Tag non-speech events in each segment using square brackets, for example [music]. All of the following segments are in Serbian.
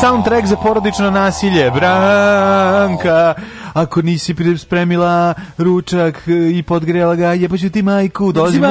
soundtrack za porodično nasilje. Branka, ako nisi spremila ručak i podgrela ga, jebaću ti majku, dolazi muž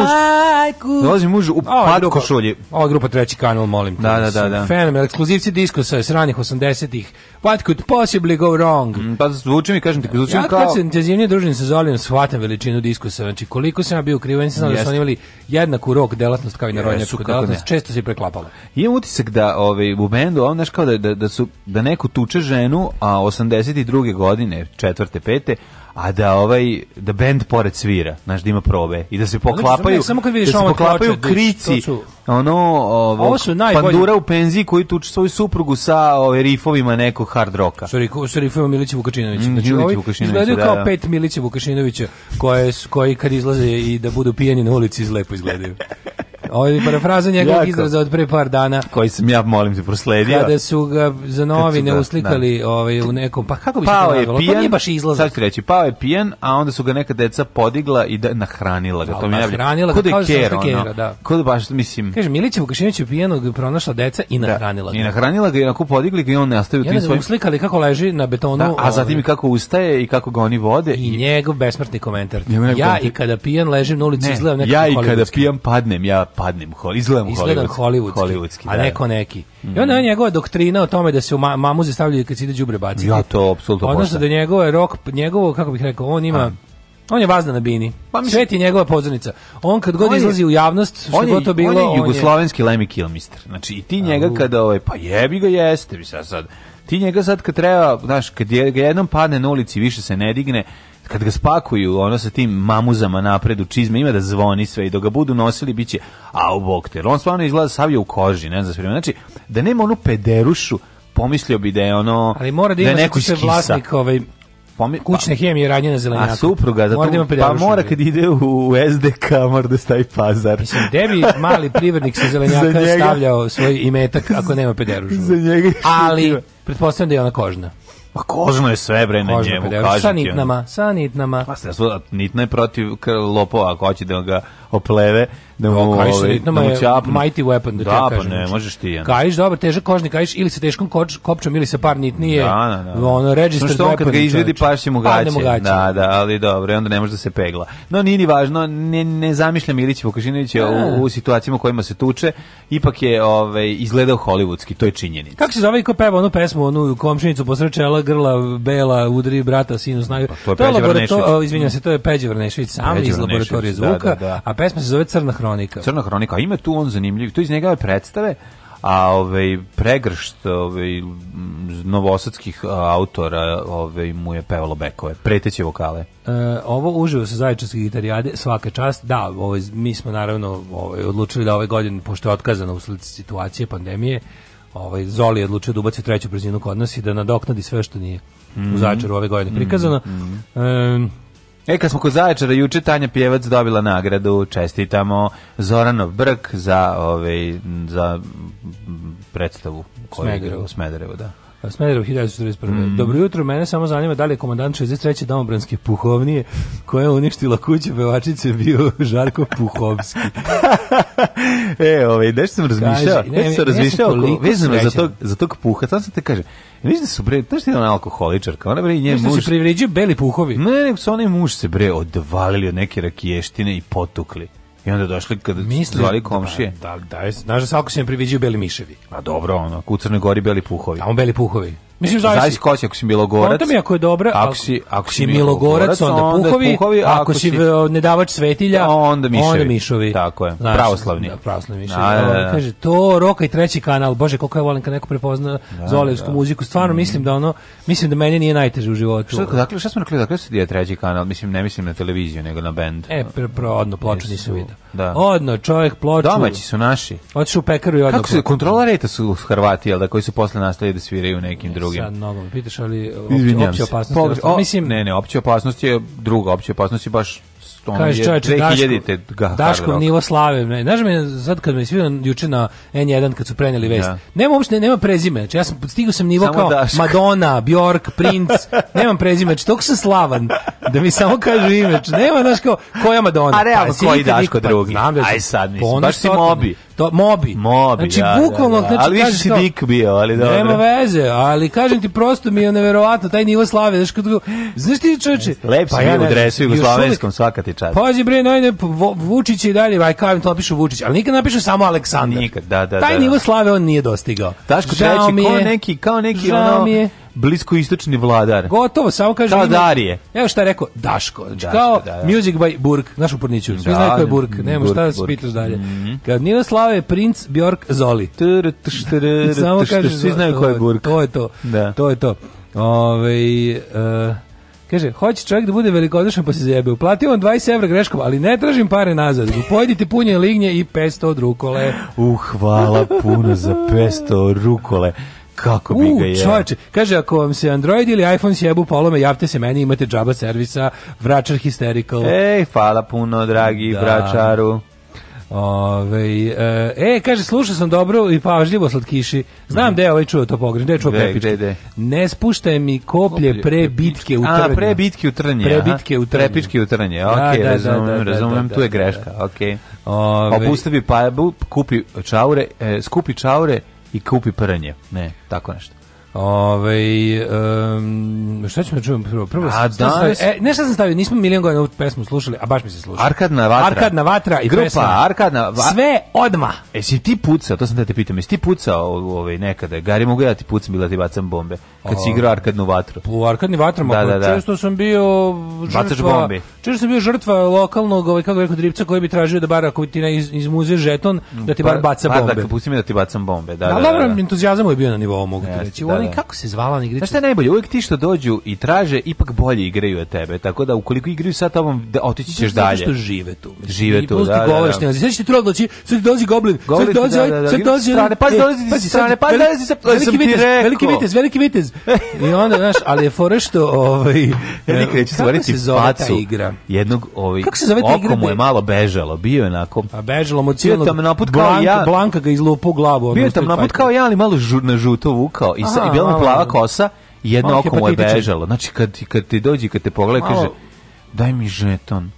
majku. Dolazi muž u padu košulji. Ova grupa treći kanal, molim te. Da, da, da. da. Fenomen, ekskluzivci diskosa sa ranih 80-ih. What could possibly go wrong? Mm, pa zvuči mi, kažem ti, zvuči ja, kao... Ja kad se intenzivnije družim sa Zolijom, shvatam veličinu diskusa. Znači, koliko sam ja bio krivo, nisam znao da su oni imali jednaku rok delatnost kao i na rodnjačku delatnost. Ne. Često se preklapalo. I Imam utisak da ovaj, u bendu, on, znaš, kao da, da, da, su, da neko tuče ženu, a 82. godine, četvrte, pete, a da ovaj da bend pored svira, znači da ima probe i da se poklapaju. samo kad vidiš da se poklapaju ploče, da, krici. Su, ono, ovo, ovo su najbolji. Pandura u penziji koji tuči svoju suprugu sa ove rifovima nekog hard roka. Sorry, sa rifovima Milića Vukašinovića. Mm, znači, Milić Vukašinović, izgledaju da, kao da. pet Milića Vukašinovića koje koji kad izlaze i da budu pijani na ulici izlepo izgledaju. [laughs] Ovo je parafraza njegovog izraza od pre par dana. Koji sam ja, molim te, prosledio. Kada su ga za novine ga, da. uslikali ovaj, u nekom, pa kako bi se pao je pa pijan, to nije baš izlazak. Sad ću reći, pao je pijan, a onda su ga neka deca podigla i da, nahranila ga. Da, to mi nahranila ga, kao kjer, ono, da. Kod baš, mislim... Kaže, Milića Vukašinović je pijanog pronašla deca i da. nahranila da, ga. I nahranila ga i onako podigli ga i on ne ostaje u tim svojim... uslikali kako leži na betonu. Da, a ovaj. zatim i kako ustaje i kako ga oni vode. I, i... njegov besmrtni komentar. Ja i kada pijan ležem na ulici izgledam nekako Ja i kada pijan padnem, ja padnem, hol, izgledam, izgledam hollywoodski, hollywoodski da. a da. neko neki. Mm. I onda je njegova doktrina o tome da se u ma, mamuze stavljaju kad se ide đubre baciti. Ja to apsolutno Odnosno da njegove rok, njegovo, kako bih rekao, on ima... A. On je vazda na bini. Pa mislim, Svet je njegova pozornica. On kad god on izlazi je, u javnost, što on je, to bilo... On je jugoslovenski on je... Lemmy Kilmister. Znači, i ti njega kada, ovaj, pa jebi ga jeste, bi sad sad. Ti njega sad kad treba, znaš, kad je, ga jednom padne na ulici, više se ne digne, kad ga spakuju ono sa tim mamuzama napred u čizme ima da zvoni sve i dok ga budu nosili biće au bok te on stvarno izgleda sav u koži ne znam znači da nema onu pederušu pomislio bi da je ono ali mora da, da ima da neko se vlasnik ovaj pa- kućne hemije radnje na zelenjaku. A supruga, zato, mora da ima pa mora da. kad ide u, u SDK, mora da stavi pazar. Mislim, gde bi mali privrednik sa zelenjaka [laughs] njega... stavljao svoj imetak ako nema pederušu? [laughs] Za njega. Ali, pretpostavljam da je ona kožna. Pa kožno je sve bre na kožno njemu, kaže. Sa nitnama, sa nitnama. Pa se nitna je protiv lopova, ako hoće da ga opleve da mu, kajiš sa ovaj, da mu je da mighty weapon, da, da kažem. Da, pa ne, znači. možeš ti. Ja. Kajiš, dobar, težak kožni kajiš, ili sa teškom koč, kopčom, ili sa par nitnije. Da, da, da. Ono, register no weapon. Kad ga izvedi, paši mu gaće. Da, da, ali dobro, onda ne može da se pegla. No, nije ni važno, ne, ne zamišljam Ilić Vukašinovića u, da. u situacijama u kojima se tuče, ipak je ovaj, izgledao hollywoodski, to je činjenica. Kako se zove i ko peva onu pesmu, onu komšinicu posrećela, grla, bela, udri, brata, sinu, snaju. Pa, to je, to je izvinjam se, to je Peđe Vrnešević sam iz laboratorije da, zvuka, a pesma se zove Crna hrona hronika. Crna hronika, ima tu on zanimljiv, to iz njegove predstave, a ovaj pregršt ovaj novosadskih autora ovaj mu je pevalo bekove preteće vokale e, ovo uživo sa zaječarske gitarijade svaka čast da ovaj, mi smo naravno ovaj, odlučili da ove godine pošto je otkazana usled situacije pandemije ovaj Zoli je odlučio da ubaci treću brzinu kod nas i da nadoknadi sve što nije mm -hmm. u mhm. Zaječaru ove godine mhm, prikazano mm -hmm. e, E, kad smo kod Zaječara, juče Tanja Pjevac dobila nagradu, čestitamo Zoranov Brk za, ovaj, za predstavu. koju u Smederevu, da. Smederov 1941. Mm. Dobro jutro, mene samo zanima da li je komandant 63. domobranske puhovnije koja je uništila kuću pevačice bio Žarko Puhovski. [laughs] e, ovaj, nešto sam razmišljao, Kaži, nešto sam razmišljao oko, vezano za tog, za tog puha, sad se te kaže, mislim da su bre, znaš ti je ona alkoholičarka, ona bre i njen da muž... Mislim se privređuju beli puhovi. Ne, nego su oni muž se bre odvalili od neke rakiještine i potukli. I onda došli kad Mislim, zvali da, komšije. Da, da, da, znaš da svako se mi priviđaju beli miševi. Pa dobro, ono, u Crnoj Gori beli puhovi. Tamo beli puhovi. Mislim zavisi. Zavisi ko si, ako si Milogorac. Kontam je ako je dobra, ako si, ako si Milogorac, onda, onda Puhovi, ako, ako si e, nedavač svetilja, da, onda Mišovi. Onda Mišovi. Tako je, Znaš, pravoslavni. Da, pravoslavni Mišovi. Da, da, ovaj, da. E. Kaže, to Roka i treći kanal, bože, koliko ja volim kad neko prepozna da, zolevsku da. muziku, stvarno mm. mislim da ono, mislim da meni nije najteže u životu. Šta, dakle, šta smo rekli, dakle se dije treći kanal, mislim, ne mislim na televiziju, nego na bend. E, pre, pre, odno ploču nisam vidio. Da. Odno, čovjek ploču. Domaći su naši. Otišu u pekaru i odno. Kako se, kontrola rejta su Hrvati, jel da, koji su posle nastavili da sviraju nekim drugim drugim. Sad nogom pitaš, ali opća, opća opasnost Pogre, o, mislim, ne, ne, opća opasnost je druga, opća opasnost je baš ono Kažeš, je 2000-te Daško, Daško nivo da. slave. Ne, znaš me, sad kad me svi juče na N1 kad su preneli da. vest, da. nema uopšte, nema prezime. Znači, ja sam, stigao sam nivo samo kao Daško. Madonna, Bjork, Prince, [laughs] nemam prezime, znači toliko sam slavan da mi samo kažu ime. Znači, nema, znaš kao, koja Madonna? A realno, pa, koji Daško pa, drugi? Znam da Aj sad, mislim, baš si mobi to Mobi. Mobi, znači, ja, da, bukvalno, ja, da, ja. Da. Znači, ali više si dik bio, ali dobro. Nema veze, ali kažem ti prosto mi je neverovatno taj nivo slave, znači kako znaš ti čoveče. Lep pa ja, u dresu jugoslavenskom svaka ti čast. Pazi bre, najde Vučić i dalje, aj kažem to piše Vučić, ali nikad napišu samo Aleksandar. Nikad, da, da, Taj da, nivo slave on nije dostigao. Taško treći, kao neki, kao neki ono, bliskoistočni vladar. Gotovo, samo kaže Kao Darije. Evo šta je rekao, Daško. Znači, Daško, kao da, da. Music by Burg, naš uporniću. Svi da, znaju ko je Burg, nema šta da se pitaš dalje. Mm -hmm. Kad Nino Slava je princ Bjork Zoli. Tr, tr, tr, samo kaže, svi znaju ko je Burg. To je to, da. to je to. Ove, uh, eh, Kaže, hoće čovjek da bude velikodušan pa se zajebe. Uplatio on 20 evra greškom, ali ne tražim pare nazad. Pojedite punje lignje i 500 od rukole. Uh, hvala puno za 500 rukole kako bi ga je. Čovječe, kaže, ako vam se Android ili iPhone sjebu polome, javite se meni, imate džaba servisa, vračar hysterical. Ej, hvala puno, dragi da. vračaru. Ove, e, e kaže, slušao sam dobro i pažljivo slatkiši. Znam mm. da je ovaj čuo to pogrešno, da je čuo prepičke. Ne spuštaj mi koplje, pre bitke u trnje. A, pre bitke u trnje. Pre bitke u trnje. Prepičke u trnje, da, ok, da, da, razumem, da, da razumem da, tu je greška, okej. ok. Ove, Opustavi pa, kupi čaure, e, skupi čaure, i kupi prnje. Ne, tako nešto. Ove, ovaj, um, šta ćemo da čujem prvo? Prvo, a danas... e, ne šta sam stavio, nismo milion godina ovu pesmu slušali, a baš mi se slušali. Arkadna vatra. Arkadna vatra i Grupa, pesma. Arkadna vatra. Sve odma. E, si ti pucao, to sam da te pitam, jesi ti pucao ovaj, nekada? Gari, mogu ja da ti pucam bila da ti bacam bombe? Kad o, si igrao Arkadnu vatru. U Arkadni vatrama, da, pa da, da. često sam bio žrtva... Bacaš bombe. Često sam bio žrtva lokalnog, ovaj, kako rekao, dripca koji bi tražio da bar ako ti iz, iz muze žeton, da ti bar pa, baca bombe. Pa, da, pusti mi da ti bacam bombe, da, da, da. da, da, Entuzijazam je bio na nivou, mogu ti reći oni da. kako se zvala ona igrica? Znaš šta je najbolje? Uvijek ti što dođu i traže, ipak bolje igraju od tebe. Tako da ukoliko igraju sa tobom, da otići ćeš dalje. Zato što žive tu. Žive tu, da, da. govoriš, da. ne znaš. Znači, sad će ti trog doći, sad dolazi goblin, sad dolazi, da, ovaj, sad dolazi. Ovaj, strane, pa e, dolazi sa strane, pa dolazi sa... Veliki vitez, veliki vitez, veliki vitez. I onda, znaš, ali je fore što, ovaj... Ja nikad neću stvariti facu igra? jednog, ovaj... Kako se zove ta igra? Oko mu je malo bežalo, bio je onako... A pa bežalo mu cijelog... Bio tam naput kao ja... Blanka ga izlupo glavu. Bio je tam naput kao ja, ali malo na žuto vukao. I, i bila mu plava kosa i jedno oko mu je bežalo. Znači, kad, kad ti dođi, kad te pogleda, malo. kaže, daj mi žeton.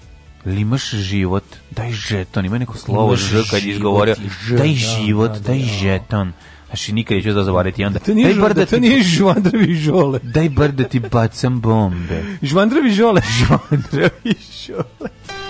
Li imaš život, daj žeton, ima neko slovo ž kad je izgovorio, daj da, život, da, daj da. žeton. Znači, nikad neću da zavariti. Onda, da to nije, daj brda da to nije žvandravi žole. Daj brda ti bacam bombe. žvandravi žole. žvandravi žole. [laughs]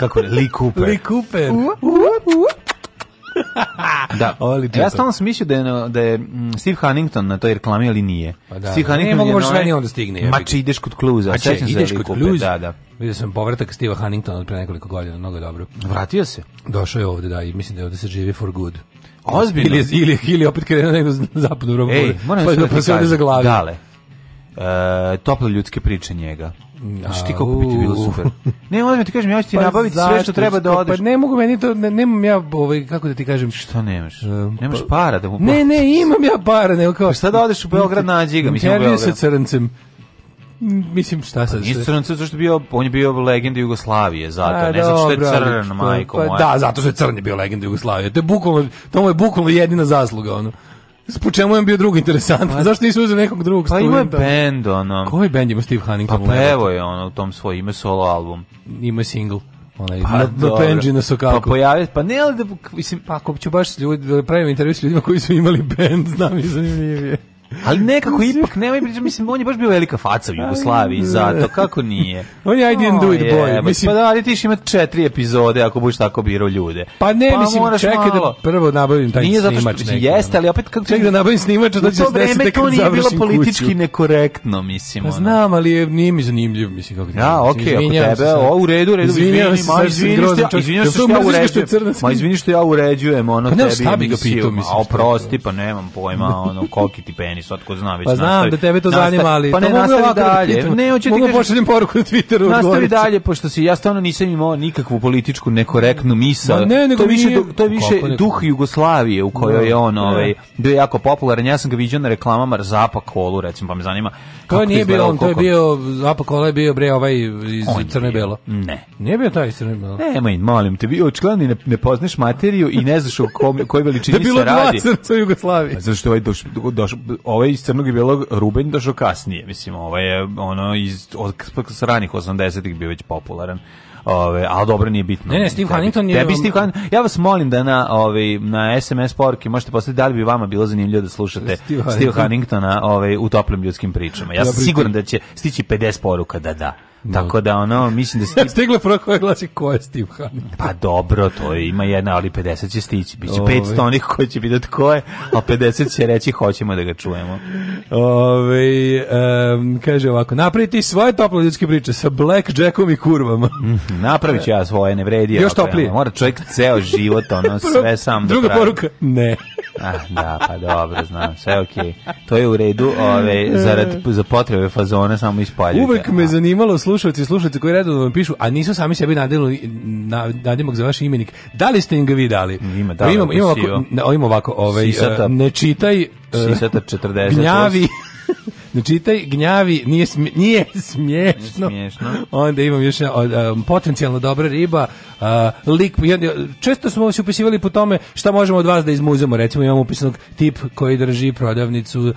kako likuper. likuper. Uh, uh, uh. [laughs] da. ja stalno sam mislio da je, da je mm, Steve Huntington na toj reklami, ali nije. Pa da, Steve Huntington ne, ne mogu sve ni onda stigne. Ma či ideš kod Kluza. Ma či ideš kod Kluza. Da, da. Vidio sam povratak Steve Huntingtona od pre nekoliko godina, mnogo je dobro. Vratio se? Došao je ovde, da, i mislim da je ovde se živi for good. Ozbiljno? Ili, ili, ili opet krenuo negdje zapadnu u Ej, moram pa, da se da, da, da, da, da, da, da, da, da, E, tople ljudske priče njega. Znači ti kako bi ti bilo super. Ne, moram ti kažem, ja ću ti [laughs] pa nabaviti sve što treba da pa odeš. Pa ne mogu meni to, ne, nemam ja, ovaj, kako da ti kažem. Što nemaš? E, pa- nemaš para da mu platiš. Ne, ne, imam ja para. Nego kao, pa šta da odeš u Beograd nađi ga? Mislim, u Beograd. sa crncem. Mislim šta sad? Pa nije crnac zato što bio on je bio legenda Jugoslavije, zato A, pa ne zato što je crn majko pa, moja. Da, zato što je crn je bio legenda Jugoslavije. To je bukvalno to mu je bukvalno jedina zasluga ono. Po čemu je bio drugi interesantan? Pa, Zašto nisu uzeo nekog drugog pa studenta? Pa ima je band, ono. Koji band ima Steve Huntington? Pa evo je ono u tom svoj, ima solo album. Ima single onaj pa, na, Benji na Sokaku. Pa pojavi, pa ne, ali da, mislim, pa ako ću baš ljudi, pravim intervju s ljudima koji su imali bend, [laughs] znam i zanimljivije. Ali nekako ipak, nemoj pričati, mislim, on je baš bio velika faca u Jugoslaviji, zato, kako nije? on je I didn't do it boy. Je, mislim, pa da, ali ti ima četiri epizode ako budeš tako birao ljude. Pa ne, pa mislim, čekaj da malo. da prvo nabavim taj nije snimač. Nije zato što jeste, ali opet... Kako čekaj da nabavim snimač, da će se desiti kad završim kuću. U to vreme to nije bilo politički kuću. nekorektno, mislim. Pa znam, ali nije mi zanimljiv, mislim, kako ti. Ja, da, okej, ako tebe, o, u redu, u redu, izvinjam se, ma izvinjam se što ja uređujem. Ma izvini što ja uređujem, ono, pa tebi emisiju. Ma oprosti, pa nemam pojma, ono, koliki ti meni sad ko zna već Pa znam nastavi, da tebe to nastavi, zanima, ali pa ne, to mogu nastavi da dalje. Da ne, hoću mogu ti kažem, poruku na Twitteru. Nastavi odgovorit. dalje, pošto si, ja stvarno nisam imao nikakvu političku nekorektnu misao. Ma ne, to, više, nije, to je više duh Jugoslavije u kojoj je da, on da. ovaj, bio jako popularan. Ja sam ga viđao na reklamama Zapa Kolu, recimo, pa me zanima to nije bio on, to je bio Zapa Kola je bio bre ovaj iz Crne Belo. Ne. Nije bio taj iz Crne Belo. Nemoj, molim te, bio očigledno ne, ne poznaš materiju i ne znaš o kom, kojoj veličini se radi. Da bilo dva crnca u Zašto Zato što ovaj doš, doš, ovaj iz crnog i belog Ruben došao kasnije, mislim, ovaj je ono iz od s ranih 80-ih bio već popularan. Ove, ali dobro nije bitno. Ne, ne, Steve Huntington tebi, je... Tebi Steve Huntington, ja vas molim da na, ove, ovaj, na SMS poruke možete postaviti da li bi vama bilo zanimljivo da slušate Steve, Steve Huntingtona ove, ovaj, u toplim ljudskim pričama. Ja sam siguran da će stići 50 poruka da da. Da. Tako da ono, mislim da [laughs] se... Da, Stigla prva koja glasi ko je Steve Hanning. Pa dobro, to je, ima jedna, ali 50 će stići. Biće Ove. 500 onih koji će vidjeti ko je, a 50 će reći hoćemo da ga čujemo. Ove, um, kaže ovako, napraviti svoje tople ljudske priče sa blackjackom i kurvama. Mm, napravit ću ja svoje, ne vredi. Još toplije. Ja, mora čovjek ceo život, ono, [laughs] sve sam da Druga da poruka, ne. [laughs] ah, da, pa dobro, znam, sve okej. Okay. To je u redu, ove, zarad, za potrebe fazone samo ispaljujte. Uvek me zanimalo slušalci i slušalci koji redovno vam pišu, a nisu sami sebi nadelili na, nadimak za vaš imenik. Da li ste im ga vi dali? Ima, da, imamo, imamo ovako, ne, ovako ovaj, Sisata, e, ne čitaj, e, Sisata 40, [laughs] gnjavi, [laughs] Znači, taj gnjavi nije, smje, nije [laughs] smiješno. Nije smiješno. Onda imam još um, potencijalno dobra riba. Uh, lik, često smo se upisivali po tome šta možemo od vas da izmuzemo. Recimo, imamo upisanog tip koji drži prodavnicu uh,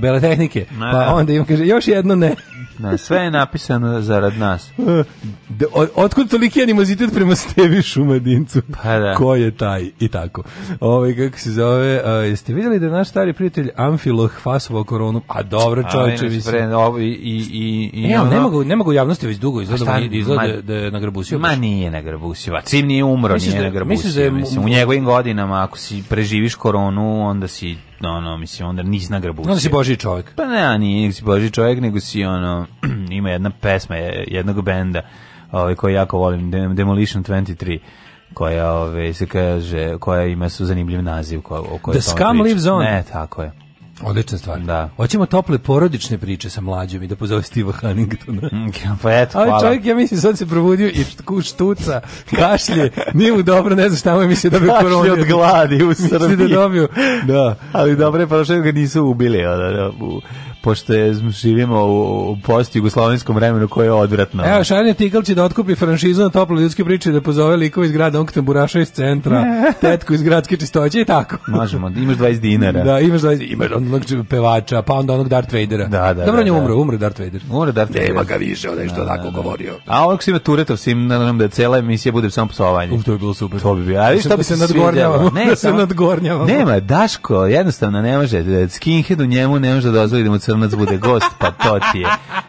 bele tehnike. Na, pa da. onda imam, kaže, još jedno ne. Na, sve je napisano zarad nas. [laughs] De, o, otkud toliki animozitet prema Stevi Šumadincu? Pa da. Ko je taj? I tako. Ovo, ovaj, kako se zove, uh, jeste vidjeli da naš stari prijatelj Amfiloh fasovo koronu? A dobro, čovječe i i i e, ne, ne mogu ne mogu javnosti već dugo izgleda da izgleda da je nagrabusio. Ma nije nagrabusio, a cim nije umro, nije da- nagrabusio. Da mislim u njegovim godinama ako si preživiš koronu, onda si no, no, mislim, onda nisi nagrabusio. Onda si boži čovjek. Pa ne, nije si boži čovjek, nego si ono, [clears throat] ima jedna pesma jednog benda ovaj, koji jako volim, Demolition 23 koja ove, ovaj, se kaže koja ima su zanimljiv naziv koja, o kojoj The Scam Lives On ne, tako je Odlična stvar. Da. Hoćemo tople porodične priče sa mlađim i da pozove Steve Huntingtona. [laughs] Mm, pa eto, hvala. A čovjek, ja mislim, sad se probudio i štuku štuca, kašlje, nije mu dobro, ne znam šta mu je mislio da bi koronio. Kašlje od gladi u da Srbiji. Misli da dobio. Da, ali dobro je, pa što ga nisu ubili. Da, da, u pošto je, živimo u, u post-jugoslovenskom vremenu koje je odvratno. Evo, Šarnja Tikal će da otkupi franšizu na tople ljudske priče da pozove likova iz grada Onkta Buraša iz centra, [laughs] tetku iz gradske čistoće i tako. Možemo, imaš 20 dinara. Da, imaš 20, imaš onog pevača, pa onda onog Darth Vadera. Da, da, Dobro, da, da. umre, je umro, umro Darth Vader. Umro Darth Vader. Nema ga više, onaj što da, tako da, da. govorio. A onog ima Turetov sim, nam da je cela emisija bude samo psovanje. Uf, to bi bilo super. To bi bilo. A vidiš, to da bi se nadgornjavamo. Ne, [laughs] da se nadgornjavamo. Nema, Daško, jednostavno ne može. Skinhead u njemu ne može da dozvoli da mu crnac da bude gost, pa to ti je.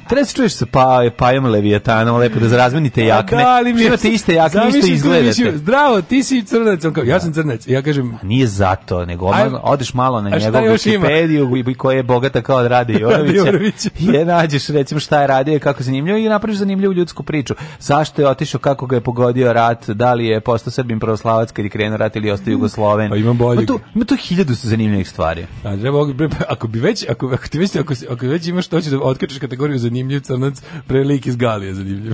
Treba da se čuješ sa pa, pajom Leviatanom, lepo da razmenite pa jakne. Da, ali mi imate iste jakne, isto izgledate. Zdravo, ti si crnac, on kao, ja sam da. crnac. Ja kažem... A nije zato, nego Aj, odeš malo na njegovu Wikipediju koja je bogata kao od Rade [laughs] Jorovića. [laughs] je nađeš, recimo, šta je radio, i kako je zanimljivo i napraviš zanimljivu ljudsku priču. Zašto je otišao, kako ga je pogodio rat, da li je postao srbin pravoslavac kad je krenuo rat ili ostao mm. Jugosloven. Pa ima bolje. Ima to, ima to hiljadu zanimljivih stvari. A, treba, pa ako bi već, ako, ako ti već, ako ako, si, ako već imaš to će da otkačeš kategoriju zanimljiv crnac, prelik iz Galije zanimljiv.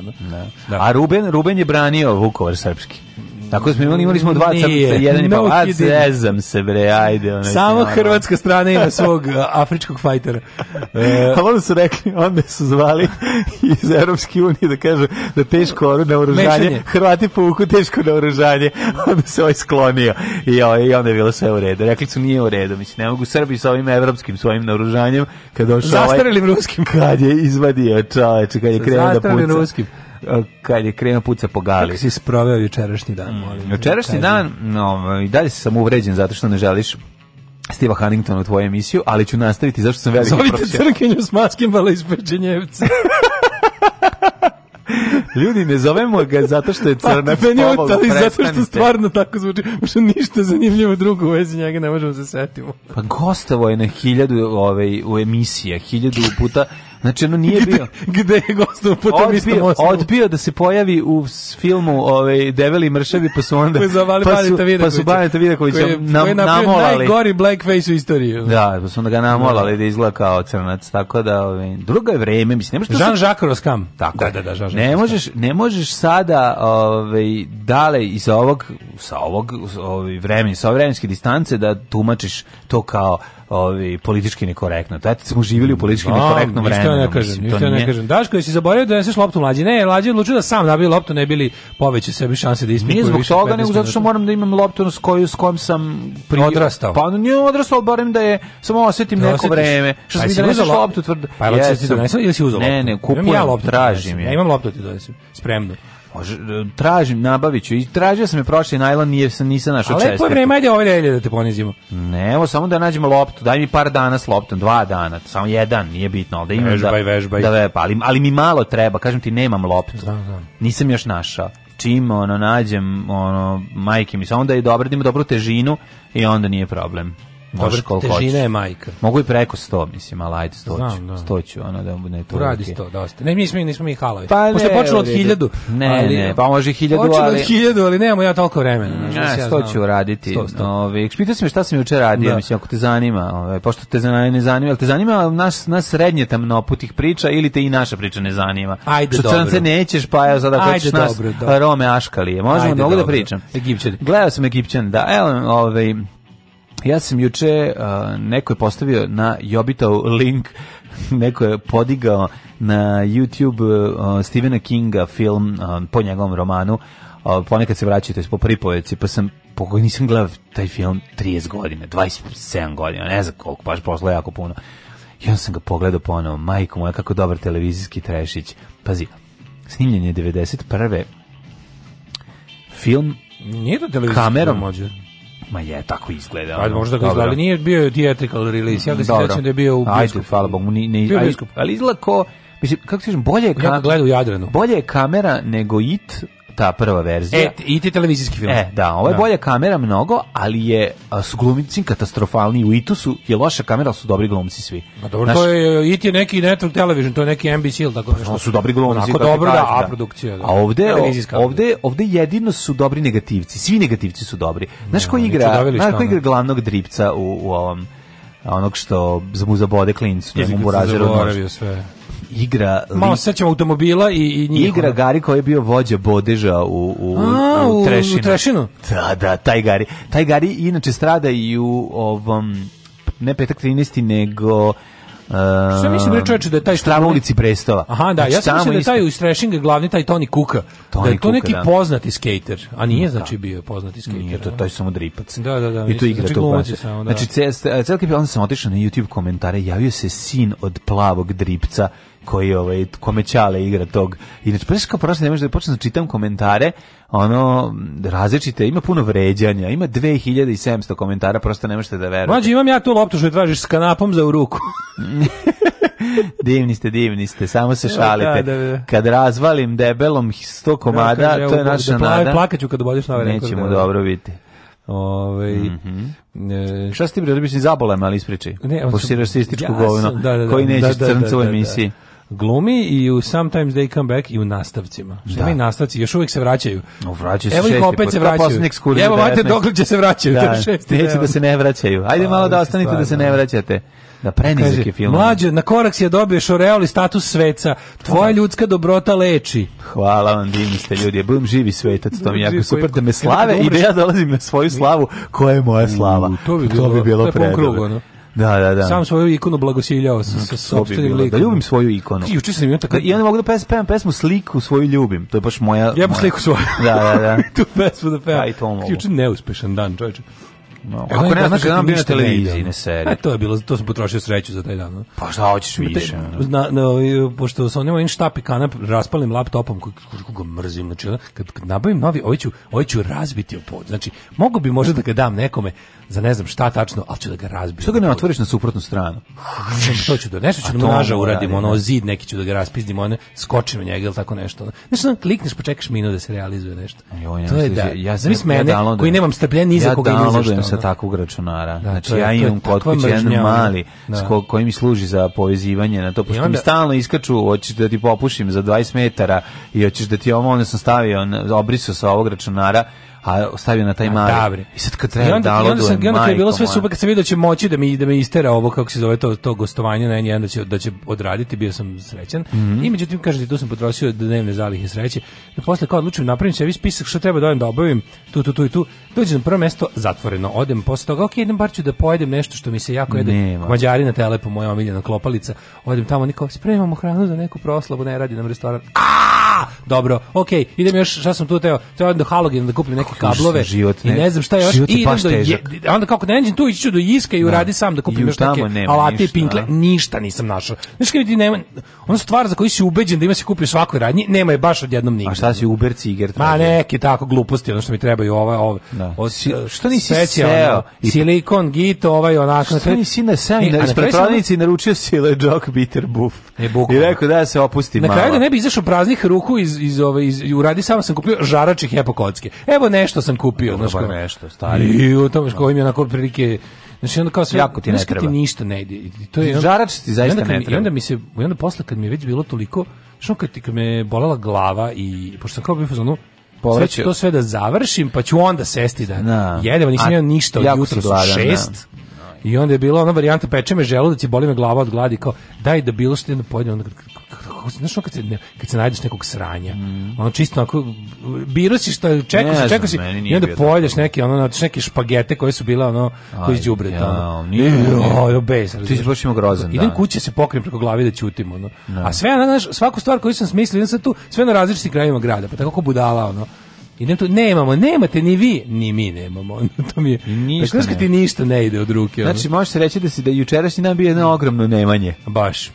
ono. Da. da. A Ruben, Ruben je branio Vukovar srpski. Tako da smo imali, imali smo dva crnca, jedan je pa, no palac, zezam se bre, ajde. Onaj Samo hrvatska strana ima svog [laughs] afričkog fajtera. E, ali [laughs] onda su rekli, onda su zvali iz Europske unije da kažu da teško na oružanje, Hrvati povuku teško na oružanje, onda se ovaj sklonio i, i onda je bilo sve u redu. Rekli su nije u redu, mislim, ne mogu Srbi sa ovim evropskim svojim naoružanjem, kad došao ovaj... Zastarelim ruskim. Kad je izvadio čoveče, kad je krenuo da puca. Ruskim kad je krenuo puca po gali. Kako si sproveo jučerašnji dan? Mm. Jučerašnji dan, no, i dalje sam uvređen zato što ne želiš Steva Hannington u tvoju emisiju, ali ću nastaviti zašto sam veliki Zovite profesional. crkinju s maskimbala iz Pečenjevca. [laughs] Ljudi, ne zovemo ga zato što je pa, crna pa, meni ali zato što stvarno tako zvuči, što ništa zanimljivo drugo u vezi njega ne možemo se setimo. Pa gostovo je na hiljadu ove, ovaj, u emisija, hiljadu puta Znači, ono nije bio... [laughs] Gde je gostao po tom istom osnovu? Odbio da se pojavi u filmu ovaj, Develi mršavi, pa su onda... pa su, pa su Baneta Vidakovića koji je, nam, koji je namolali. najgori blackface u istoriju. Da, pa su onda ga namolali da. da izgleda kao crnac, tako da... Ovaj, drugo je vreme, mislim, ne možeš... Da Jean-Jacques Roskam. Tako da, da, da, Jean ne, možeš, ne možeš sada ovaj, dale iz ovog, sa ovog ovaj, vremena, sa ove vremenske distance da tumačiš to kao ovi politički nekorektno. Tad smo živjeli u politički no, mm, da, nekorektnom vremenu. Ne kažem, ništa ne kažem. Daško, je se zaboravio da neseš loptu mlađi? Ne, mlađi odlučio da sam nabije loptu, ne bili poveće sebi šanse da ispikuje. Nije zbog toga, nego zato što moram da imam loptu s, koju, s kojom sam pri... odrastao. Pa nije odrastao, barem da je samo osjetim da, neko osjetiš. vreme. Što pa, si mi da loptu tvrdo. Pa jel ti donesem ili si uzao loptu? Ne, ne, kupujem, ja loptu, tražim je. Ja imam loptu ti donesem, spremno. E, tražim, nabavit I tražio sam je prošli najlon, nije sam nisam našao česticu. Ali lepo je vreme, ajde ove ljelje da te ponizimo. Ne, evo samo da nađemo loptu. Daj mi par dana s loptom, dva dana, samo jedan, nije bitno, al da imam vežbaj, da, vežbaj. da vežbaj. Pa, ali, ali mi malo treba, kažem ti nemam loptu. Znam, da, znam. Da. Nisam još našao čim ono nađem ono majke mi samo da i dobro da ima dobru težinu i onda nije problem. Može koliko težina je majka. Mogu i preko 100, mislim, ali ajde 100. Znam, da. 100 ću, ono da ne to. Radi 100, dosta. Ne, mi smo nismo mi halovi. Pa Pošto počelo od 1000. Ne, ali, ne, pa može 1000, ali Počelo od 1000, ali nemamo ja toliko vremena. Ne, ne da 100 ja ću raditi. 100, 100. Ovaj, pitao sam šta sam juče radio, da. mislim, ako te zanima, ovaj, pošto te zanima, ne zanima, ali te zanima nas nas srednje tamno putih priča ili te i naša priča ne zanima. Ajde, Što dobro. Što nećeš, pa ja sada hoćeš nas dobro, dobro. Rome Aškalije. Možemo mnogo da pričam. Egipćani. Gledao sam Egipćan, da, evo, ovaj, Ja sam juče, neko je postavio na Jobitov link, [laughs] neko je podigao na YouTube Stephena Kinga film po njegovom romanu, ponekad se vraćaju, to vraćate po pripoveci, pa sam pokoj nisam gledao taj film 30 godina, 27 godina, ne znam koliko, baš posle jako puno. I onda sam ga pogledao ponovo, majko moja, kako dobar televizijski trešić. Pazi, snimljen je 91. Film Nije to televizijski kamerom. Film, Ma je, tako izgleda. Ajde, pa, možda ga izgleda, ali nije bio theatrical release, ja ga se sećam da je bio u biskupu. Ajde, hvala Bogu, ni, ni, ali izgleda ko, mislim, kako se ti bolje je... Ja gledam u Jadranu. Bolje je kamera nego IT, ta prva verzija. E, i ti televizijski film. E, da, ovo je da. bolja kamera mnogo, ali je s su glumicim katastrofalni. U Itu su je loša kamera, su dobri glumci svi. Ma dobro, Naš, to je It je neki Network Television, to je neki NBC ili tako pa, nešto. Su dobri glumci. Onako dobro, da, da, a produkcija. Da. A ovde, ovde, ovde jedino su dobri negativci. Svi negativci su dobri. Znaš ko da, igra, znaš ko igra glavnog dripca u, u ovom onog što mu zabode klincu, mu burazeru. sve igra... Malo sećam automobila i, i njih. Igra Gari koji je bio vođa bodeža u, u, A, u, trešinu. u trešinu. Da, da, taj Gari. Taj Gari inače strada i u ovom, ne petak 13. nego... Uh, ehm, Sve mislim bre da čoveče da je taj strana ulici Brestova. Aha, da, znači, ja sam mislio da taj u Strashing glavni taj Tony Kuka. Tony da je to Kuka, neki da. poznati skater, a nije da. znači bio poznati skater. Nije to da. taj samo dripac. Da, da, da. I to igra znači, to baš. Da. Znači, celki bi on sam otišao na YouTube komentare, javio se sin od plavog dripca koji ovaj komećale igra tog. Inače pa kao prosto ne možeš da počneš da čitam komentare, ono različite, ima puno vređanja, ima 2700 komentara, prosto ne možete da verujete. Mađo, imam ja tu loptu što je tražiš s kanapom za u ruku. [laughs] divni ste, divni ste, samo se da, šalite. Da, da, kad razvalim debelom 100 komada, kaže, to je naša nada. Plakaću kad obodiš na ovaj Nećemo dobro biti. Ove, mm -hmm. e, šta si ti bilo, da biš ni zabolem, ali ispričaj. Ne, Pošto si rasističku ja govno, da, da, koji nećeš crncu u emisiji glumi i u Sometimes They Come Back i u nastavcima. Šta da. Mi nastavci još uvijek se vraćaju. No, vraćaju se Evo ih opet se vraćaju. Evo vate dok će se vraćaju. Da, neće da se ne vraćaju. Ajde A, malo da ostanite stvarno. da se ne vraćate. Da prenizak je film. Mlađe, na koraks je dobio šoreol status sveca. Tvoja da. ljudska dobrota leči. Hvala vam, divni ste ljudi. Ja budem živi svetac, to mi jako super da me slave i da ja dolazim na svoju slavu. Koja je moja slava? U, to bi bilo, to bi bilo, to no? Da, da, da. Sam svoju ikonu blagosiljao sa, znači, sa sopstvenim da likom. Da ljubim svoju ikonu. I juče sam imao tako... Da, I onda mogu da pes, pevam pesmu Sliku svoju ljubim. To je baš moja... Ja moja... sliku svoju. [laughs] da, da, da. [laughs] tu pesmu da pevam. Aj, to mogu. Juče neuspešan dan, čovječe. No. E, Ako ne znaš jedan biš televizijne serije. E, to je bilo, to sam potrošio sreću za taj dan. Pa šta hoćeš više? Te, na, na, ovaj, pošto sam onim štap i kanap raspalim laptopom, kako ga mrzim, znači, kad, kad nabavim novi, ovaj ću, ovaj ću razbiti u pod. Znači, mogu bi možda da ga dam nekome, za ne znam šta tačno, ali ću da ga razbijem. Što ga ne otvoriš na suprotnu stranu? to ću da, nešto ću da mraža uradim, ono da. zid neki ću da ga raspizdim, ono skočim u njega ili tako nešto. Znaš, ono, klikneš, počekaš pa minut da se realizuje nešto. Joj, to je da, ja, znam, mene, ja koji nemam strpljenja ni za koga ni za sa takvog računara. Da, znači, ja imam kod kuće jedan mali da. koji mi služi za povezivanje na to, pošto mi stalno iskaču, hoćeš da ti popušim za 20 metara i hoćeš da ti ovo, onda sam stavio, obrisao sa ovog računara, a stavio na taj mali. Davre. I sad kad treba I onda, dalo i onda, sam, i onda kad je bilo sve super, kad sam vidio da će moći da mi, da me istera ovo, kako se zove to, to gostovanje na N1, da će, da će odraditi, bio sam srećan. Mm -hmm. I međutim, kažete, tu sam potrošio dnevne zalihe sreće. I da posle kao odlučim, napravim sebi spisak što treba da odem da obavim, tu, tu, tu i tu. Dođem na prvo mesto, zatvoreno, odem posle toga, ok, idem bar ću da pojedem nešto što mi se jako jede. Nema. Mađarina telepo, moja omiljena klopalica. Odem tamo, niko, spremamo hranu za neku proslavu, ne radi nam restoran. Aaaa! dobro, okej, okay, idem još, šta sam tu teo, teo da halogen da kupim neke kablove život, ne, i ne znam šta je još, i idem do, je, onda kako na engine tu iću do Iska i da. uradi sam da kupim još neke alate i pinkle, ništa nisam našao. Znaš kada ti nema, ona stvar za koju si ubeđen da ima se kupi u svakoj radnji, nema je baš odjednom nigde. A šta si Uber Ciger? Ma neke tako gluposti, ono što mi trebaju ove, ove. Da. O, si, što nisi seo? Silikon, git, ovaj onako. Što nisi na seo? E, na, prodavnici naručio si le bitter buff. I rekao da se opusti malo. Na kraju da ne bi izašao praznih ruku Marku iz, iz, ove, iz, uradi samo sam kupio žarače hepa kocke. Evo nešto sam kupio. Dobro, znači, nešto, stari. I u tome što im je onako prilike Znači onda kao sve, jako ti ne treba. Ti ništa ne ide. To je žarač ti zaista ne treba. I onda mi se i onda posle kad mi je već bilo toliko, što kad, kad me bolela glava i pošto sam kao bio fazonu Sve ću to sve da završim, pa ću onda sesti da na. jedem, nisam imao ništa od jutra su da. šest. Na. I onda je bila ona varijanta peče me želudac i boli me glava od gladi kao daj da bilo što jedno pojedi onda kako znaš kad se ne, kad se najdeš nekog sranja. Mm. Ono čisto ako biro što šta čekaš, ne čekaš znam, i onda pojedeš neki ono neke špagete koje su bila ono koji iz đubreta. Ja, nije, e, jo, bez. Ti si baš imao grozan. Idem da. kuće da se pokrim preko glave da ćutim ono. No. Da. A sve znaš svaku stvar koju sam smislio, idem sad tu sve na različitim krajevima grada, pa tako budala ono. Idem tu, nemamo, nemate ni vi, ni mi nemamo. to mi je, ništa dakle, ti ništa ne ide od ruke. Ono. Znači, može se reći da si da jučerašnji dan bio jedno ogromno nemanje. Baš.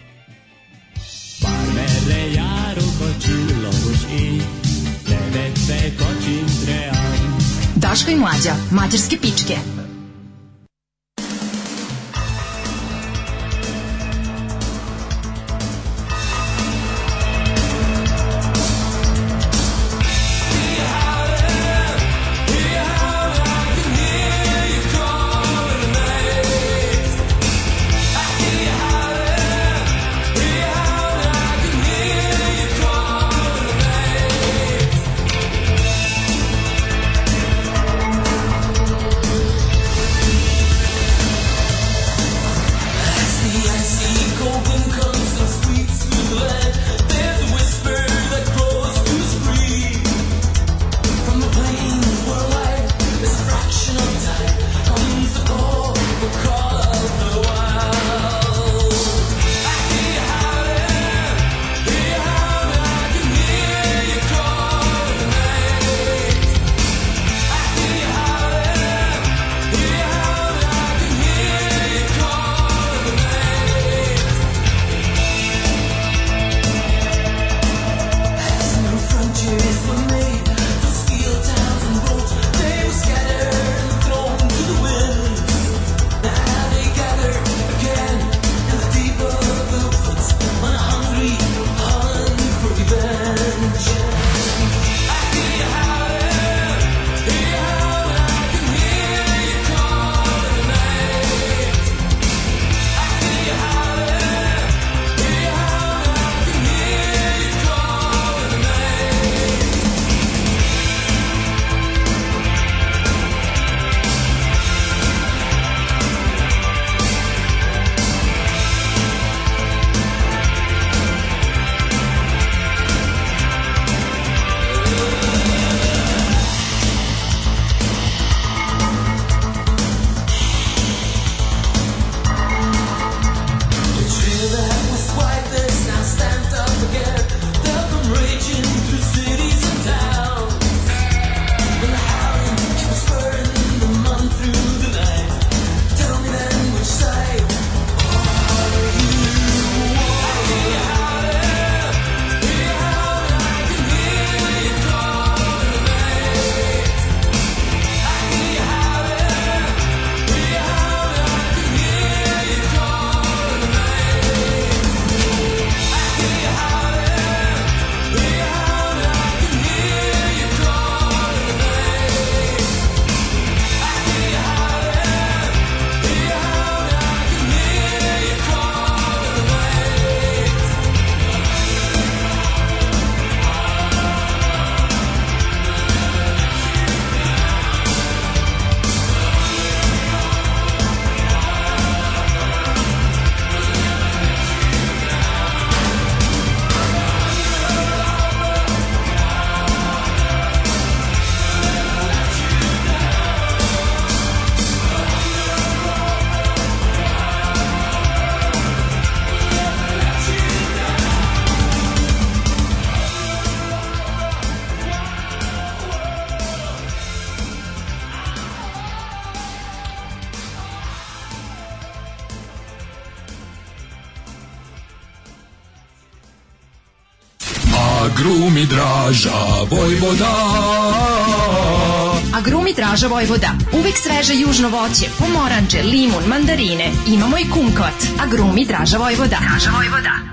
Farmerre járok a csillagos éj, ne vette kacsintre ám. Daško i mlađa, mađarske pičke. Kiša Vojvoda. Uvek sveže južno voće, pomoranđe, limun, mandarine. Imamo i kumkot. Agrumi grumi Draža Vojvoda. Draža Vojvoda.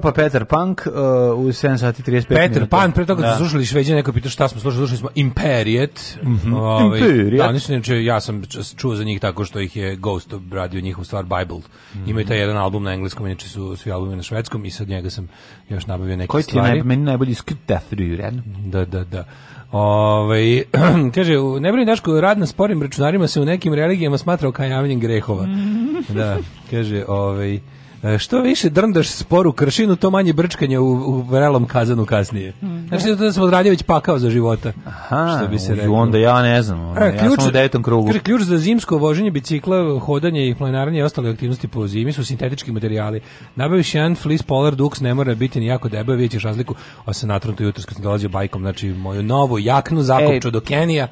grupa Peter Punk uh, u 7 sati 35 Peter minuta. Peter Pan, pre toga da. slušali Šveđe, neko pitao šta smo slušali, slušali smo Imperiet. Mm -hmm. ovaj, Imperiet. Da, nisam, neče, ja sam čuo za njih tako što ih je Ghost radio njihov stvar Bible. Mm -hmm. Imaju taj jedan album na engleskom, inače su svi albumi na švedskom i sad njega sam još nabavio neke Koji stvari. Koji ti je naj, meni najbolji skutafriren? Da, da, da. Ove, ovaj, [clears throat] kaže, u brini Daško, rad na sporim računarima se u nekim religijama smatrao kajavanjem grehova. Mhm. Da. [laughs] Kaže, ovaj, e, što više drndaš sporu kršinu, to manje brčkanja u, u vrelom kazanu kasnije. Mm, to da sam Odraljević pakao za života. Aha, što bi se rekao. onda ja ne znam. E, ključ, ja sam u devetom krugu. Kaže, ključ za zimsko voženje bicikla, hodanje i planaranje i ostale aktivnosti po zimi su sintetički materijali. Nabaviš jedan fleece polar dux, ne mora biti nijako deba, vidjet ćeš razliku. A sam natronto jutro kad sam dolazio bajkom, znači moju novu jaknu zakopču e, do Kenija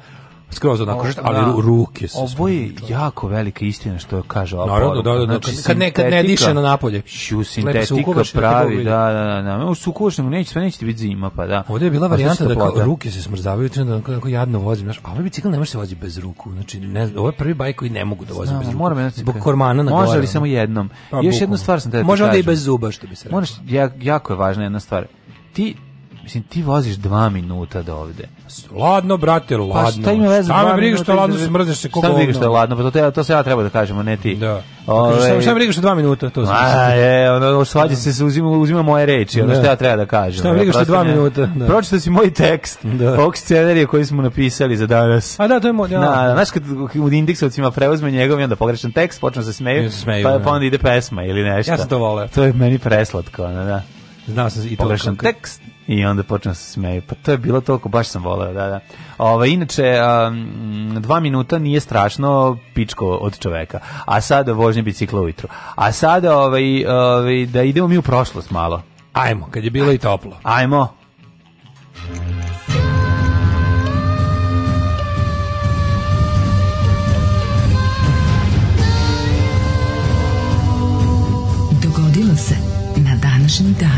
skroz onako, o, ali na, da. ruke su. Ovo je jako velika istina što kaže ova Naravno, da, da, da, znači, kad, ne, kad ne diše na napolje. Šu, sintetika pravi, da, da, da, da. da. Su kušnemu, neće, sve neće biti zima, pa da. Ovdje je bila varijanta da kao, ruke se smrzavaju, da onako jadno vozim, znaš, a ovaj bicikl ne može se vozi bez ruku, znači, ne, ovo je prvi bajk koji ne mogu da vozim bez ruku. Moram jedno, zbog kormana na gore. Može li samo jednom? Pa, Još jednu stvar sam te da Može onda i bez zuba, što bi se rekao. Moraš, jako je važna jedna stvar. Ti Mislim, ti voziš dva minuta do ovde. Ladno, brate, ladno. Pa šta ima veze? Šta me briga što ladno se mrzeš se kogo Šta briga što je ladno? Pa to, te, to se ja treba da kažemo, ne ti. Da. Ove... Šta, šta briga što dva minuta? To A, znači. je, ono, svađa se, se uzima, uzima moje reči, ono da. šta ja treba da kažem. Šta briga što dva minuta? Da. Pročito si moj tekst, da. ovog scenarija koji smo napisali za danas. A da, to je moj, ja. Na, znaš, kad u indeksovcima preuzme njegov i onda pogrešan tekst, počne se smeju, smeju pa, da. pa onda ide pesma ili nešto. Ja sam to voleo. To je meni preslatko, ono, da. Znao sam i to. Pogrešan tekst, I onda počnem da se smeju. Pa to je bilo toliko, baš sam voleo, da, da. Ove, inače, um, dva minuta nije strašno pičko od čoveka. A sada vožnje bicikla ujutru. A sada ovaj, ovaj, da idemo mi u prošlost malo. Ajmo, kad je bilo i toplo. Ajmo. Dogodilo se na današnji dan.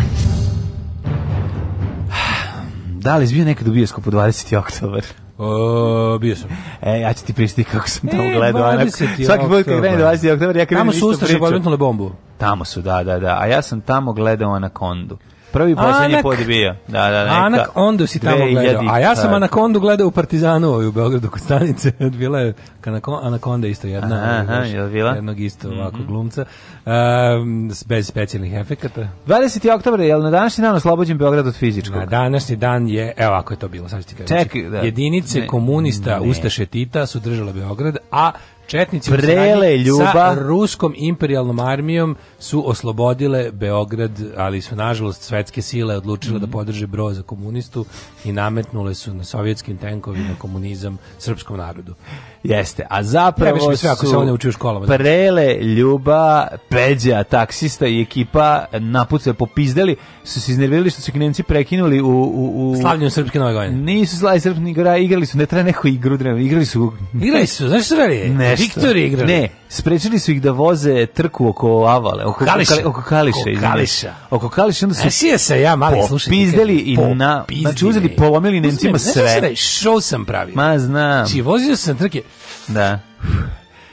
Da li izbio nekad u bioskopu 20. oktobar? O, bio sam. E, ja ću ti pristiti kako sam tamo e, gledao. 20. Svaki put kad gledam 20. oktobar, ja krenem ništa priču. Tamo su ustaše bombu. Tamo su, da, da, da. A ja sam tamo gledao na kondu. Prvi poslednji Anak, put bio. Da, da, neka. Anak Ondu si tamo gledao. A ja sam Anakondu gledao u Partizanu ovaj, u Beogradu kod stanice. [laughs] Bila je Anakonda isto jedna. Aha, aha, ovaj, je bila? Jednog isto mm -hmm. ovako glumca. Um, bez specijalnih efekata. 20. oktober je na današnji dan oslobođen Beograd od fizičkog? Na današnji dan je, evo ako je to bilo, sad ću ti kažem. Ček, da. Jedinice ne, komunista ne. Ustaše Tita su držale Beograd, a Četnici Prele, ljuba. sa ruskom imperialnom armijom su oslobodile Beograd, ali su nažalost svetske sile odlučile mm -hmm. da mhm. podrže bro za komunistu i nametnule su na sovjetskim tenkovima komunizam srpskom narodu. Jeste, a zapravo sve, ako se one uči u školama. Da. Prele, Ljuba, Peđa, taksista i ekipa naput se popizdeli, su se iznervirali što su Nemci prekinuli u... u, u... Slavljenju Srpske nove godine. Nisu slavili Srpske nove igrali su, ne treba neku igru, ne, igrali su... Igrali su, znaš što radi? Nešto. Viktori igrali. Ne, sprečili su ih da voze trku oko Avale, oko Kališa. Oko, Kališa. Oko Kališa. Oko Kališa, onda su... E, se ja mali slušaj. Popizdeli i na... Znači, uzeli, polomili Nemcima sve. Znaš što sam pravio? Ma, znam. Znači, vozio sam trke, Da.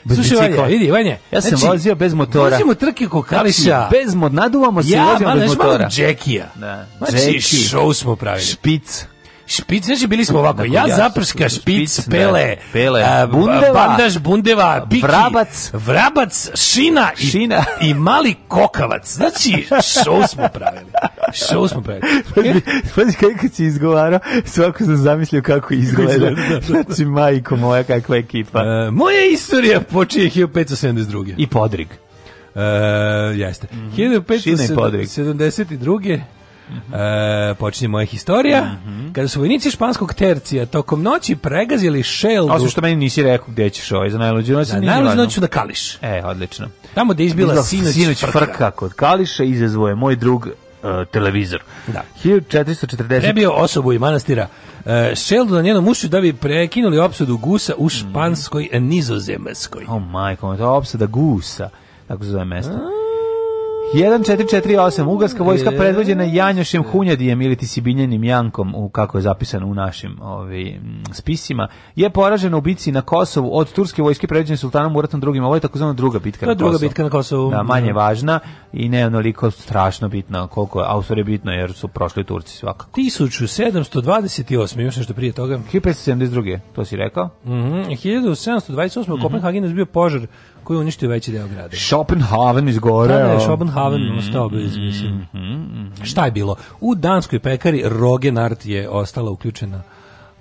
Bez Slušaj, bicikla. Vanja, vidi, Vanja. Ja sam znači, vozio bez motora. Vozimo trke kokališa. Bez mod, naduvamo se ja, i vozimo bez motora. Ja, malo Džekija. Da. Znači, show smo pravili. Špic. Špic, znači bili smo ovako, ja, Zaprška, špic, da, pele, pele a, bundeva, bandaž bundeva, biki, vrabac, vrabac šina, i, šina. i mali kokavac. Znači, show smo pravili. Show smo pravili. Pazi kako si izgovarao, svako sam zamislio kako izgleda. Da, da. Znači, majko moja, kakva ekipa. Uh, moja istorija počinje 1572. I podrig. Uh, jeste. Mm -hmm. 1572. Uh -huh. e, počinje moja historija. Uh mhm. -huh. Kada su vojnici španskog tercija tokom noći pregazili šeldu... Osim što meni nisi rekao gde ćeš ovaj za najluđu noć. Za najluđu noć ću da kališ. E, odlično. Tamo gde je izbila sinoć, sinoć frka. frka kod kališa izazvoje moj drug uh, televizor. Da. 1440. Prebio osobu i manastira uh, šeldu na njenom ušu da bi prekinuli opsadu gusa u mhm. španskoj mm. nizozemskoj. oh, majko, to je opsada gusa. Tako se zove mesto. Mm. 1448, Ugarska vojska predvođena Janjošem Hunjadijem ili Tisibinjanim Jankom, u, kako je zapisano u našim ovi, ovaj, spisima, je poražena u bici na Kosovu od turske vojske predvođene sultanom Muratom II. Ovo je takozvana druga bitka na Kosovu. druga bitka na Kosovu. Da, manje da. važna i ne onoliko strašno bitna koliko je, a u stvari bitno jer su prošli Turci svakako. 1728, još nešto prije toga. 1572, to si rekao? Mm 1728. u mm -hmm. Kopenhagenu je bio požar koji je uništio veći deo grada. Schopenhaven izgoreo. Da, da ne, Schopenhaven mm, mm-hmm, ostao bez, mislim. Mm, mm, Šta je bilo? U danskoj pekari Rogenart je ostala uključena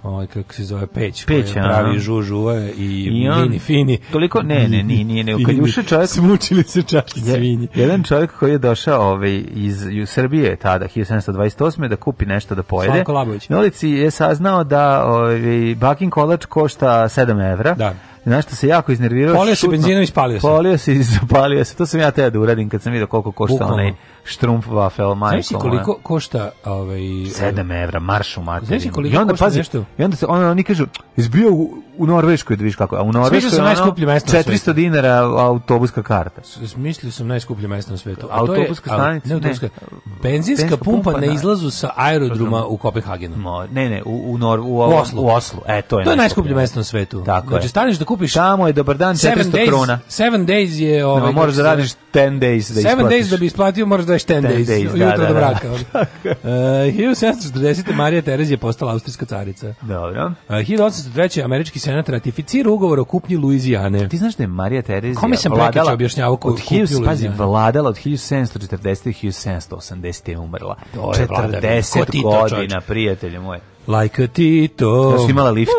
ovaj kako se zove peć, peć koja pravi žužuva i, I on, mini fini. Toliko ne, ne, nije, nije, ne, kad ušao čovjek smučili se čaši je, svinje. Jedan čovjek koji je došao ovaj iz u Srbije tada 1728 da kupi nešto da pojede. Na ulici je saznao da ovaj baking kolač košta 7 evra. Da Znaš što se jako iznervirao? Polio se benzinom i spalio se. Polio se i zapalio se. To sam ja teo da uradim kad sam vidio koliko košta onaj Strumpfwafel, majko. Znaš koliko košta ovaj 7 evra marš u materinu. Znaš koliko I onda pazi nešto. I onda se ona oni kažu izbio u, u Norveškoj da vidiš kako, a u Norveškoj je najskuplje mesto. 400 dinara autobuska karta. Mislio sam najskuplje mesto na svetu. autobuska stanica, ne, autobuska. Benzinska pumpa na da. izlazu sa aerodroma u Kopenhagenu. No, ne, ne, u u Nor u, Oslo. U Oslo. E, to je. To je najskuplje mesto na svetu. Tako Znači staniš da kupiš tamo je dobar dan 700 krona. 7 days je ovaj. No, možeš da radiš 10 days da 7 isplatiš. 7 days da bi isplatio moraš da ješ 10, days, days jutro da, da, da, do mraka. Da, da. uh, 1740. Marija Terezija postala austrijska carica. Dobro. E, uh, 1803. američki senat ratificira ugovor o kupnji Luizijane. Ti znaš da je Marija Terezija Kome sam vladala, objašnjavao od kupnju Luizijane? Vladala od 1740. do 1780. je umrla. To je 40 vladavina. godina, prijatelje moje. Like a Tito. Da si imala lift?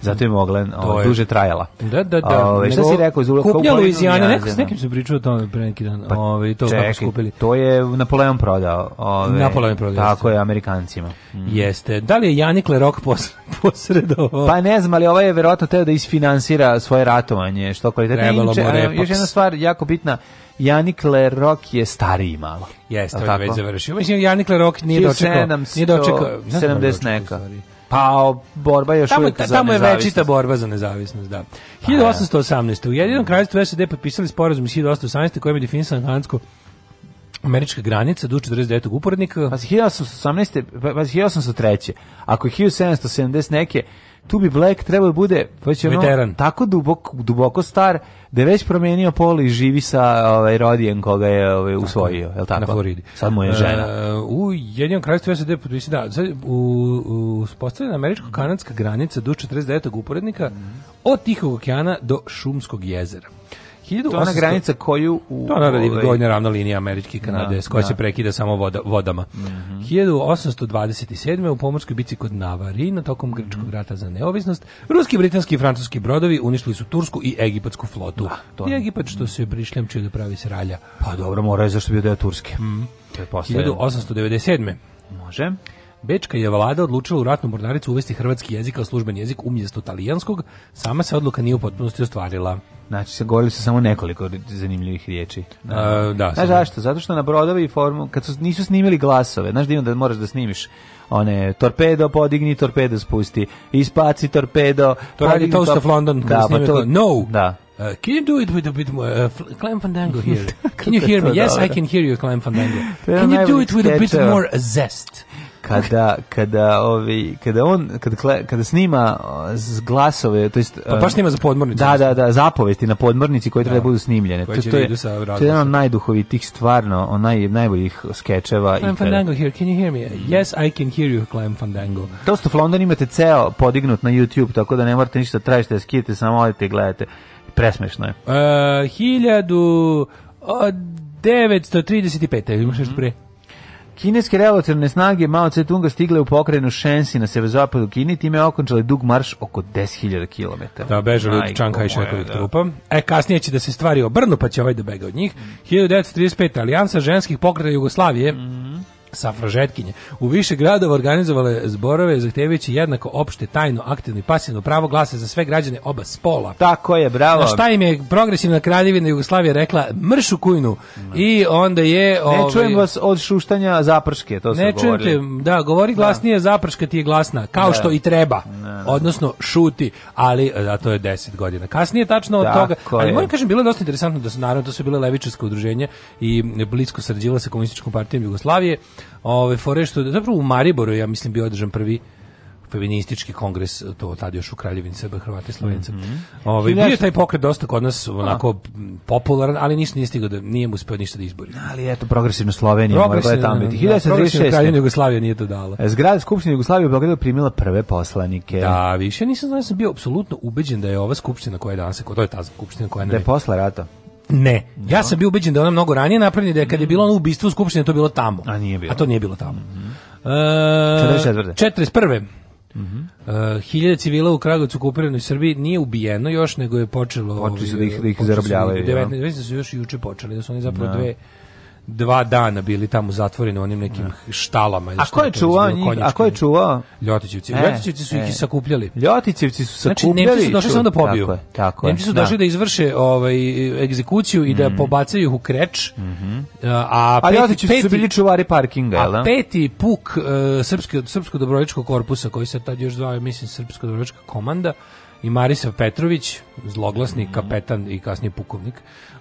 Zato je mogla, o, ovaj, je. duže trajala. Da, da, da. Ove, ovaj, šta si rekao? Zula, kupnja Luizijana, neko, s nekim se pričao o tome pre neki dan. Pa, ove, ovaj, to čekaj, kako skupili. to je Napoleon prodao. Ove, Napoleon prodao. Tako je, Amerikancima. Mm. Jeste. Da li je Janik Lerok [laughs] posredovao? Pa ne znam, ali ovaj je verovatno teo da isfinansira svoje ratovanje, što kvalitetno. Da, da, Inče, još jedna stvar jako bitna, Janik Lerok je stariji malo. Jeste, on je već završio. Mislim, Janik Lerok nije dočekao. Nije dočekao. 70 da neka. Stariji. Pa borba je još tamo, uvijek ta, tamo je večita borba za nezavisnost, da. 1818. Pa, U jedinom kraljstvu SED potpisali sporazum iz 1818. kojim je definisan kanadsko američka granica do 49. uporednika. Pa 1818. Pa 1803. Ako je 1770 neke tu bi Black trebao da bude već pa ono, tako dubok, duboko star da je već promijenio pol i živi sa ovaj, rodijem koga je ovaj, usvojio, je li tako? Na Floridi. Sad mu je e, žena. Uh, u jednom kraljstvu SAD potpisi, da, sad, u, u postavljena američko-kanadska granica do 49. uporednika mm -hmm. od Tihog okeana do Šumskog jezera. 1800... To je ona granica koju... U, to je ovaj... gornja ravna linija Američke i da, Kanade, da, s koja da. se prekida samo voda, vodama. Mm -hmm. 1827. u pomorskoj bici kod Navarina, tokom Grčkog mm -hmm. rata za neovisnost, ruski, britanski i francuski brodovi uništili su Tursku i Egipatsku flotu. Da, to... I Egipat što se prišljamčio da pravi se ralja. Pa dobro, mora je zašto bio deo Turske. Mm. To 1897. Može. Bečka je vlada odlučila u ratnu mornaricu uvesti hrvatski jezik kao služben jezik umjesto talijanskog. Sama se odluka nije u potpunosti ostvarila. Znači, se govorili su samo nekoliko zanimljivih riječi. A, da, znaš zašto? Zato što na brodovi formu, kad su, nisu snimili glasove, znaš divno da, da moraš da snimiš one torpedo podigni, torpedo spusti, ispaci torpedo. To radi Toast of London. Da, pa to, no! Da. Uh, can you do it with a bit more uh, Clem Fandango here? [laughs] can you hear me? Yes, I can hear you, Clem Fandango. Can you do it with a bit more zest? kada kada ovi kada on kada kada snima s glasove to jest pa baš e, snima za podmornicu da da da zapovesti na podmornici koje da, treba da budu snimljene to, to je da to je jedan od najduhovitih stvarno onaj najboljih skečeva Clem i Fandango here can you hear me yes I can hear you Clem Fandango to of London imate ceo podignut na YouTube tako da ne morate ništa da tražite da skijete samo odete i gledate presmešno je e, uh, 935 imaš nešto mhm. pre mm -hmm. Kineske revolucionarne snage Mao Tse Tunga stigle u pokrajinu Shensi na severozapadu Kine i time okončali dug marš oko 10.000 km. Da, bežali od Čanka i Šekovih da. trupa. E, kasnije će da se stvari obrnu, pa će ovaj da bega od njih. 1935. Mhm. Alijansa ženskih pokreta Jugoslavije mm -hmm sa safražetkinje u više gradova organizovale zborove zahtevajući jednako opšte tajno aktivno i pasivno pravo glasa za sve građane oba spola. Tako je, bravo. Na šta im je progresivna kraljevina Jugoslavije rekla mršu kujnu no. i onda je ovaj, Ne čujem vas od šuštanja zaprške, to Ne čujem te, da, govori da. glasnije, da. zaprška ti je glasna, kao da. što i treba. Da. Odnosno šuti, ali da to je 10 godina. Kasnije tačno od toga, ali moram kažem bilo je dosta interesantno da su naravno to su bile levičarsko udruženje i blisko sarađivalo sa komunističkom partijom Jugoslavije Ove, fore što, zapravo u Mariboru, ja mislim, bio održan prvi feministički kongres to tad još u Kraljevini Srba, Hrvata i Slovenca. Mm -hmm. Ovaj bio taj pokret dosta kod nas onako popularan, ali ništa nije stiglo da nije mu uspeo ništa da izbori. Ali eto progresivno Slovenija, mogla je tamo da, biti. 1936. Da, Kraljevina Jugoslavija nije to dala. E, Zgrada skupštine Jugoslavije u Beogradu primila prve poslanike. Da, više nisam znao, sam bio apsolutno ubeđen da je ova skupština koja je danas, to je ta skupština koja da je... Da je posle rata. Ne. No. Ja da. sam bio ubeđen da je ona mnogo ranije napravljena, da je kad je bilo ono ubistvo u Skupštini, da to bilo tamo. A nije bilo. A to nije bilo tamo. Mm -hmm. e, 41. Mm -hmm. uh, hiljade civila u Kragovicu kupiranoj Srbiji nije ubijeno još, nego je počelo... Počeli su da ih, da ih da zarobljavaju. 19, ja. su još juče počeli, da su oni zapravo no. dve dva dana bili tamo zatvoreni u onim nekim da. štalama ili A ko je čuvao njih? A ko je čuvao? Ljotićevci. E, Ljotićevci su ih e. i sakupljali. Ljotićevci su sakupljali. Znači, Nemci su došli samo da pobiju. Tako je, tako je. Nemci su da. došli da, da izvrše ovaj egzekuciju i da mm. pobacaju ih u kreč. Mm -hmm. A, a Ljotićevci su bili čuvari parkinga, jel? A peti puk uh, srpsko srpsko korpusa koji se tad još zvao, mislim, srpsko dobrovoljačka komanda i Marisav Petrović, zloglasni mm -hmm. kapetan i kasnije pukovnik,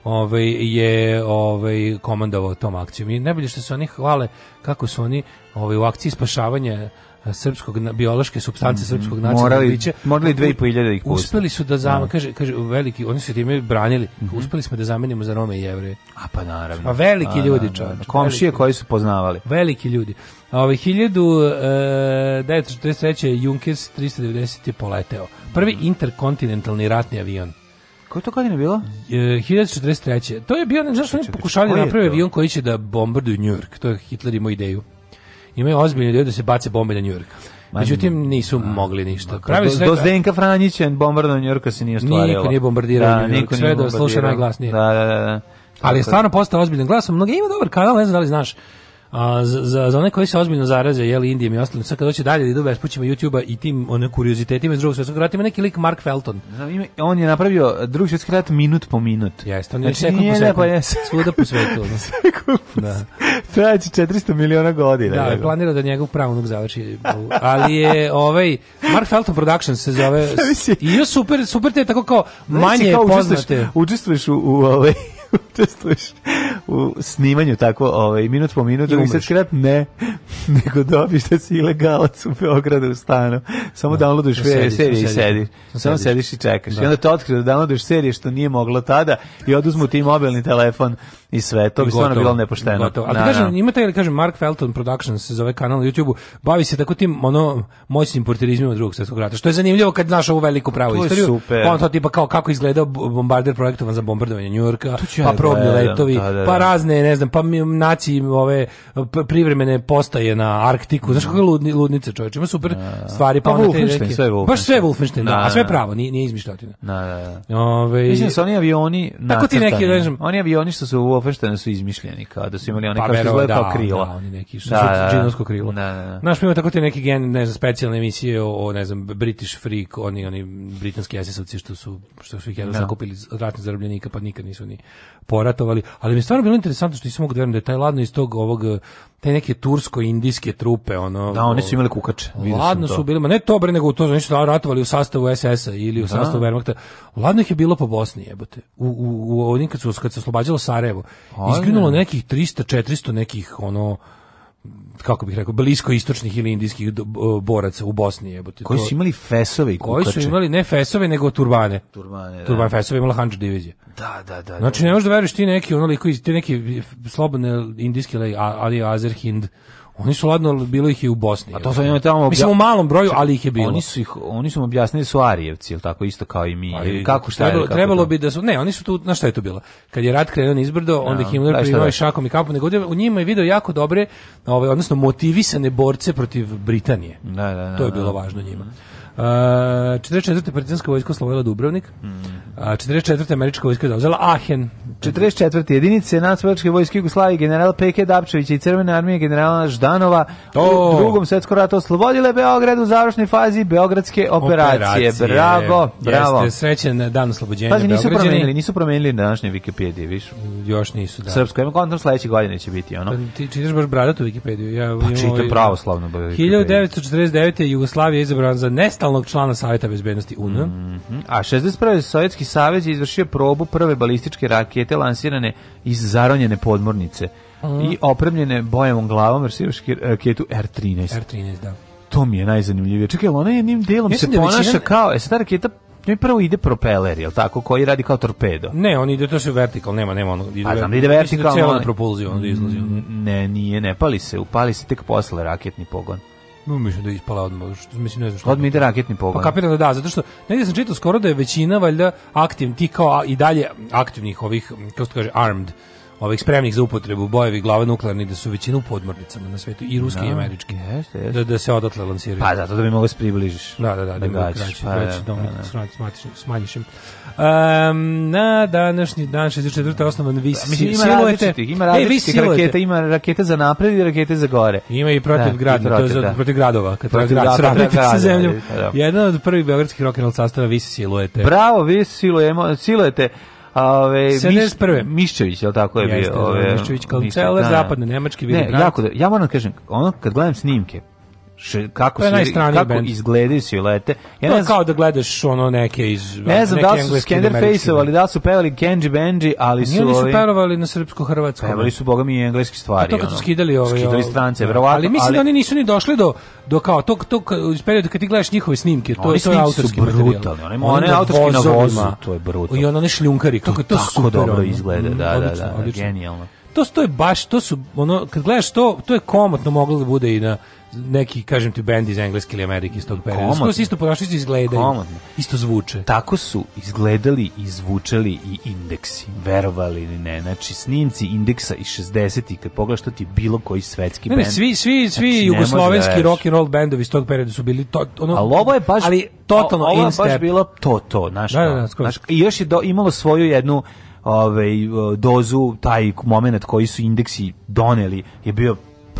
ovaj, je ovaj, komandovao tom akcijom. I najbolje što se oni hvale kako su oni ovaj, u akciji spašavanja srpskog biološke supstance mhm. srpskog nacionalnog bića. Morali 2.500 da ih pusti. Uspeli su da zam, da. kaže, kaže veliki, oni su time branili. Mm -hmm. Uspeli smo da zamenimo za Rome i Jevreje. A pa naravno. Pa veliki A, ljudi, čovek Komšije koji su poznavali. Veliki ljudi. A ovaj 1943. E, Junkers 390 je poleteo. Prvi mhm. interkontinentalni ratni avion. Koje to godine bilo? E, 1943. To je bio, ne znaš, oni pokušali da napraviti avion koji će da bombarduju Njujork. To je Hitler imao ideju imaju ozbiljne ideje da se bace bombe na Njujork. Međutim, nisu mogli ništa. Pa Pravi do, do Zdenka Franjića bombardovanje Njujorka se nije ostvarilo. Niko nije bombardirao da, Njurk, sve da sluša najglasnije. Da, da, da, da. Ali je stvarno postao ozbiljan glasom. mnogi ima dobar kanal, ne znam da li znaš. A, za, za one koji se ozbiljno zaraze, jel, Indijom i ostalim, sad kad doće dalje da idu bespućima YouTube-a i tim one kuriozitetima iz drugog svjetskog rata, ima neki lik Mark Felton. Znam, ima, on je napravio drugi svjetski rat minut po minut. Jeste, on je znači, sekund po sekund. Ne, [laughs] Svuda po svetu. sekund da. [laughs] Trajeći 400 miliona godina. Da, nego. planira da njegov pravnog završi. Ali je ovaj, Mark Felton Productions se zove, [laughs] i još super, super te tako kao manje znači, kao poznate. Učestvuješ, učestvuješ u, u ovaj [laughs] učestvuješ u snimanju tako ovaj, minut po minutu i sad krep ne, [laughs] nego dobiš da si ilegalac u Beogradu u stanu. Samo da. downloaduješ da da serije sedi, i sediš. Da Samo sediš i čekaš. Da. I onda te otkrije da downloaduješ serije što nije moglo tada i oduzmu ti mobilni telefon i sve to bi stvarno bilo nepošteno. Gotovo. da, na, kažem, da. ima taj, kažem, Mark Felton Productions se zove kanal na YouTube-u, bavi se tako tim ono, moćnim portirizmima drugog svjetskog rata, što je zanimljivo kad znaš ovu veliku pravu to istoriju. Super. Pa on to tipa kao kako izgledao bombarder projektovan za bombardovanje Njujorka, pa da probni letovi, da, da, pa da. pa razne, ne znam, pa naci ove privremene postaje na Arktiku, znaš kakve ludni, ludnice čovječ, ima super da. stvari, pa, pa onda reke. Sve Baš sve Wolfenstein, da, a sve pravo, nije, nije izmišljotina. Da, da, da. Ove, Mislim su oni avioni, tako ti neki, kažem, oni avioni što su Wolfensteina su izmišljeni, kada su imali one pa, kao što izgleda kao da, krila. Da, oni neki su da, da, da. džinovsko krilo. Da, da. da. Znaš, ima tako te neki gen, ne znam, specijalne emisije o, o, ne znam, British Freak, oni, oni britanski esisovci što su, što su ih jedno zakupili od ratnih zarobljenika, pa nikad nisu ni poratovali. Ali mi je stvarno bilo interesantno što nisam mogu da verujem da je taj ladno iz tog ovog te neke tursko-indijske trupe, ono... Da, oni su ovaj, imali kukače. Ladno su bili, ma ne to bre, nego to, znači su ratovali u sastavu SS-a ili u da. sastavu Wehrmachta. Ladno ih je bilo po Bosni, jebote. U, u, u onim kad, su, kad se oslobađalo Sarajevo. Izginulo nekih 300-400 nekih, ono, kako bih rekao, blisko istočnih ili indijskih boraca u Bosni. Jebote. Koji su imali fesove i Koji su imali ne fesove, nego turbane. Turbane, da. Turban fesove imala Hanđa divizija. Da, da, da, da. Znači, ne možeš da veruješ ti neki, onoliko iz ti neki slobodne indijski, ali Azerhind, Hind, Oni su ladno, bilo ih i u Bosni. A to su oni tamo Mislim u malom broju, ali ih je bilo. Oni su ih, oni su objasnili su Arijevci, ili tako isto kao i mi. Ali, kako šta trebalo, je, kako trebalo bi da su ne, oni su tu, na šta je to bilo? Kad je rat krenuo izbrdo, no, onda ih da, Himmler da, primao da. šakom i kapom, nego u njima je video jako dobre, ovaj, odnosno motivisane borce protiv Britanije. Da, da, da, to je bilo važno njima. 44. partizanska vojska oslovila Dubrovnik. Mm. 44. američka vojska zauzela Aachen. 44. jedinice nacionalne vojske Jugoslavije general P.K. Dapčević i Crvene armije generala Ždanova oh. u drugom svetskom ratu oslobodile Beograd u završnoj fazi beogradske operacije. operacije. Bravo, bravo. Jeste srećen dan oslobođenja Pazi, nisu promenili, nisu promenili na današnje Wikipedije, viš? Još nisu, da. Srpsko, ima kontra sledeće godine će biti, ono. Pa, ti čitaš baš bradatu Wikipediju. Ja, pa čitam ovaj pravoslavno. 1949. Jugoslavija je izabran za nesta samostalnog člana Savjeta bezbednosti UN. Mm -hmm. A 61. Sovjetski savez je izvršio probu prve balističke rakete lansirane iz zaronjene podmornice mm. i opremljene bojevom glavom versivaški raketu e, R-13. R-13, da. To mi je najzanimljivije. Čekaj, ona jednim delom Mislim se da ponaša većina... kao, je ta raketa Njoj prvo ide propeler, jel tako, koji radi kao torpedo. Ne, on ide to se vertikal, nema, nema ono. Ide, A znam, ide da vertikal, on... propulzija, on da izlazi. Ne, nije, ne pali se, upali se tek posle raketni pogon. No, mislim da je ispala odmah, što, mislim, ne znam što. Odmah da ide raketni pogon. Pa kapiram da da, zato što negdje sam čitao skoro da je većina, valjda, aktivni, ti kao i dalje aktivnih ovih, kako se kaže, armed, ovih spremnih za upotrebu bojevi glava nuklearni da su većinu podmornicama na svetu i ruski no, i da, američki. Jeste, da, jeste. Da, da se odatle lansiraju. Pa zato da bi mogao da približiš. Da, da, da, da, da kraći, pa, kraći, da, da, pa da. Um, na današnji dan 64. osnovan vi pa, mislim, ima silujete. Ima različitih raketa, ima rakete za napred i rakete za gore. Ima i protiv da, grada, protiv, to je za, da. protiv gradova, kad protiv grad sravnite sa zemljom. Da, da. Jedan od prvih beogradskih rock and roll sastava vi silujete. Bravo, vi silujemo, silujete. silujete Ove, 71. Miščević, je li tako je Jeste, bio? Da, ove Miščević, kao kancelar, zapadne, nemački, ne, jako da, ja moram da kažem, ono, kad gledam snimke, Še, kako to su, kako band. izgledaju silete. Ja to ne znam, kao da gledaš ono neke iz Ne znam da su Skender Face, ali da su pevali Kenji Benji, ali su Oni su pevali na srpsko hrvatsko. Pevali su bogami i engleski stvari. A pa to kad su skidali ove, skidali strance, da. verovatno. Ali mislim da ali, da oni nisu ni došli do do kao tog tog iz perioda kad ti gledaš njihove snimke, to je to je autorski materijal. Oni, one autorski na vozu, to je brutalno. I ono ne šljunkari, kako to, to super, dobro izgleda, da, da, da, genijalno to je baš, to su, ono, kad gledaš to, to je komotno moglo da bude i na neki, kažem ti, bend iz Engleske ili Amerike iz tog perioda. Komotno. Skoro isto ponašaju izgledaju. Komotno. Isto zvuče. Tako su izgledali i zvučali i indeksi, verovali ili ne. Znači, snimci indeksa iz 60-ih, kad pogledaš to ti bilo koji svetski bend band. svi, svi, svi znači, da jugoslovenski rock and roll bendovi iz tog perioda su bili to, ono, ali ovo je baš, ali totalno ovo je baš bilo to, to, znaš, da, da, da, I još je do, imalo svoju jednu ovaj, dozu, taj moment koji su indeksi doneli je bio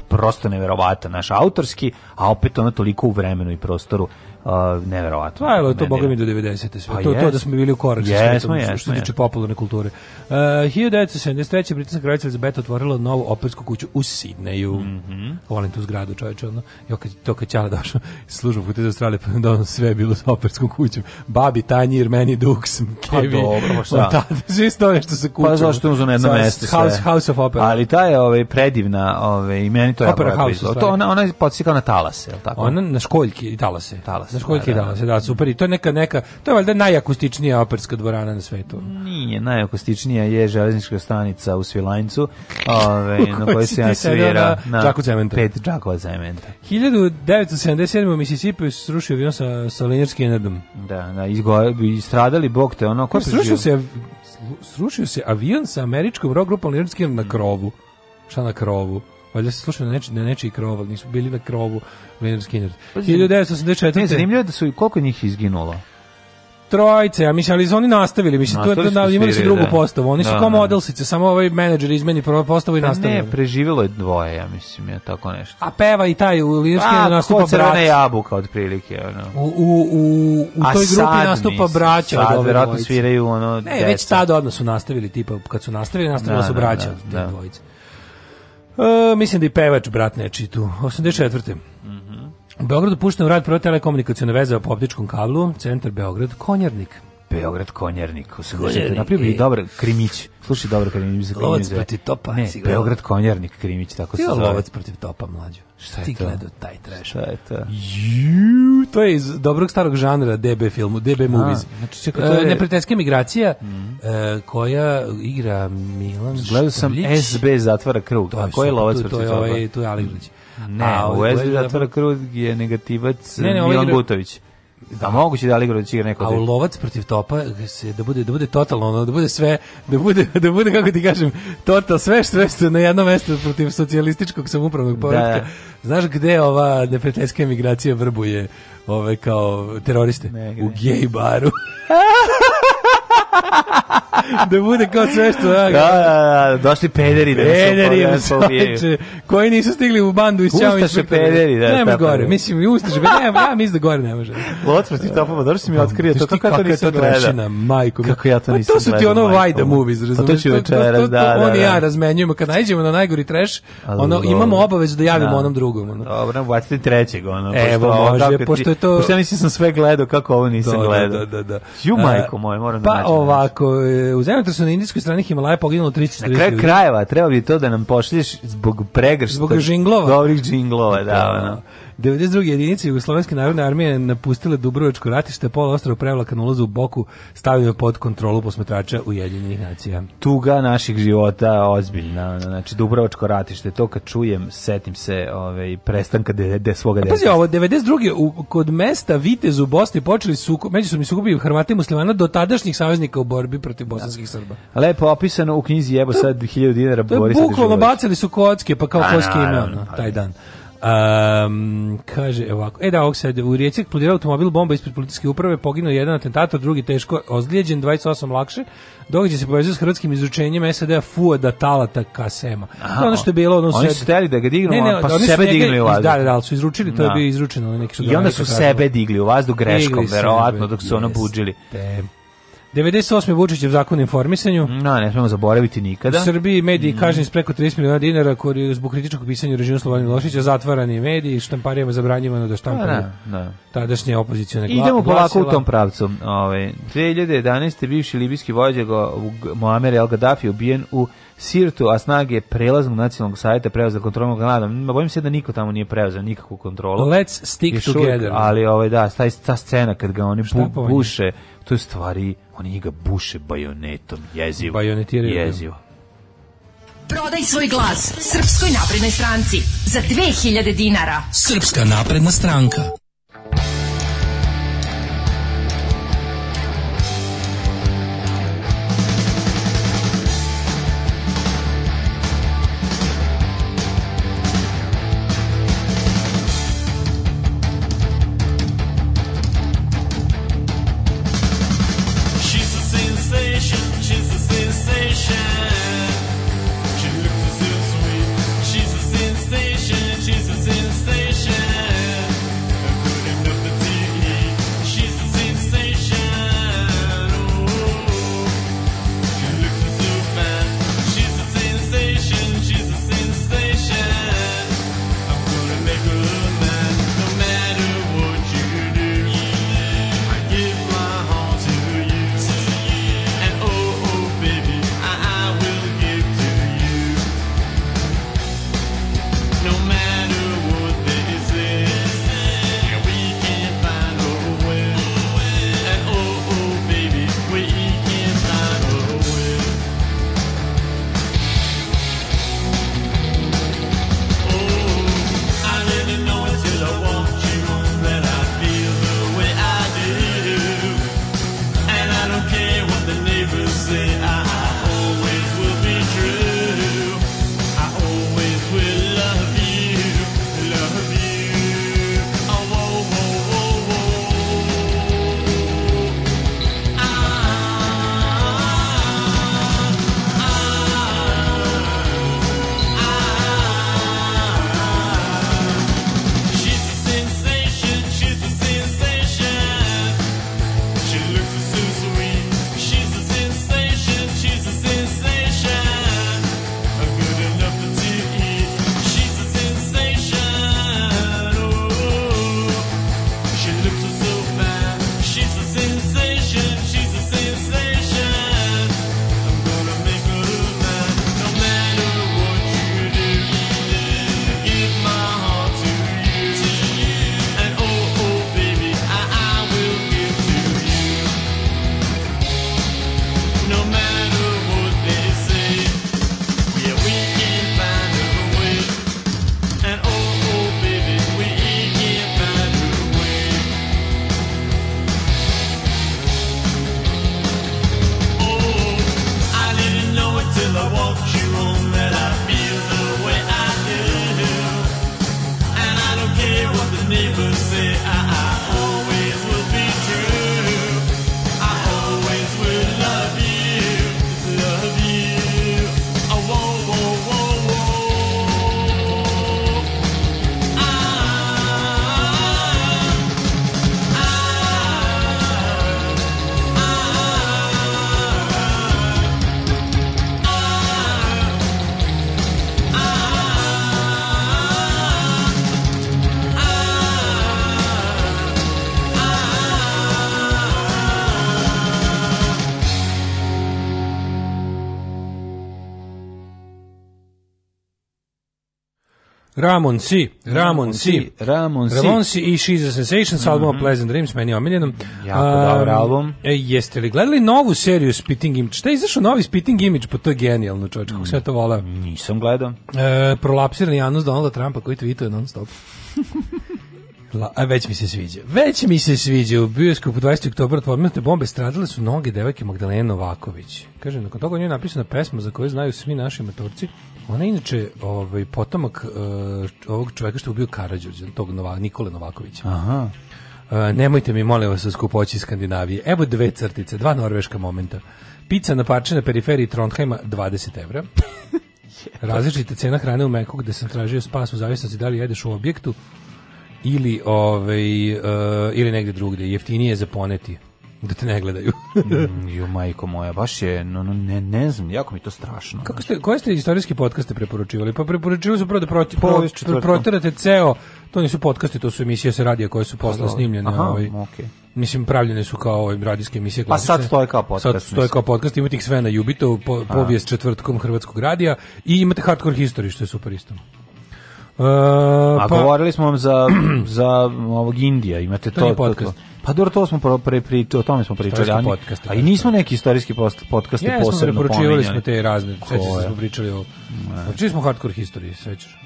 prosto neverovatan naš autorski, a opet ono toliko u vremenu i prostoru Uh, neverovatno. Trajalo je to, boga mi, do 90. sve. Pa to, yes. to da smo bili u korak sa yes, svetom, yes, što tiče popularne kulture. Uh, 1973. Britanska kraljica Elizabeta otvorila novu opersku kuću u Sidneju. Mm -hmm. Volim tu zgradu, čoveče, ono. Jo, kad, to kad Ćala došao [laughs] službu puta iz Australije, pa onda ono sve bilo sa operskom kućom. Babi, tanjir, meni, duks, pa kevi. Pa dobro, pa [laughs] šta? Tada, svi stoje što se kućom. Pa zašto uzem jedno mesto sve. House, house of Opera. Ali ta je ovaj, predivna, ovaj, i meni to je... Opera House. To ona, ona je podsjekala na talase, je li tako? Ona na školjki i talase. Talase znaš koliko pa da. je da, super. I to je neka, neka, to je valjda najakustičnija operska dvorana na svetu. Nije, najakustičnija je železnička stanica u Svilajncu, [laughs] ove, na kojoj se ja svira na, na cementa. pet džakova cementa. 1977. u Mississippi srušio avion sa, sa linjarskim enerdom. Da, da, izgo, stradali, bog te, ono, ko Srušio se, srušio se avion sa američkom rock grupom linjarskim na krovu. Šta na krovu? Valjda se slušali na, neči, na nečiji krov, ali nisu bili na krovu Leonard Skinner. 1984. Pa ne, zanimljivo da su koliko njih izginulo. Trojice, a mislim, ali su oni nastavili, mislim, tu, da, da, imali su drugu da. postavu, oni da, su kao da. modelsice, samo ovaj menadžer izmeni prvo postavu i pa nastavili. Ne, preživjelo je dvoje, ja mislim, je tako nešto. A peva i taj u Lirski nastupa brat. A, ko jabuka, otprilike, ono. U, u, u, u toj sad, grupi nastupa mislim, braća. Sad, verovatno sviraju, ono, Ne, već tad odmah su nastavili, tipa, kad su nastavili, nastavili da, su da, braća, da, dvojice. E, mislim da i pevač, brat, neči tu. 84. Mm U Beogradu pušteno u rad prva telekomunikacijona veza po optičkom kablu, centar Beograd, Konjarnik. Beograd Konjernik. Konjernik. Napravio bi e. dobar Krimić. Slušaj, dobro Krimić. krimić Lovac protiv topa. Ne, sigurno. Beograd Konjernik Krimić, tako se zove. Lovac protiv topa, mlađo. Šta je Ti to? gledao taj trash. Šta je to? Ju, to je iz dobrog starog žanra DB filmu, DB A, movies. Znači, čekaj, to je... E, migracija mm -hmm. koja igra Milan Gledao sam SB zatvara krug. To je, ko je Lovac protiv topa? To je, ovaj, tu je Aliglić. Ne, A, u ovaj SB zatvara krug je negativac ne, ne, ovaj Milan Gutović. Da moguće da Aligro da će neko. A u lovac protiv topa se da bude da bude totalno, ono, da bude sve, da bude da bude kako ti kažem, total sve sve sve na jedno mesto protiv socijalističkog samoupravnog da. poretka. Da. Znaš gde ova neprijateljska emigracija vrbuje ove ovaj, kao teroriste? Negde. U gej baru. [laughs] [laughs] da bude kao sve što... Da, da, da, da, došli pederi da pederi da su pobijeni. Koji nisu stigli u bandu iz Ćao. Ustaše pederi, da. Nema gore, mislim, i ustaše, pa nema, ja mislim da gore ne može. Loc protiv topova, dobro si mi pa, otkrio, to kako ja to nisam gledao. Majko, kako ja pa to nisam gledao. To su ti ono Vajda movies, razumiješ? To ću večeras, da, da. On i da. ja razmenjujemo, kad najđemo na najgori trash, ono, imamo obavezu da javimo da. onom drugom. Ono. Dobro, bacite trećeg, ono. Evo, može, pošto je to... Pošto ja mislim sam sve gledao, kako ovo nisam gledao. Da, da, da. Ju, majko moj, moram da Pa ovako, e, u zemljotresu na indijskoj strani Himalaja poginulo 340 Na kraju krajeva treba bi to da nam pošlješ zbog pregršta. Zbog džinglova. Dobrih džinglova, da, da, ono. 92. jedinice Jugoslovenske narodne armije napustile Dubrovačko ratište, pola ostrava prevlaka na ulazu u Boku stavio pod kontrolu posmatrača Ujedinjenih nacija. Tuga naših života ozbiljna, znači Dubrovačko ratište, to kad čujem, setim se ovaj, prestanka de, de svoga deta. Pazi ovo, 92. U, kod mesta Vitez u Bosni počeli suko, među su mi sukobi Hrvata i muslimana do tadašnjih saveznika u borbi protiv bosanskih Srba. Da. Lepo opisano u knjizi Jebo sad 1000 dinara Borisa Bukvalno bacili su kocke, pa kao pa kocke ima pa taj da. dan. Um, kaže ovako, e da, ovog sad, u Rijeci eksplodirao automobil bomba ispred policijske uprave, poginuo jedan atentator, drugi teško ozlijeđen, 28 lakše, događa se povezuje s hrvatskim izručenjem SAD-a Fuada Talata Kasema. Aha, to ono što je bilo ono Oni su hteli da ga dignu, ne, ne, pa su sebe digli u da, vazduh. Da, da, ali su izručili, to da. je bio izručeno. Neki su I onda su sebe digli u vazdu greškom, verovatno, dok su ono buđili. Te. 98. Vučićev u o informisanju. No, mm, da, ne smemo zaboraviti nikada. U Srbiji mediji mm. kažnjeni s preko 30 miliona dinara koji zbog kritičkog pisanja režimu Slobodana Miloševića zatvarani mediji, štamparijama zabranjivano da štampaju. Pa, da, da. Tadašnje opozicione glasila. Idemo polako u tom pravcu. Ove ovaj, 2011. bivši libijski vođa Muammar el Gaddafi ubijen u Sirtu, a snage prelaznog nacionalnog savjeta preuzeo kontrolnog gledam. Bojim se da niko tamo nije preuzeo nikakvu kontrolu. Let's stick Još together. ali ovaj, da, ta, ta scena kad ga oni bu, buše, to je stvari, oni ga buše bajonetom, jezivo. Bajonetiraju. Jezivo. Prodaj svoj glas Srpskoj naprednoj stranci za 2000 dinara. Srpska napredna stranka. Ramon C, Ramon C, Ramon C, Ramon C i She's a Sensation sa albumom mhm. Pleasant Dreams, meni omiljenom. Jako dobar album. E, jeste li gledali novu seriju Spitting Image? Šta je izašao novi Spitting Image? Po pa to je genijalno, čovječ, kako sam ja to volao. Nisam gledao. E, prolapsirani Janus Donalda Trumpa koji tweetuje non stop. [laughs] La, a već mi se sviđa. Već mi se sviđa. U bioskopu 20. oktobra od podmetne bombe stradale su noge devojke Magdalene Novaković. Kaže, nakon toga njoj napisana pesma za koju znaju svi naši maturci. Ona je inače ovaj, potomak uh, ovog čoveka što je ubio Karadžođa, tog Nova, Nikole Novakovića. Aha. Uh, nemojte mi, molim vas, o skupoći Skandinavije. Evo dve crtice, dva norveška momenta. Pica na parče na periferiji Trondheima 20 evra. [laughs] Različita cena hrane u Mekog, gde sam tražio spas u zavisnosti da li jedeš u objektu ili ovaj uh, ili negde drugde jeftinije za poneti da te ne gledaju. [laughs] Mm, jo majko moja, baš je no, no, ne ne znam, jako mi to strašno. Kako ste koje ste istorijski podkaste preporučivali? Pa preporučivali su prvo da proti, pro, pro, proterate ceo, to nisu podkasti, to su emisije sa radija koje su posle snimljene, Aha, ovaj. Okay. Mislim pravljene su kao ovaj radijske emisije Pa sad to je kao podcast. Sad to je kao podcast, imate ih sve na Jubito, po, povijest četvrtkom Hrvatskog radija i imate Hardcore History što je super isto. Uh, A pa- govorili smo vam za, [clears throat] za ovog Indija, imate to. to, podcast. Pa dobro, to smo pre, pri, o tome smo pričali. Ani, podcaste, a i da. nismo neki istorijski post, podcaste ja, posebno pominjali. Preporučivali smo te razne, sećaš se da smo pričali o... Pričali pa smo hardcore history, sećaš.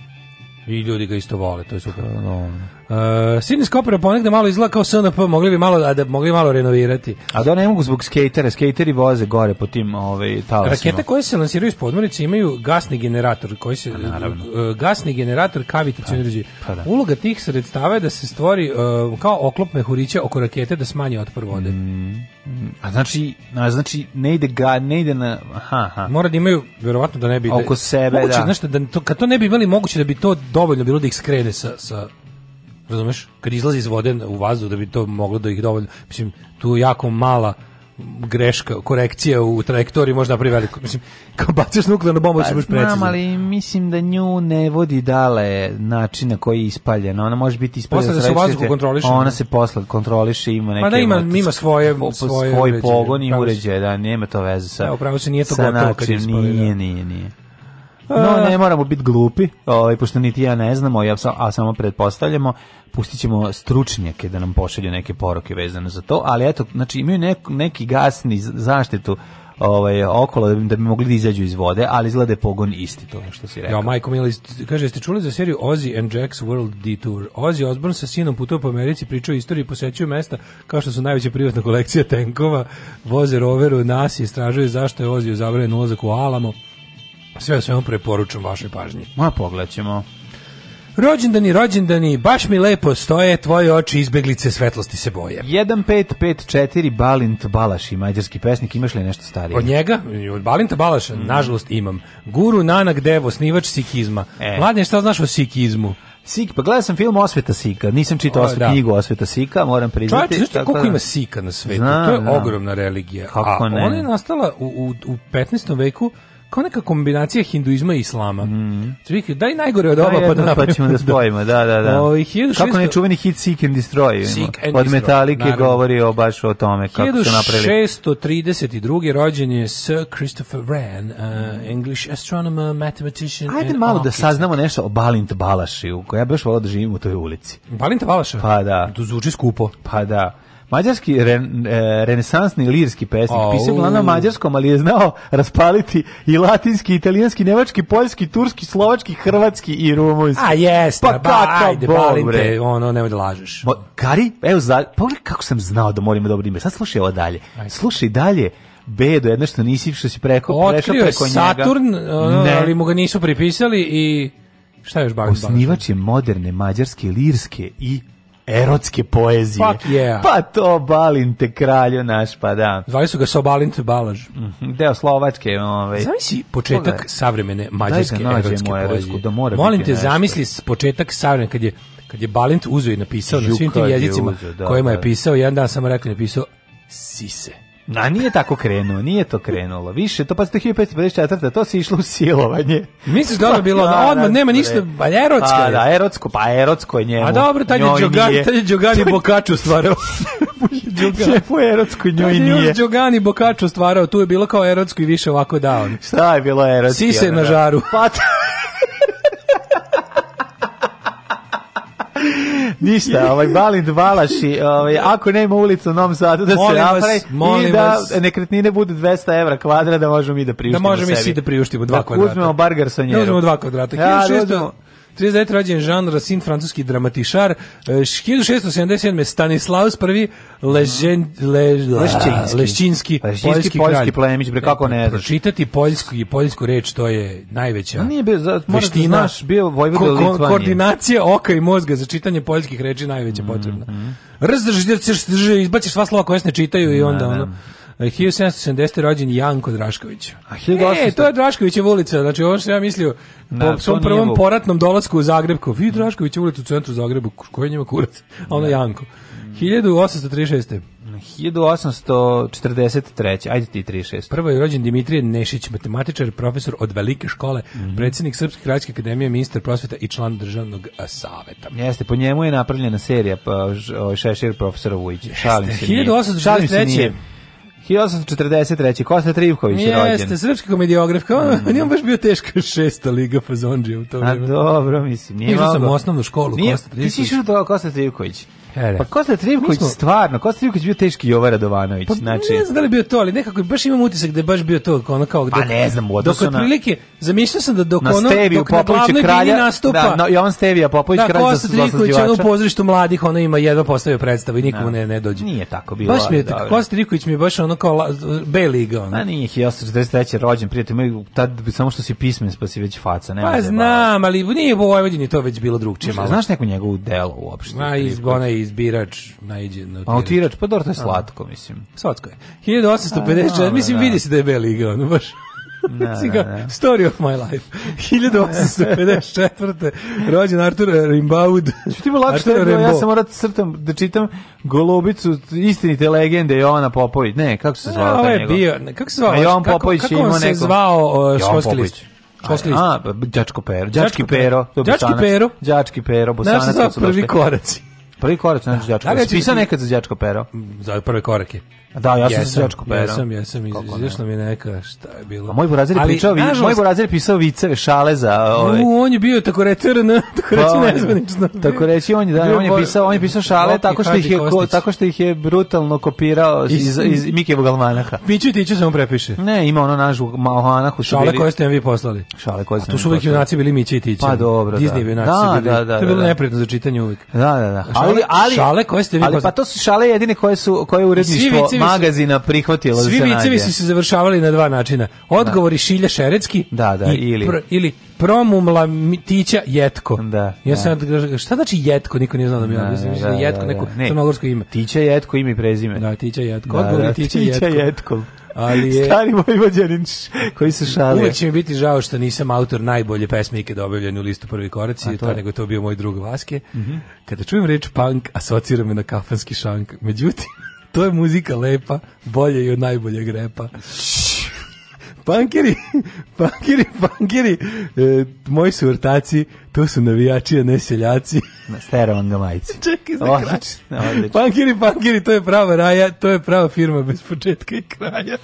I ljudi ga isto vole, to je super. Pa, no. Uh, eh, Sidneyska opera ponegde malo izgleda kao SNP, mogli bi malo da mogli malo renovirati. A da ne mogu zbog skejtera, skejteri voze gore po tim ovaj talasima. Rakete koje se lansiraju iz podmornice imaju gasni generator koji se uh, gasni generator kavitacioni pa, uređaj. Pa da. Uloga tih sredstava je da se stvori uh, kao oklop mehurića oko rakete da smanje otpor vode. Mm, mm. A znači, a znači ne ide ga, ne ide na aha, aha. Mora da imaju verovatno da ne bi oko sebe moguće, da. Znači, da to, kad to ne bi imali moguće da bi to dovoljno bilo da ih skrene sa sa razumeš, kad izlazi iz vode u vazduh da bi to moglo da ih dovoljno, mislim, tu jako mala greška, korekcija u trajektoriji možda napravi veliko. Mislim, [laughs] kao baciš nuklearnu bombu, pa, ćeš precizno. Znam, ali mislim da nju ne vodi dale način na koji je ispaljena. Ona može biti ispaljena. Posle da se u vazduhu kontroliše. Ona se posle kontroliše, ima neke... Ma da, ima, motis, ima svoje, svoje svoj uređaje. pogon i uređaj, da, nema to veze sa... Ja, da, upravo se nije to sa gotovo način, kad ispaljena. Nije, nije, nije. No, ne moramo biti glupi, ovaj, pošto niti ja ne znamo, ja, a samo pretpostavljamo, pustit ćemo stručnjake da nam pošalju neke poruke vezane za to, ali eto, znači imaju nek, neki gasni zaštitu ovaj okolo da bi, da bi mogli da izađu iz vode, ali izgleda pogon isti to što si rekao. Ja, Majko Milis kaže jeste čuli za seriju Ozzy and Jack's World Detour. Ozzy Osbourne sa sinom putuje po Americi, pričao istoriju, posećuje mesta kao što su najveća privatna kolekcija tenkova, voze roveru, nas i istražuje zašto je Ozzy zabranjen ulazak u Alamo sve sve vam preporučam vašoj pažnji. Ma pogledaćemo. Rođendani, rođendani, baš mi lepo stoje, tvoje oči izbeglice svetlosti se boje. 1554 Balint Balaš i mađarski pesnik, imaš li nešto starije? Od njega, od Balinta Balaša, mm. nažalost imam. Guru Nanak Dev, snivač sikizma. E. Mladen, šta znaš o sikizmu? Sik, pa gledao sam film Osveta Sika, nisam čitao osve, da. knjigu Osveta Sika, moram priznati. Čovječe, znaš koliko da- ima Sika na svetu? Zna, to je zna. ogromna religija. Kako A ne? ona je nastala u, u, u 15. veku kao neka kombinacija hinduizma i islama. Mm. Čekaj, daj najgore od oba pa da pa napravimo da spojimo. Da, da, da. Ovi, 1600... Kako ne hit Seek and Destroy. Seek and od Metalike govori o baš o tome kako su napravili. 1632. rođen je Sir Christopher Wren, uh, English astronomer, mathematician Ajde malo da saznamo nešto o Balint Balašiju, koja ja baš volao da živim u toj ulici. Balint Balaša? Pa da. To zvuči skupo. Pa da. Mađarski re, e, renesansni lirski pesnik, pisao je na mađarskom, ali je znao raspaliti i latinski, italijanski, nemački, poljski, turski, slovački, hrvatski i rumunski. A jeste, pa ba, ajde, bog, te, ono, nemoj da lažeš. Mo, Kari, evo, za, pogledaj kako sam znao da moramo dobro ime. Sad slušaj ovo dalje. Ajde. Slušaj dalje. Bedo, jedno što nisi, što si preko, prešao preko njega. Saturn, ne. ali mu ga nisu pripisali i... Šta je još Bagn Osnivač je moderne, mađarske, lirske i erotske poezije. Fuck yeah. Pa to Balin te kralju naš, pa da. Zvali su ga Sobalint Balaž. Mhm, deo Slovačke. Ovaj. Zamisli početak Pogledaj. savremene mađarske da erotske poezije. Da mora Molim te, zamisli početak savremene, kad je kad je Balint uzeo i napisao Žuka na svim tim jezicima je uzeo, da, kojima je da. pisao, jedan dan sam rekao napisao sise. A nije tako krenuo, nije to krenulo. Više, to pa ste 1554. To se išlo u silovanje. Misliš da je bilo, da, nema ništa, pa erotsko je. Pa da, erotsko, pa erotsko je njemu. A dobro, taj Đogani, tad Đogani Bokaču stvarao. Đogani. Čepo erotsko njoj nije. Tad Đogani Bokaču stvarao, tu je bilo kao erotsko i više ovako da on. Šta je bilo erotsko? Sise na da? žaru. Pa da, Ništa, ovaj Balint Valaši, ovaj, ako nema ulicu u Novom Sadu da molim se napravi i da vas. nekretnine bude 200 evra kvadrat da možemo mi da priuštimo Da možemo mi svi da priuštimo dva da, kvadrata. Uzmemo bar garsonjeru. Da uzmemo dva kvadrata. Ja, da 39. rođen Jean Racine, francuski dramatišar. 1677. E, Stanislaus I, Ležen, le, Leščinski, Leščinski, pa poljski, poljski plemić, bre, kako ne znaš. Pročitati poljsku i poljsku reč, to je najveća Nije bez, za, da veština. Znaš, bio vojvode ko, ko, Koordinacija oka i mozga za čitanje poljskih reči najveća potrebna. Mm -hmm. Rzrž, izbaciš sva slova koja se ne čitaju i onda ono... 1770. E, rođen Janko Drašković. A 1800... E, to je Draškovićev ulica, znači ovo što ja mislio na, po svom prvom mogu. poratnom dolasku u Zagreb, kao vi Draškovićevu ulicu u centru Zagrebu, koji njima kurac, a ono da. Janko. 1836. 1843. Mm, ajde ti 36. Prvo je rođen Dimitrije Nešić, matematičar, profesor od velike škole, mm -hmm. predsjednik Srpske kraljevske akademije, ministar prosvjeta i član državnog e, saveta. Jeste, po njemu je napravljena serija pa, ovaj, Šešir profesora Vujić. Šalim se. 1863. 1843. Kosta Trivković je rođen. Jeste, srpski komediograf. Kao, mm. Nije on baš bio teška šesta liga fazonđe u to vreme. A dobro, mislim. Nije Išao sam u osnovnu školu, nije, Kosta Trivković. Ti si išao do Kosta Trivković. Ere. Da. Pa Kosta Trivković smo... stvarno, Kosta Trivković bio teški Jova Radovanović, pa, znači. Ne znam da li bio to, ali nekako baš imam utisak da je baš bio to, ono kao gde. Pa ne znam, u odnosu dok, na prilike, zamislio sam da dok na ono Steviju, dok Popović na kralja, nastupa. Da, no, Jovan Stevija Popović da, kralj za Kosta Trivković ono u pozorištu mladih, ono ima jedva postavio predstavu i nikomu da. ne ne dođe. Nije tako bilo. Baš mi je tako, Kosta Trivković mi je baš ono kao B liga, ono. A nije 1843 rođen, prijatelj moj, tad samo što si pismen, pa si već faca, ne. Pa da znam, ali nije u Vojvodini to već bilo drugčije malo. Znaš neku njegovu delo uopšte? Ma iz onaj izbirač najđe na otirač. otirač, pa dobro, to je da. slatko, mislim. Slatko je. 1854, [laughs] A, da, da, mislim, da. vidi se da je Beli igrao, ono baš. Da, [laughs] da, da. Story of my life. 1854. [laughs] rođen Artur Rimbaud. Što ti lakše ja sam morao crtam da čitam Golubicu istinite legende Jovana Popović. Ne, kako se zvao taj njegov? kako se zvao? Jovan Popović kako, kako on se neko... zvao uh, Školski list? Školski list. A, Pero. Đački Pero. Đački Pero. Đački Pero. Bosanac. Znaš se prvi koraci. Prvi korak znači đačko. Da, li da, da, Pisa da. nekad za đačko pero. Za prve korake. Da, ja sam se očko pera. Jesam, jesam, izašla mi neka, šta je bilo. A moj burazer je pričao, vi, moj burazer je pisao viceve, šale za Ovaj. U, on je bio tako retrn, [laughs] tako reći pa, nezvanično. Tako reći on je, da, on je pisao, on je pisao šale tako što ih je ko, tako što ih je brutalno kopirao iz iz, iz Mikijevog almanaha. Piću ti će samo prepiše. Ne, ima ono naš almanahu šale koje ste vi poslali. Šale koje ste. Tu su uvek junaci bili Mići i Tića. Pa dobro, Disney da. junaci da, bili. Da, da, to je bilo da. neprijatno za čitanje uvek. Da, da, da. Ali ali šale koje ste vi poslali. pa to su šale jedine koje su koje uredništvo magazina prihvatilo da svi da se vicevi su se završavali na dva načina. Odgovori da. Šilja Šerecki da, da, i ili, pr, ili promumla Tića Jetko. Da. Ja da. sam da. šta znači Jetko, niko nije znao da mi da, objasni, da, da, da, Jetko neko ne. crnogorsko ime. Tića Jetko ime i prezime. Da, Tića Jetko. Odgovori da, Tića, Tića Jetko. Ali je, Stari moj vođanin koji se šalio. Uvijek će mi biti žao što nisam autor najbolje pesme ikada objavljene u listu prvi koraci, to, to nego to bio moj drug Vaske. Mm -hmm. Kada čujem reč punk, asocira me na kafanski šank. Međutim, To je muzika lepa, bolje i od najboljeg repa. Pankiri, [laughs] pankiri, pankiri, e, moji su vrtaci, to su navijači, a ne seljaci. [laughs] Na stereon ga majici. Čekaj za kraj. Pankiri, pankiri, to je prava raja, to je prava firma bez početka i kraja.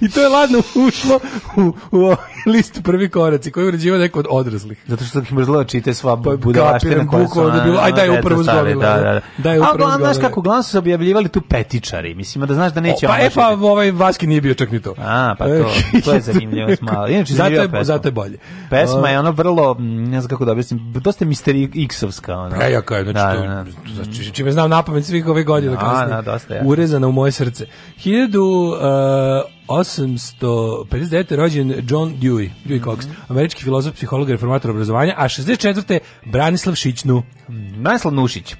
I to je ladno ušlo u, u list prvi koraci koji je neko od odraslih. Zato što bih mrzlo da čite sva pa budalaština koja su... Da bilo, aj daj upravo zgodilo. Da, da, da, da. Daj upravo zgodilo. A znaš kako glas su objavljivali tu petičari. Mislim da znaš da neće... O, pa e pa ovaj Vaski nije bio čak ni to. A, pa to, to je [laughs] zanimljivo. Malo. Inače, zato, je, zato je bolje. Pesma je ono vrlo, ne znam kako da da objasnim, dosta misteri X-ovska. Prejaka je, znači, da, da, da. znači čime znam napamet svih ovih godina da, kasnije. Da, dosta, ja. Urezana u moje srce. 1859. Eh, rođen John Dewey, Dewey mhm. Cox, mm -hmm. američki filozof, psiholog, reformator obrazovanja, a 64. Branislav Šićnu. Branislav Nušić.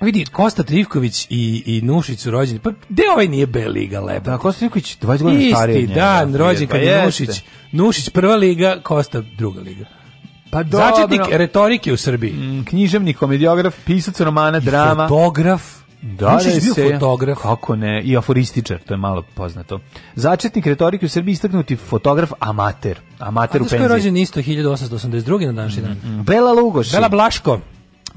Vidi, Kosta Trivković i, i Nušić su rođeni. Pa gde ovaj nije B liga lepo? Da, Kosta Trivković 20 godina stariji. Isti dan, rođen pa kad je Nušić. Nušić prva liga, Kosta druga liga. Pa dobro. Začetnik retorike u Srbiji. Mm, književnik, komediograf, pisac romana, drama. Fotograf. Da, da, da, je bio se, fotograf. Kako ne, i aforističar, to je malo poznato. Začetnik retorike u Srbiji istaknuti fotograf amater. Amater A u penziji. A je rođen isto 1882. na današnji dan. Mm, mm. Bela Lugoš. Bela Blaško.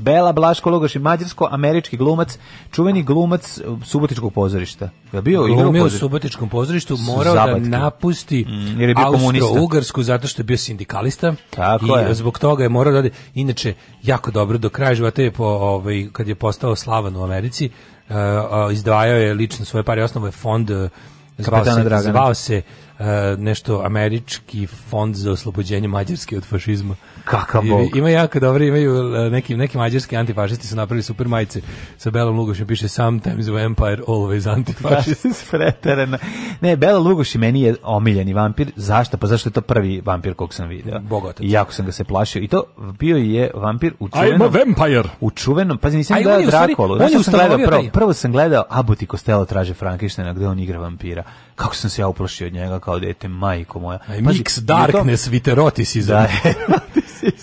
Bela Blaško Lugoš je mađarsko-američki glumac, čuveni glumac e, subotičkog pozorišta. Je bio Glumio u subotičkom pozorištu, morao da napusti mm, jer je bio Austro-Ugarsku zato što je bio sindikalista Tako i je. zbog toga je morao da ode. Inače, jako dobro, do kraja života je po, ovaj, kad je postao slavan u Americi, uh, uh, izdvajao je lično svoje pare, osnovo je fond uh, zvao se, zvao se uh, nešto američki fond za oslobođenje Mađarske od fašizma. Kakav bog. Ima jako dobro, imaju e, neki, neki mađarski antifašisti su napravili super majice sa Belom Lugošem, piše sometimes the Empire, always antifašist. [laughs] Preterano. Ne, Bela Lugoš meni je omiljeni vampir. Zašto? Pa zašto je to prvi vampir kog sam vidio? Bogotac. jako sam ga se plašio. I to bio je vampir u čuvenom... I'm a vampire! U čuvenom, pazi, nisam gledao Drakolu. On sam gledao, prvo, prvo sam gledao Abbott i Costello traže Frankensteina gde on igra vampira. Kako sam se ja uplašio od njega kao dete, majko moja. Pazi, Mix darkness, to... viterotis [laughs] da,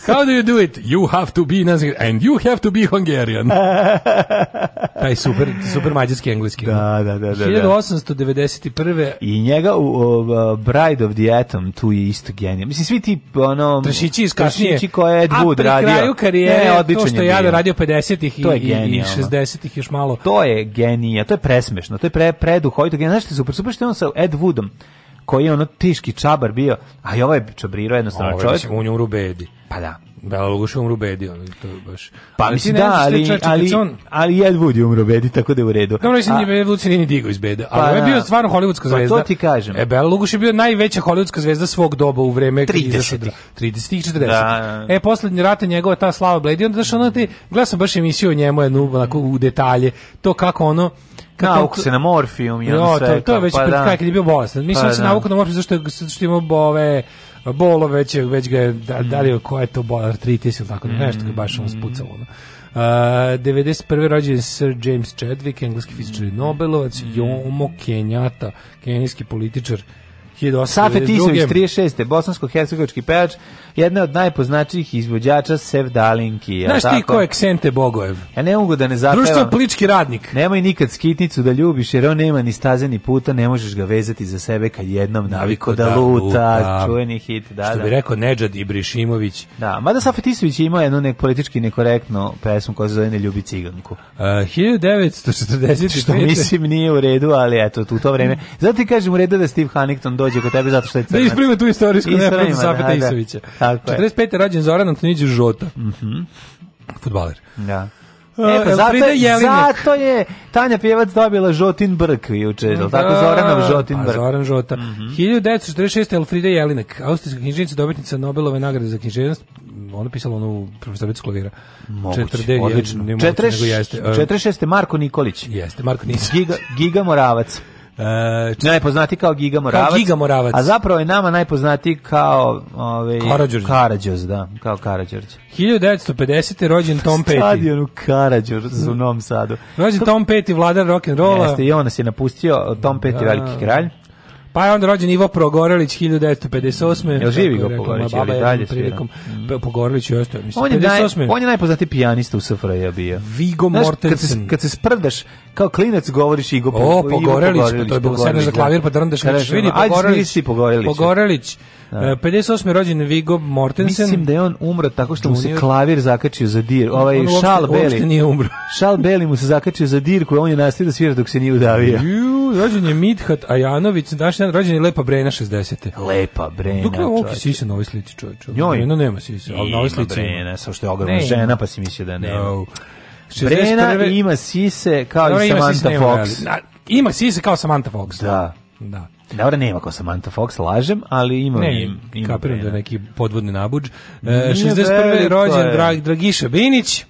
How do you do it? You have to be nothing and you have to be Hungarian. [laughs] Taj super, super mađarski engleski. Da, da, da. da 1891. Da. I njega u uh, Bride of the Atom tu je isto genija. Mislim, svi ti ono... Tršići iz kasnije. Tršići koje je Ed Wood radio. A pri kraju karijere, ne, to što je Jado radio 50-ih i, i 60-ih još malo. To je genija, to je presmešno, to je pre, preduhovito genija. Znaš što je super? Super što je on sa Ed Woodom koji je ono tiški čabar bio, a i ovaj je čabriro jednostavno ovo čovjek. Ovo je u njom bedi. Pa da. Bela da, Lugoš je umru bedi, on, to je baš... Pa ali mislim da, ali, ali, on... ali Ed Wood je umru bedi, tako da je u redu. Dobro, mislim, a... Ed Wood se nije digao iz beda, ali pa, je da. bio stvarno hollywoodska zvezda. Pa to ti kažem. E, Bela Lugoš je bio najveća hollywoodska zvezda svog doba u vreme... 30. 30. 40. Da. E, poslednji rata njegova ta slava bledi, onda znaš, ono ti, gledam baš emisiju o njemu, jednu, onako, u detalje, to kako ono, Nauku se na morfijum i ono sve. To, to je već pa, pred da. kraj kad je bio bolestan. Mislim pa, da se da. nauku na morfijum zašto, je, što ima ove bolo već, već ga je, da, mm. da li je, ko je to bol, artritis ili tako, mm. nešto ga baš ono spucalo. No. Uh, 91. rođen Sir James Chadwick, engleski fizičar i Nobelovac, mm. Jomo Kenjata, kenijski političar, Safe Tisović, 36. bosansko-hercegovički pevač, jedna od najpoznačijih izvođača Sevdalinki. Znaš ti ko je Ksente Bogojev? Ja ne mogu da ne zapevam. Društvo plički radnik. Nemoj nikad skitnicu da ljubiš, jer on nema ni staze ni puta, ne možeš ga vezati za sebe kad jednom naviko da, da luta. luta. hit, da, Što da. bi rekao Nedžad Ibrišimović. Da, mada Safe Tisović je imao jednu nek politički nekorektnu pesmu koja se zove Ne ljubi ciganku. Uh, 1940. Što mislim nije u redu, ali eto, u to vreme. Zato ti kažem u redu da Steve Hannington dođe dođe kod tebe zato što je crnac. Da isprime tu istorijsku nepravdu da, Sapeta da, da. Isovića. Tako 45. rođen Zoran Antonijević Žota. Mhm. Mm Futbaler. Da. E, pa zato, je, zato je Tanja Pjevac dobila Žotin Brk juče, da, tako Zoranov Žotin pa, Brk. Zoran Žota. Mm -hmm. 1946. Elfrida Jelinek, austrijska knjižnica, dobitnica Nobelove nagrade za književnost, ona pisala onu profesoricu klavira. Moguće, 40, odlično. 46. E, Marko Nikolić. Jeste, Marko Nikolić. Giga, Giga Moravac. Uh, e, najpoznati kao Giga Moravac. Kao Giga Moravac. A zapravo je nama najpoznati kao ovaj Karađorđe. da, kao Karađorđe. 1950. rođen Tom Petty. Stadion u Karađorđu u Novom Sadu. Rođen Tom Petty, vladar rock and rolla. Jeste, i on nas je napustio Tom Petty, veliki da. kralj. Pa je onda rođen Ivo Progorelić 1958. Jel živi ga Pogorelić ili dalje svira? Mm. Pogorelić pa, je ostao, mislim, on je Naj, on je najpoznatiji pijanista u SFRJ ja bio. Vigo Znaš, Kad se, kad se sprdaš, kao klinec govoriš Igo Pogorelić. O, Pogorelić, Pogorelić, pa to je bilo sedneš za klavir pa da. drndaš, vidiš, vidi, Pogorelić. Pogorelić. Pogorelić. 58. Da. E, rođen Viggo Mortensen. Mislim da je on umro tako što Junior. Da, mu se klavir zakačio za dir. Ovaj on Šal Beli. nije umro. [laughs] šal Beli mu se zakačio za dir koji on je nastavio da svira dok se nije udavio. Ju, rođen je Midhat Ajanović, daš jedan rođen je Lepa Brena 60. Lepa Brena. Dok je ovdje sisa na ovoj slici čovječe? Njoj. No, nema sise. ali na ovoj slici. Ima Brena, sa što je ogromna žena, pa si mislio da nema. No. Brena ima sise kao no, i Samantha Fox. Ima sise kao Samantha Fox. Da. Da. da. Dobro, nema ko Samantha Fox, lažem, ali ima... Ne, im, kapiram da neki podvodni nabuđ. E, 61. rođen Drag, Dragiša Binić.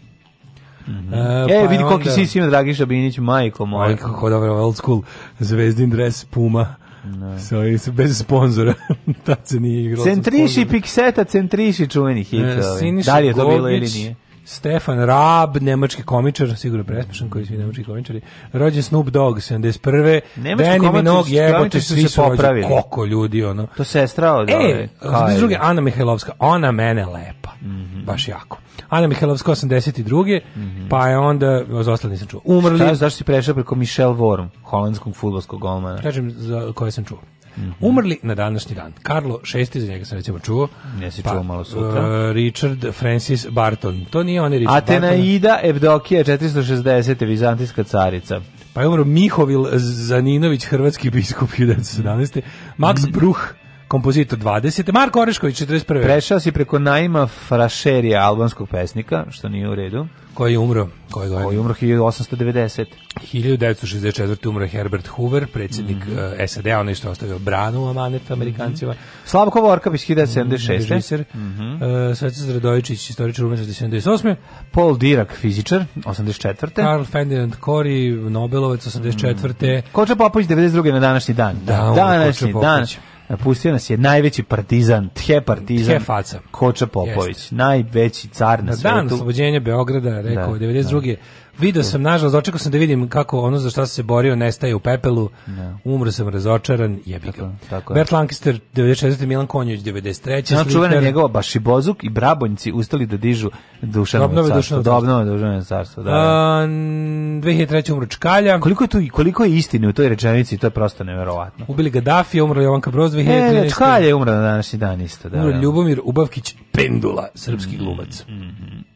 Mm -hmm. e, e, pa vidi koliko si ima Dragiša Binić, majko moja. Kako dobro, old school, zvezdin dres, puma. No. Da. So, bez sponzora. [laughs] Tad se nije igralo. Centriši pikseta, centriši čuveni hit. E, ovaj. Siniša da li je to bilo ili nije? Stefan Rab, nemački komičar, sigurno presmešan koji su nemački komičari. Rođen Snoop Dogg 71. Danny Minogue jebote svi su popravili. Koliko ljudi ono. To sestra od e, ove. druge Ana Mihajlovska, ona mene lepa. Mm -hmm. Baš jako. Ana Mihajlovska 82. Mm -hmm. Pa je onda, ostalo nisam čuo. Umrli. Šta, zašto si prešao preko Michelle Worm, holandskog fudbalskog golmana? Kažem, za koje sam čuo. -hmm. Umrli na današnji dan. Karlo VI, za njega sam recimo čuo. Ne si pa, čuo malo sutra. Uh, Richard Francis Barton. To nije onaj Richard Atenaida Evdokija, 460. Vizantijska carica. Pa je umro Mihovil Zaninović, hrvatski biskup 1917. Max Bruch kompozitor 20. Marko Orešković 41. Prešao si preko najma Frašerija, albanskog pesnika, što nije u redu. Koji je umro? Koji je, koji je umro 1890. 1964. umro Herbert Hoover, predsjednik mm -hmm. uh, eh, SAD-a, onaj što ostavio branu amanet Amerikancima. Mhm. Mm -hmm. Slavko Vorkapić 1976. Mm -hmm. uh, eh, Sveca Zradovičić, istoričar umetnosti 78. Paul Dirac, fizičar, 84. Karl Ferdinand Kori, Nobelovac, 84. Mm -hmm. Koča Popović, 92. na današnji dan. Da, da današnji dan napustio nas je najveći partizan, tje partizan, tje faca. Koča Popović, Jeste. najveći car na, na svetu. Dan oslobođenja Beograda, rekao, da, 92. Da. Video da. sam, nažalost, očekao sam da vidim kako ono za šta se borio nestaje u pepelu. No. Da. Umro sam razočaran, jebi ga. Tako, Bert Lancaster, 96. Milan Konjović, 93. Znači, čuvena njegova Bašibozuk i Brabonjci ustali da dižu Dušanovo carstvo. je Dušanovo carstvo, da. da. A, 2003. umro Čkalja. Koliko je, tu, koliko je istine u toj rečenici, to je prosto neverovatno. Ubili Gaddafi, umro Jovan Kabroz, 2013. E, Čkalja je umro na današnji dan isto. Da, umro Ljubomir Ubavkić Pendula, srpski glumac. Mm, mm, mm.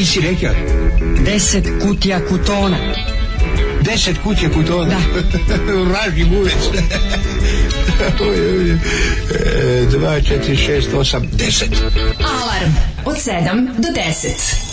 Kaj si rekao? Deset kutija kutona. Deset kutija kutona? Da. Vraži [laughs] guvec. [laughs] E, dva, četiri, šest, osam, deset. Alarm od sedam do deset.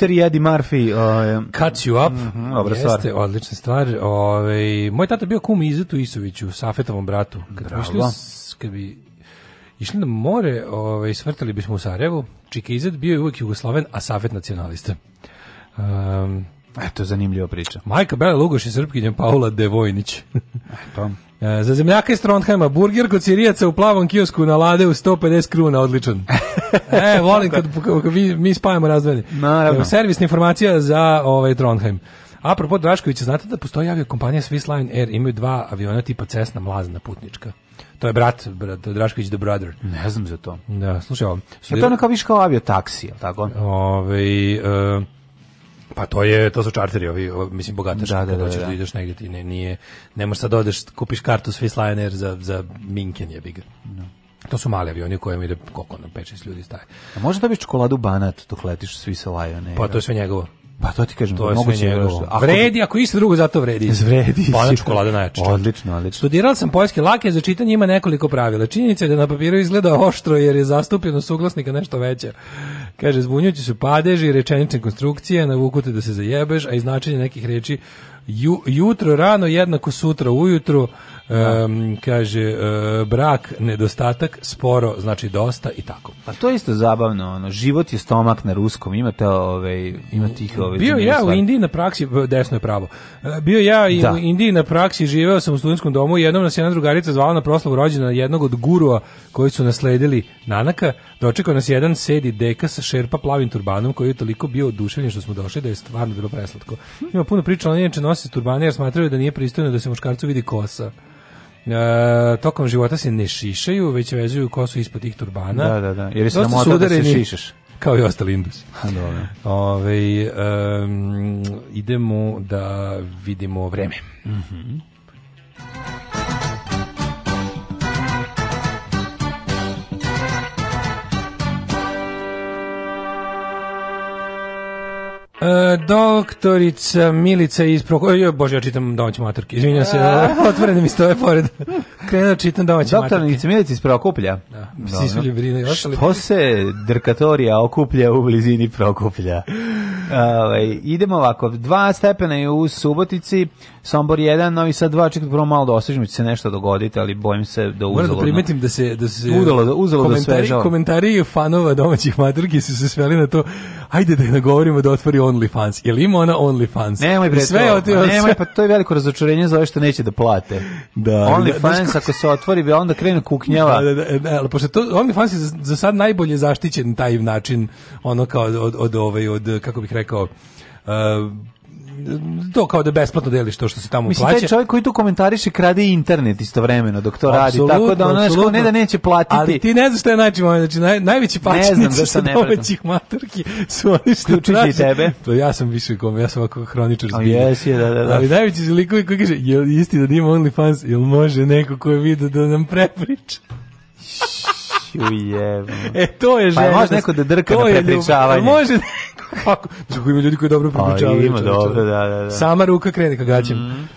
Shooter i Eddie Murphy. Uh, Catch You Up, mm -hmm, jeste, stvar. odlična stvar. Ove, ovaj, moj tata bio kum Izetu Isoviću, Safetovom bratu. Kad Bravo. Išli, bi išli na more, ove, ovaj, svrtali bismo u Sarajevu. Čika Izet bio je uvijek Jugosloven, a Safet nacionalista. Um, Eto, zanimljiva priča. Majka Bela Lugoš i Srpkinja Paula Devojnić. Eto. E, za zemljaka iz Trondheima, burger kod sirijaca u plavom kiosku na lade u 150 kruna, odličan. [laughs] e, volim kad, mi, mi spajamo razdvojene. Naravno. E, servisna informacija za ovaj, Trondheim. Apropo Draškovića, znate da postoji avio kompanija Swiss Line Air, imaju dva aviona tipa Cessna, mlazna putnička. To je brat, brat Drašković the Brother. Ne znam za to. Da, slušaj ovo. Sudjel... to ono kao viš kao avio taksi, je li tako? Ove, ovaj, uh, Pa to je to su čarteri ovi mislim bogataši da, da, da, da, da. ideš negdje ti ne nije ne možeš sad da odeš kupiš kartu Swiss Liner za za Minken je big. No. Da. To su mali avioni kojima ide koliko na 5-6 ljudi staje. A možda dobiš čokoladu Banat dok letiš Swiss Lion. Pa to je sve njegovo. Pa to ti kažem, to je moguće njegovo. Da- vredi, ako isto drugo, zato vredi. Vredi. Pa ona čokolada najjača. Odlično, odlično. Studirala sam poljske lake, za čitanje ima nekoliko pravila. Činjenica je da na papiru izgleda oštro, jer je zastupljeno suglasnika nešto veće. Kaže, zbunjujući su padeži, rečenične konstrukcije, navukute da se zajebeš, a i značenje nekih reči ju, jutro, rano, jednako sutra, ujutru, Um, kaže, uh, brak, nedostatak, sporo, znači dosta i tako. Pa to je isto zabavno, ono, život je stomak na ruskom, imate, ovaj ima tih ove... Ovaj, bio ja stvar. u Indiji na praksi, desno je pravo, e, bio ja i da. u Indiji na praksi, živeo sam u studentskom domu i jednom nas jedna drugarica zvala na proslavu rođena jednog od gurua koji su nasledili Nanaka, dočekao nas jedan sedi deka sa šerpa plavim turbanom koji je toliko bio oduševljen što smo došli da je stvarno bilo preslatko. Ima puno priča, ali inače nosi turbane jer smatraju da nije pristojno da se muškarcu vidi kosa. E, tokom života se ne šišaju, već vezuju kosu ispod tih turbana. Da, da, da. Jer se namota da se šišaš. Kao i ostali indus. Dobro. Ove, um, idemo da vidimo vreme. Mhm. Mm E, doktorica Milica iz Proko... E, bože, ja čitam domaće maturke. Izvinjam se, e. [laughs] otvorene mi stoje pored. Krenuo da čitam domaće maturke. Doktorica Milica iz Prokuplja. Da, svi su ljubrine i ostali. Što se drkatorija okuplja u blizini Prokuplja? Ove, ovaj, idemo ovako, dva stepena je u Subotici, Sombor 1, Novi Sad 2, čekaj, prvo malo dosežemo, da će se nešto dogoditi, ali bojim se da uzalo. Moram da primetim da se, da se udalo, uzalo da da Komentari fanova domaćih maturki su se sveli na to, ajde da je nagovorimo da otvori OnlyFans. Je li ima ona OnlyFans? Nemoj bre, sve to, sve... nemoj, pa to je veliko razočarenje za ove što neće da plate. Da, da, da. OnlyFans, ako se otvori, bi onda krenu kuknjava. Da, da, da, da, pošto to, OnlyFans je za, za sad najbolje zaštićen taj način, ono kao od, od, od, ovaj, od kako bih rekao, rekao, uh, to kao da besplatno deliš to što se tamo plaća. Mislim, taj čovjek koji tu komentariše krade internet istovremeno dok to radi, tako da ono nešto ne da neće platiti. Ali ti ne znaš šta je najveći znači naj, najveći pačnici da sa [laughs] domaćih matorki su oni što Ključiš traže. tebe. To ja sam više kom, ja sam ovako hroničar zbilja. Jes, je, da, da, da. Ali najveći zlikovi koji kaže, jel isti da ima OnlyFans, jel može neko ko je vidio da nam prepriča? ću je. E, to je pa žena. Pa može neko da drka na prepričavanje. Može neko. Kako? Ima ljudi koji dobro pa, prepričavaju. Ima dobro, da, da, da. Sama ruka krene ka gaćem. Mm.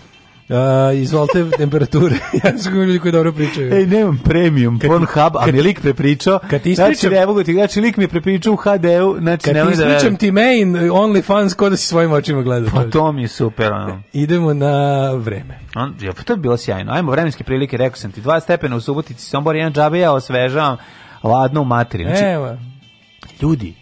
Uh, izvolite [laughs] temperature. [laughs] ja sam ljudi koji dobro pričaju. Ej, nemam premium kad, Pornhub, a mi lik prepričao. Kad ti znači, ispričam, znači, ne mogu ti, znači lik mi je prepričao u HD-u, znači ne mogu da ispričam ti main only fans, kod da si svojim očima gledao. Pa to mi je super. Ono. Idemo na vreme. On, ja, pa to je bilo sjajno. Ajmo vremenske prilike, rekao sam ti, 2 stepena u Subotici, Sombor, jedan džabe, ja osvežavam ladno u materiju. Znači, Evo. Ljudi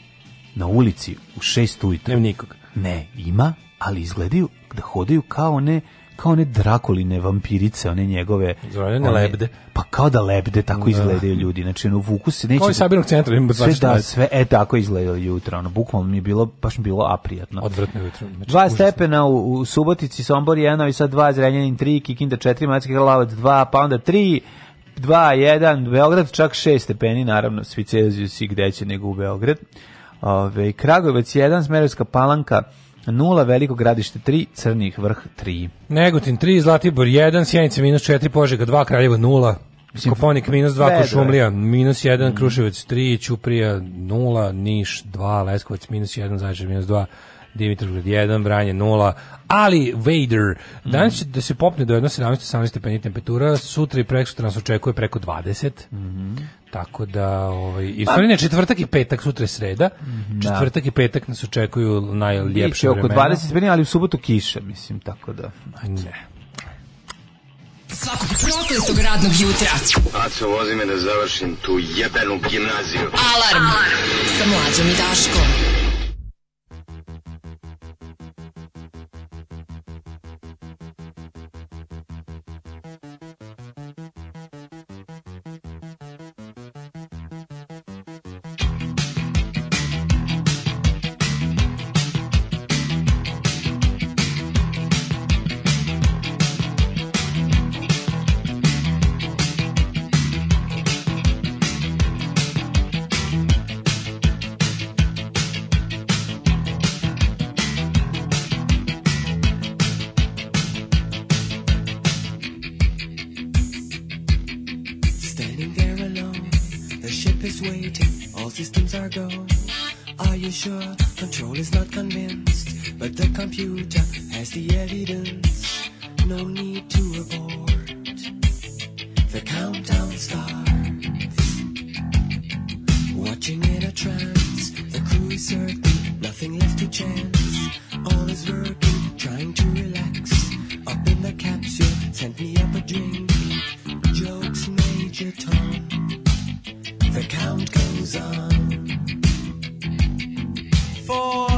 na ulici u šest ujutru. Nema nikog. Ne, ima, ali izgledaju da hodaju kao one kao one drakoline vampirice, one njegove... Zvoljene lebde. Pa kao da lebde, tako da. izgledaju ljudi. Znači, ono, vuku se neće... Kao i da- Sabirnog centra. Im sve, da, sve, e, tako izgledalo jutro. Ono, bukvalno mi je bilo, baš mi bilo aprijatno. Odvratno jutro. Znači, 2 stepena u, u Subotici, Sombor 1, i sad 2, Zrenjanin 3, Kikinda 4, Mačka Kralavac 2, pa onda 3, 2, 1, Beograd čak 6 stepeni, naravno, svi Celzijus i gde će nego u Beograd. Ove, Kragovac 1, Smerovska palanka 0, Veliko gradište 3, Crnih vrh 3. Negotin 3, Zlatibor 1, Sjenica minus 4, Požega 2, Kraljevo 0, Koponik minus 2, Košumlija minus 1, mm. Kruševac 3, Ćuprija 0, Niš 2, Leskovac minus 1, Zajčar minus 2, Dimitrovgrad 1, Vranje 0, ali Vader, danas će mhm. da se popne do 17-18 stepeni temperatura, sutra i preksutra nas očekuje preko 20, mm -hmm. tako da, ovaj, i stvari ne, četvrtak i petak, sutra je sreda, mhm, da. četvrtak i petak nas očekuju najljepše vremena. oko 20 stepeni, ali u subotu kiša, mislim, tako da. Ne. Svakog prokletog radnog jutra. Aco, vozi me da završim tu jebenu gimnaziju. Alarm, Alarm. sa mlađom i Daškom. Cargo, Are you sure? Control is not convinced, but the computer has the evidence. No need to abort. The countdown starts. Watching in a trance, the crew is certain, nothing left to chance. All is working, trying to relax. Up in the capsule, sent me up a drink. Jokes, Major Tom. The count goes on. Oh.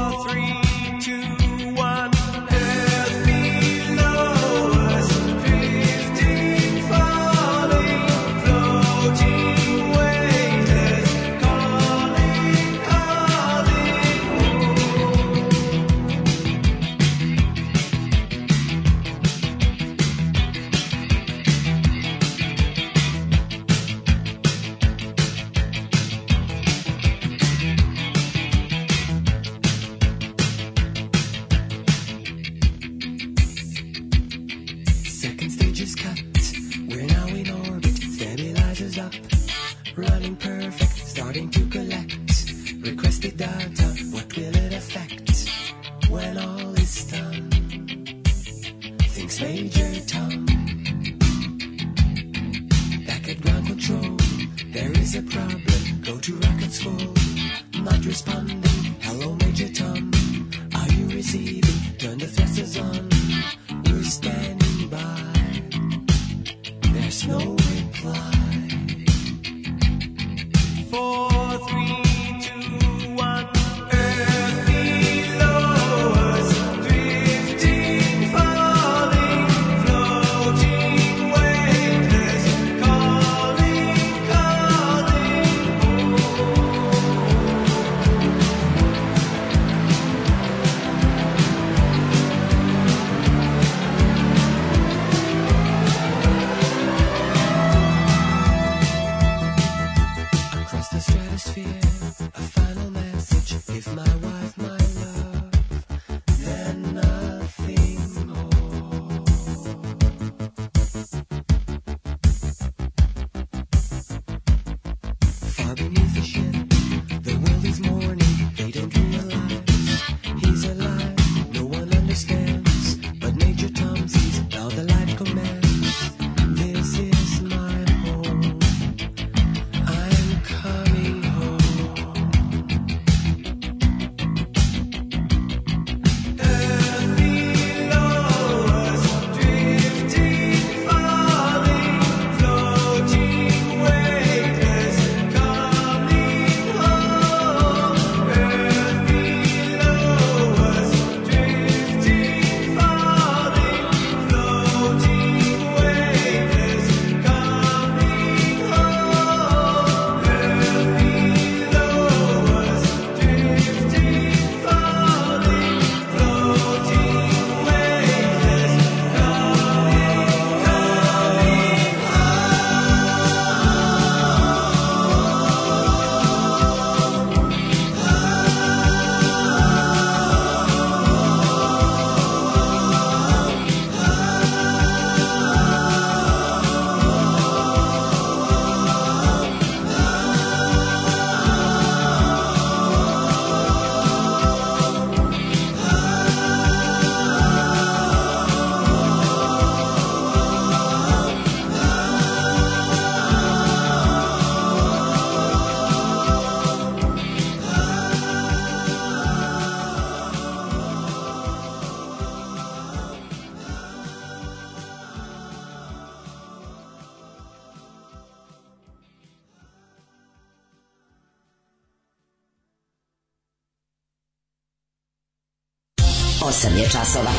je časova.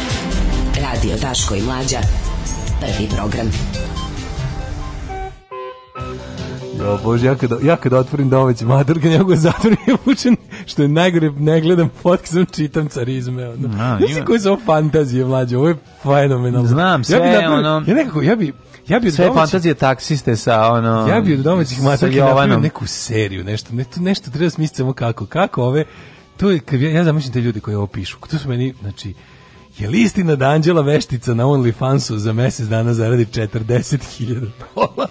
Radio Daško i Mlađa. Prvi program. Jo, da, bože, ja kada, ja kad otvorim domaći maturgan, ja ga zatvorim i učen, što je najgore, ne gledam podcastom, čitam carizme. Ono. No, ja si koji su ovo fantazije, mlađe, ovo je fenomenalno. Znam, sve, ja bi napravio, ono... Ja nekako, ja bi, ja bi sve domaći, fantazije taksiste sa ono Ja bih od domaćih matorki napravio neku seriju, nešto, nešto, nešto treba smisliti samo kako, kako ove to je ja, ja zamišljam te ljude koji ovo pišu. To su meni, znači, Je li istina da Anđela Veštica na OnlyFansu za mesec dana zaradi 40.000 dolara?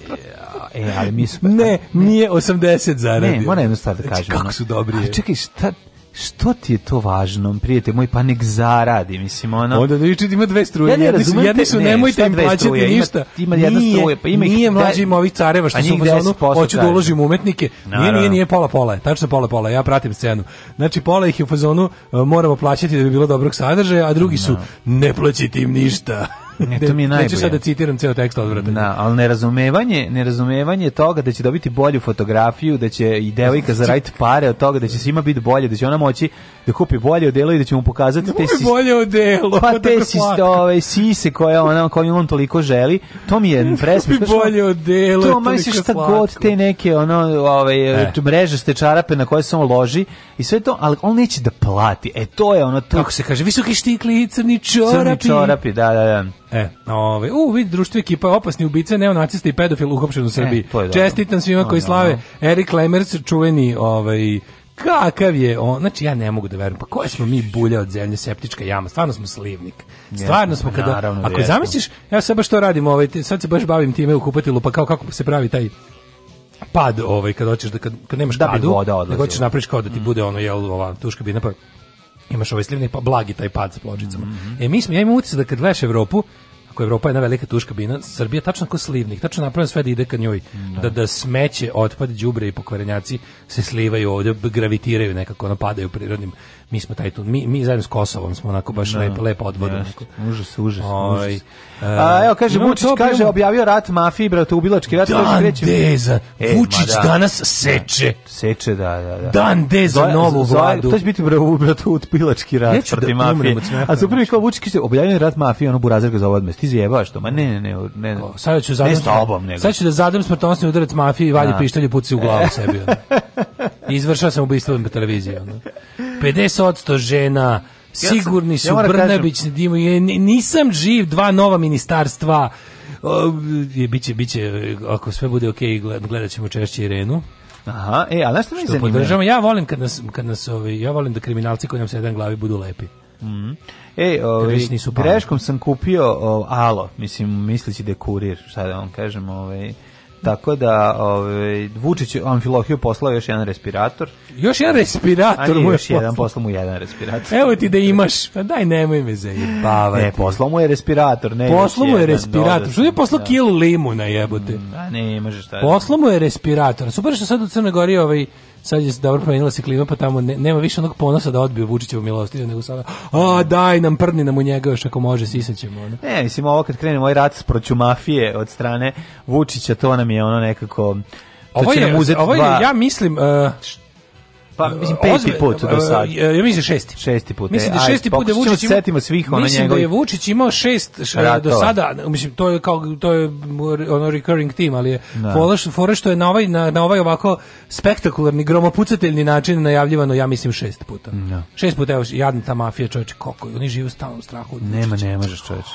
E, ali mi smo... Ne, nije 80 zaradi. Ne, moram jednu stvar da znači, kažem. Kako su dobri. Ali čekaj, šta, što ti je to važno, prijete moj, pa nek zaradi, mislim, ono... Onda da vičete ima dve struje, ja ne jedni su, jedni su ne, nemojte im plaćati struje, ništa. Ima, ima jedna nije, struje, pa ima Nije mlađi ima ovih careva što su u zonu, hoću da uložim umetnike, Naravno. nije, nije, nije pola pola, je, tačno pola pola, ja pratim scenu. Znači, pola ih je u fazonu, moramo plaćati da bi bilo dobrog sadržaja, a drugi su, da. ne plaćati im ništa. Ne, to mi je najbolje. Neću sad da citiram ceo tekst odvratno. Da, ali nerazumevanje, nerazumevanje toga da će dobiti bolju fotografiju, da će i devojka zaraditi pare od toga, da će svima biti bolje, da će ona moći da kupi bolje odelo i da će mu pokazati te sise. bolje odelo. Pa te siste, ove sise koje ona koje on toliko želi. To mi je presmešno. Kupi bolje odelo. To misliš šta god te neke ono ove e. mreže ste čarape na koje se on loži i sve to, ali on neće da plati. E to je ono to. Kako se kaže, visoki štikli i crni čorapi. Crni čorapi, da, da, da. E, ovaj, u, vid društvo ekipa opasni ubice, neonacista i pedofil uhapšen u e, Srbiji. E, Čestitam svima koji slave Erik Lemers, čuveni ovaj, kakav je on, znači ja ne mogu da verujem, pa koje smo mi bulje od zemlje, septička jama, stvarno smo slivnik, stvarno smo pa kada, Naravno, da ako vjetno. zamisliš, ja sad baš to radim, ovaj, sad se baš bavim time u kupatilu, pa kao kako se pravi taj pad, ovaj, kad hoćeš da, kad, kad nemaš da kadu, voda nego hoćeš napraviš kao da ti mm. bude ono, jel, ova tuška bina, pa imaš ovaj slivnik, pa blagi taj pad sa pločicama. Mm -hmm. E, mi smo, ja imam utisak da kad gledaš Evropu, ako je Evropa jedna velika tuška bina, Srbija tačno kao slivnik, tačno napravljeno sve da ide ka njoj, da. da, da, smeće, otpad, đubre i pokvarenjaci se slivaju ovde, gravitiraju nekako, napadaju prirodnim mi smo taj tu, mi, mi zajedno s Kosovom smo onako baš no, da. lepo, lepo odvodili. Ja, užas, užas, Oj, ovaj, užas. E, A, evo, kaže, Vučić, kaže, objavio rat mafiji, brate, ubilački rat. Dan kreće... Deza, e, Vučić da. danas da. seče. Seče, da, da, da. Dan Deza, Zoj, novu vladu. To će biti, brate, brate, utpilački rat Neću protiv da, mafije. Smrha, A su prvi kao Vučić, kaže, objavio rat mafiji, ono Burazir ga zove odmest. Ti zjebaš to, ma ne, ne, ne. ne. O, sad ću zadam, ne s tobom, nego. Sad ću da zadam smrtonosni udarac mafiji, valje da. pištolje, puci u glavu [laughs] sebi. Izvršao sam ubistvo na televiziji. Ono. 50% žena, sigurni su ja Brnabić, Dimo, nisam živ, dva nova ministarstva, je, biće, biće, ako sve bude okej gledat ćemo češće Irenu. Aha, e, a što mi zanima? ja volim kad nas, kad nas ovi, ovaj, ja volim da kriminalci kojima se jedan glavi budu lepi. Mm -hmm. E, ovaj, greškom sam kupio o, alo, mislim, mislići da je kurir, šta da vam kažem, ovaj, Tako da ovaj Vučić Amfilohiju poslao još jedan respirator. Još jedan respirator, mu još jedan poslao mu jedan respirator. Evo ti da imaš. Pa daj nemoj me zajebavati. Ne, poslao mu je respirator, ne. Poslao mu je respirator. Da, što je da, poslao da. kilu limuna jebote? Mm, da, ne, može šta. Poslao mu je respirator. Super što sad u Crnoj Gori ovaj sad je dobro promenila se klima, pa tamo ne, nema više onog ponosa da odbiju Vučićevu milostinju, nego sada, a daj nam, prdni nam u njega još ako može, sisaćemo. Ono. Ne, mislim, ovo kad krene moj ovaj rat proću mafije od strane Vučića, to nam je ono nekako... To ovo je, ovo je, ja mislim, uh, Pa mislim peti Ozbe, put do e, sad. Ja mislim da šesti. Šesti put. Mislim e, da šesti put da Vučić ima, setimo svih ona njega. Mislim da je Vučić imao šest e, do sada, mislim to je kao to je ono recurring team, ali je da. fora što je na ovaj na, ovaj ovako spektakularni gromopucateljni način najavljivano ja mislim šest puta. Da. Šest puta je jadna ta mafija čoveče kako oni žive u stalnom strahu. Nema ne možeš čoveče.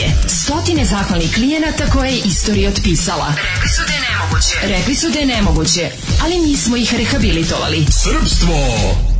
emisije. Stotine zahvalnih klijenata koje je istorija otpisala. Rekli su da je nemoguće. Rekli su da je nemoguće, ali mi smo ih rehabilitovali. Srbstvo!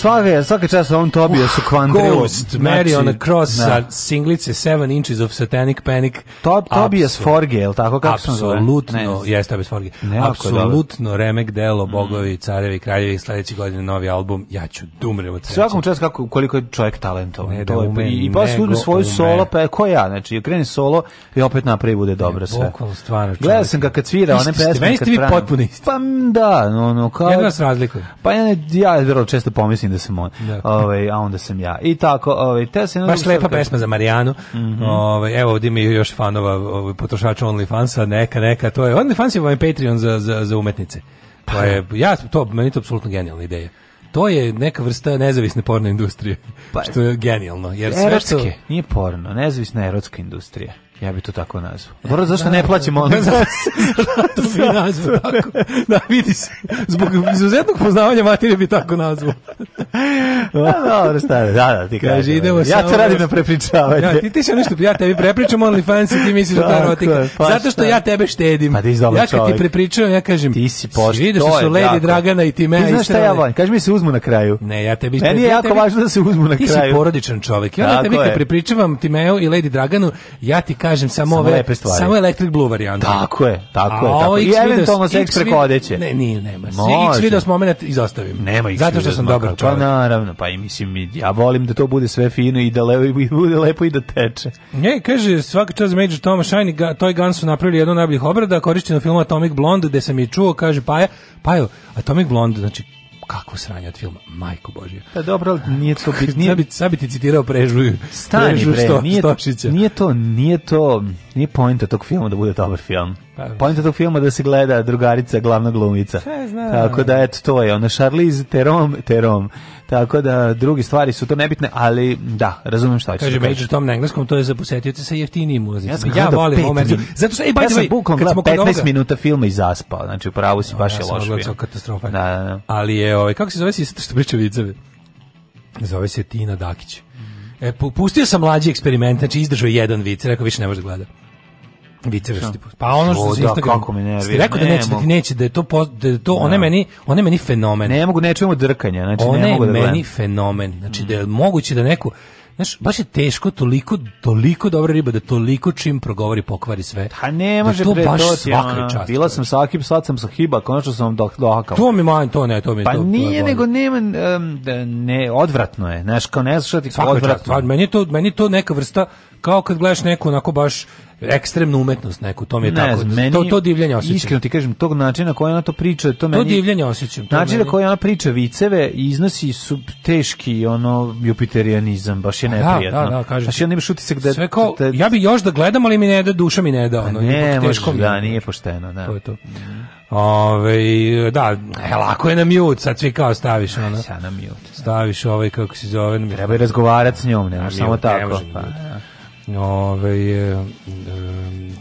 svake, svaka čast on Tobija su uh, kvandrilo. Ghost, znači, Marion Cross da. sa singlice 7 Inches of Satanic Panic. To, Tobias Forge, je tako kako se zove? Apsolutno, jeste Tobias Forge. Apsolutno remek delo, mm. bogovi, carevi, kraljevi, sledeći godine novi album, ja ću dumrem da od sreće. Svakom čast kako, koliko je čovjek talentovan. Ne, da ume, I, i pa uzme svoju ume. solo, pa ko ja, znači, kreni solo i opet napravi bude dobro sve. Bukvalno, stvarno. Gledao sam ga kad svira, one pesme. Meni ste vi potpuno isti. Pa da, no, no, kao... Jedno vas razlikuje. Pa ja, ne, ja vrlo često pomislim mislim da sam on. Dakle. Ovaj, a onda sam ja. I tako, ovaj, te se... Baš lepa pesma za Marijanu. Mm -hmm. ovaj, evo, ovdje mi još fanova, ovaj, potrošača OnlyFansa, neka, neka, to je... OnlyFans je ovaj Patreon za, za, za umetnice. To pa je, ja, to, meni to apsolutno genijalna ideja. To je neka vrsta nezavisne porno industrije, pa, što je genijalno. Jer erotske, sve što... nije porno, nezavisna erotska industrija. Ja bi to tako nazvao. Dobro, e, zašto da, ne plaćamo [laughs] ono za to bi nazvao tako. Da, vidi se. Zbog izuzetnog poznavanja materije bi tako nazvao. [laughs] da, dobro, stare, da, da, ti kaže. idemo ja te radim na da prepričavanje. Ja, ti, ti se nešto, ja tebi prepričam only fans ti misliš da erotika. Pa Zato što ja tebe štedim. Pa ti da si ja kad ti prepričam, ja kažem, ti si pošto. Ti vidiš da su Lady Dragana i ti mene. Ti znaš šta ja volim, kaži mi se uzmu na kraju. Ne, ja tebi... Meni je jako važno da se uzmu na kraju. Ti si porodičan čovjek. Ja tebi kad prepričavam Timeo i Lady Draganu, ja ti kažem samo, samo ove stvari. samo electric blue varijanta. Tako je, tako je, tako. I eventualno seks preko odeće. Ne, nije, nema. X video momenat izostavim. Nema X Zato što sam dobar čovjek. Pa naravno, pa i mislim ja volim da to bude sve fino i da lepo bude lepo i da teče. Ne, kaže svaka čast Major Tom Shiny, Toy Guns su napravili jedno najboljih obrada korišćeno filma Atomic Blonde, gde sam je čuo, kaže Paja, Pajo, Atomic Blonde, znači kako sranje od filma, majko božja. Pa dobro, nije to bit, nije bi sad bi ti citirao prežuju. Stani prežu bre, što, nije, stošića. nije to, nije to, nije poenta tog filma da bude dobar film. Pojenta tog filma da se gleda drugarica glavna glumica. Tako da, eto, to je ona Charlize Terom, Terom. Tako da, drugi stvari su to nebitne, ali da, razumem šta ću. Kaže, da Major Tom na engleskom, to je za posetioce sa jeftinijim uzicima. Ja sam ja volim omerci. Zato što, ej, by ja sam bukvalno 15 ovoga... minuta filma i zaspao. Znači, u pravu si no, baš ja je loš film. Ja sam katastrofa. Da, da, da. Ali je, ovaj, kako se zove si što priča viceve? Zove se Tina Dakić. E, pustio sam mlađi eksperiment, znači izdržao jedan vic, rekao više ne može da gleda. Vicerašti put. Da. Pa ono što se da, Instagram. Kako me nervira. Ste rekao da neće, da ti neće, da je to poz, da je to da. one meni, one meni fenomen. Ne mogu ne čujemo drkanja, znači one ne mogu da. One meni fenomen. Znači da je mm. moguće da neko Znaš, baš je teško toliko toliko dobra riba da toliko čim progovori pokvari sve. A pa ne može da to baš svaka čast. Bila sam sa Akib, sad sam sa Hiba, konačno sam do, dohakao. To mi manj, to ne, to mi pa to. Pa nije, to nego nema um, ne odvratno je. Znaš, kao ne znaš šta ti odvratno. Čast, meni je to meni je to neka vrsta kao kad gledaš neku onako baš ekstremnu umetnost neku, to mi je ne, tako. Meni, to, to divljenje osjećam. Iskreno ti kažem, tog načina na ona to priča, to, to meni... To divljenje osjećam. To način na koji ona priča viceve iznosi su teški, ono, jupiterijanizam, baš je da, neprijatno. Da, da, da, kažem. Baš ja imaš utisak da... Sve kao, da, ja bi još da gledam, ali mi ne da, duša mi ne da, ono, pa ne, teško može, mi. Da, nije pošteno, da. To je to. Ove, ovaj, da, e, lako je na mute, sad svi kao staviš ono. Ja na mute. Staviš ovaj, kako se zove. Treba je razgovarati s njom, ne, samo tako. Ne može pa, da. Ove, um,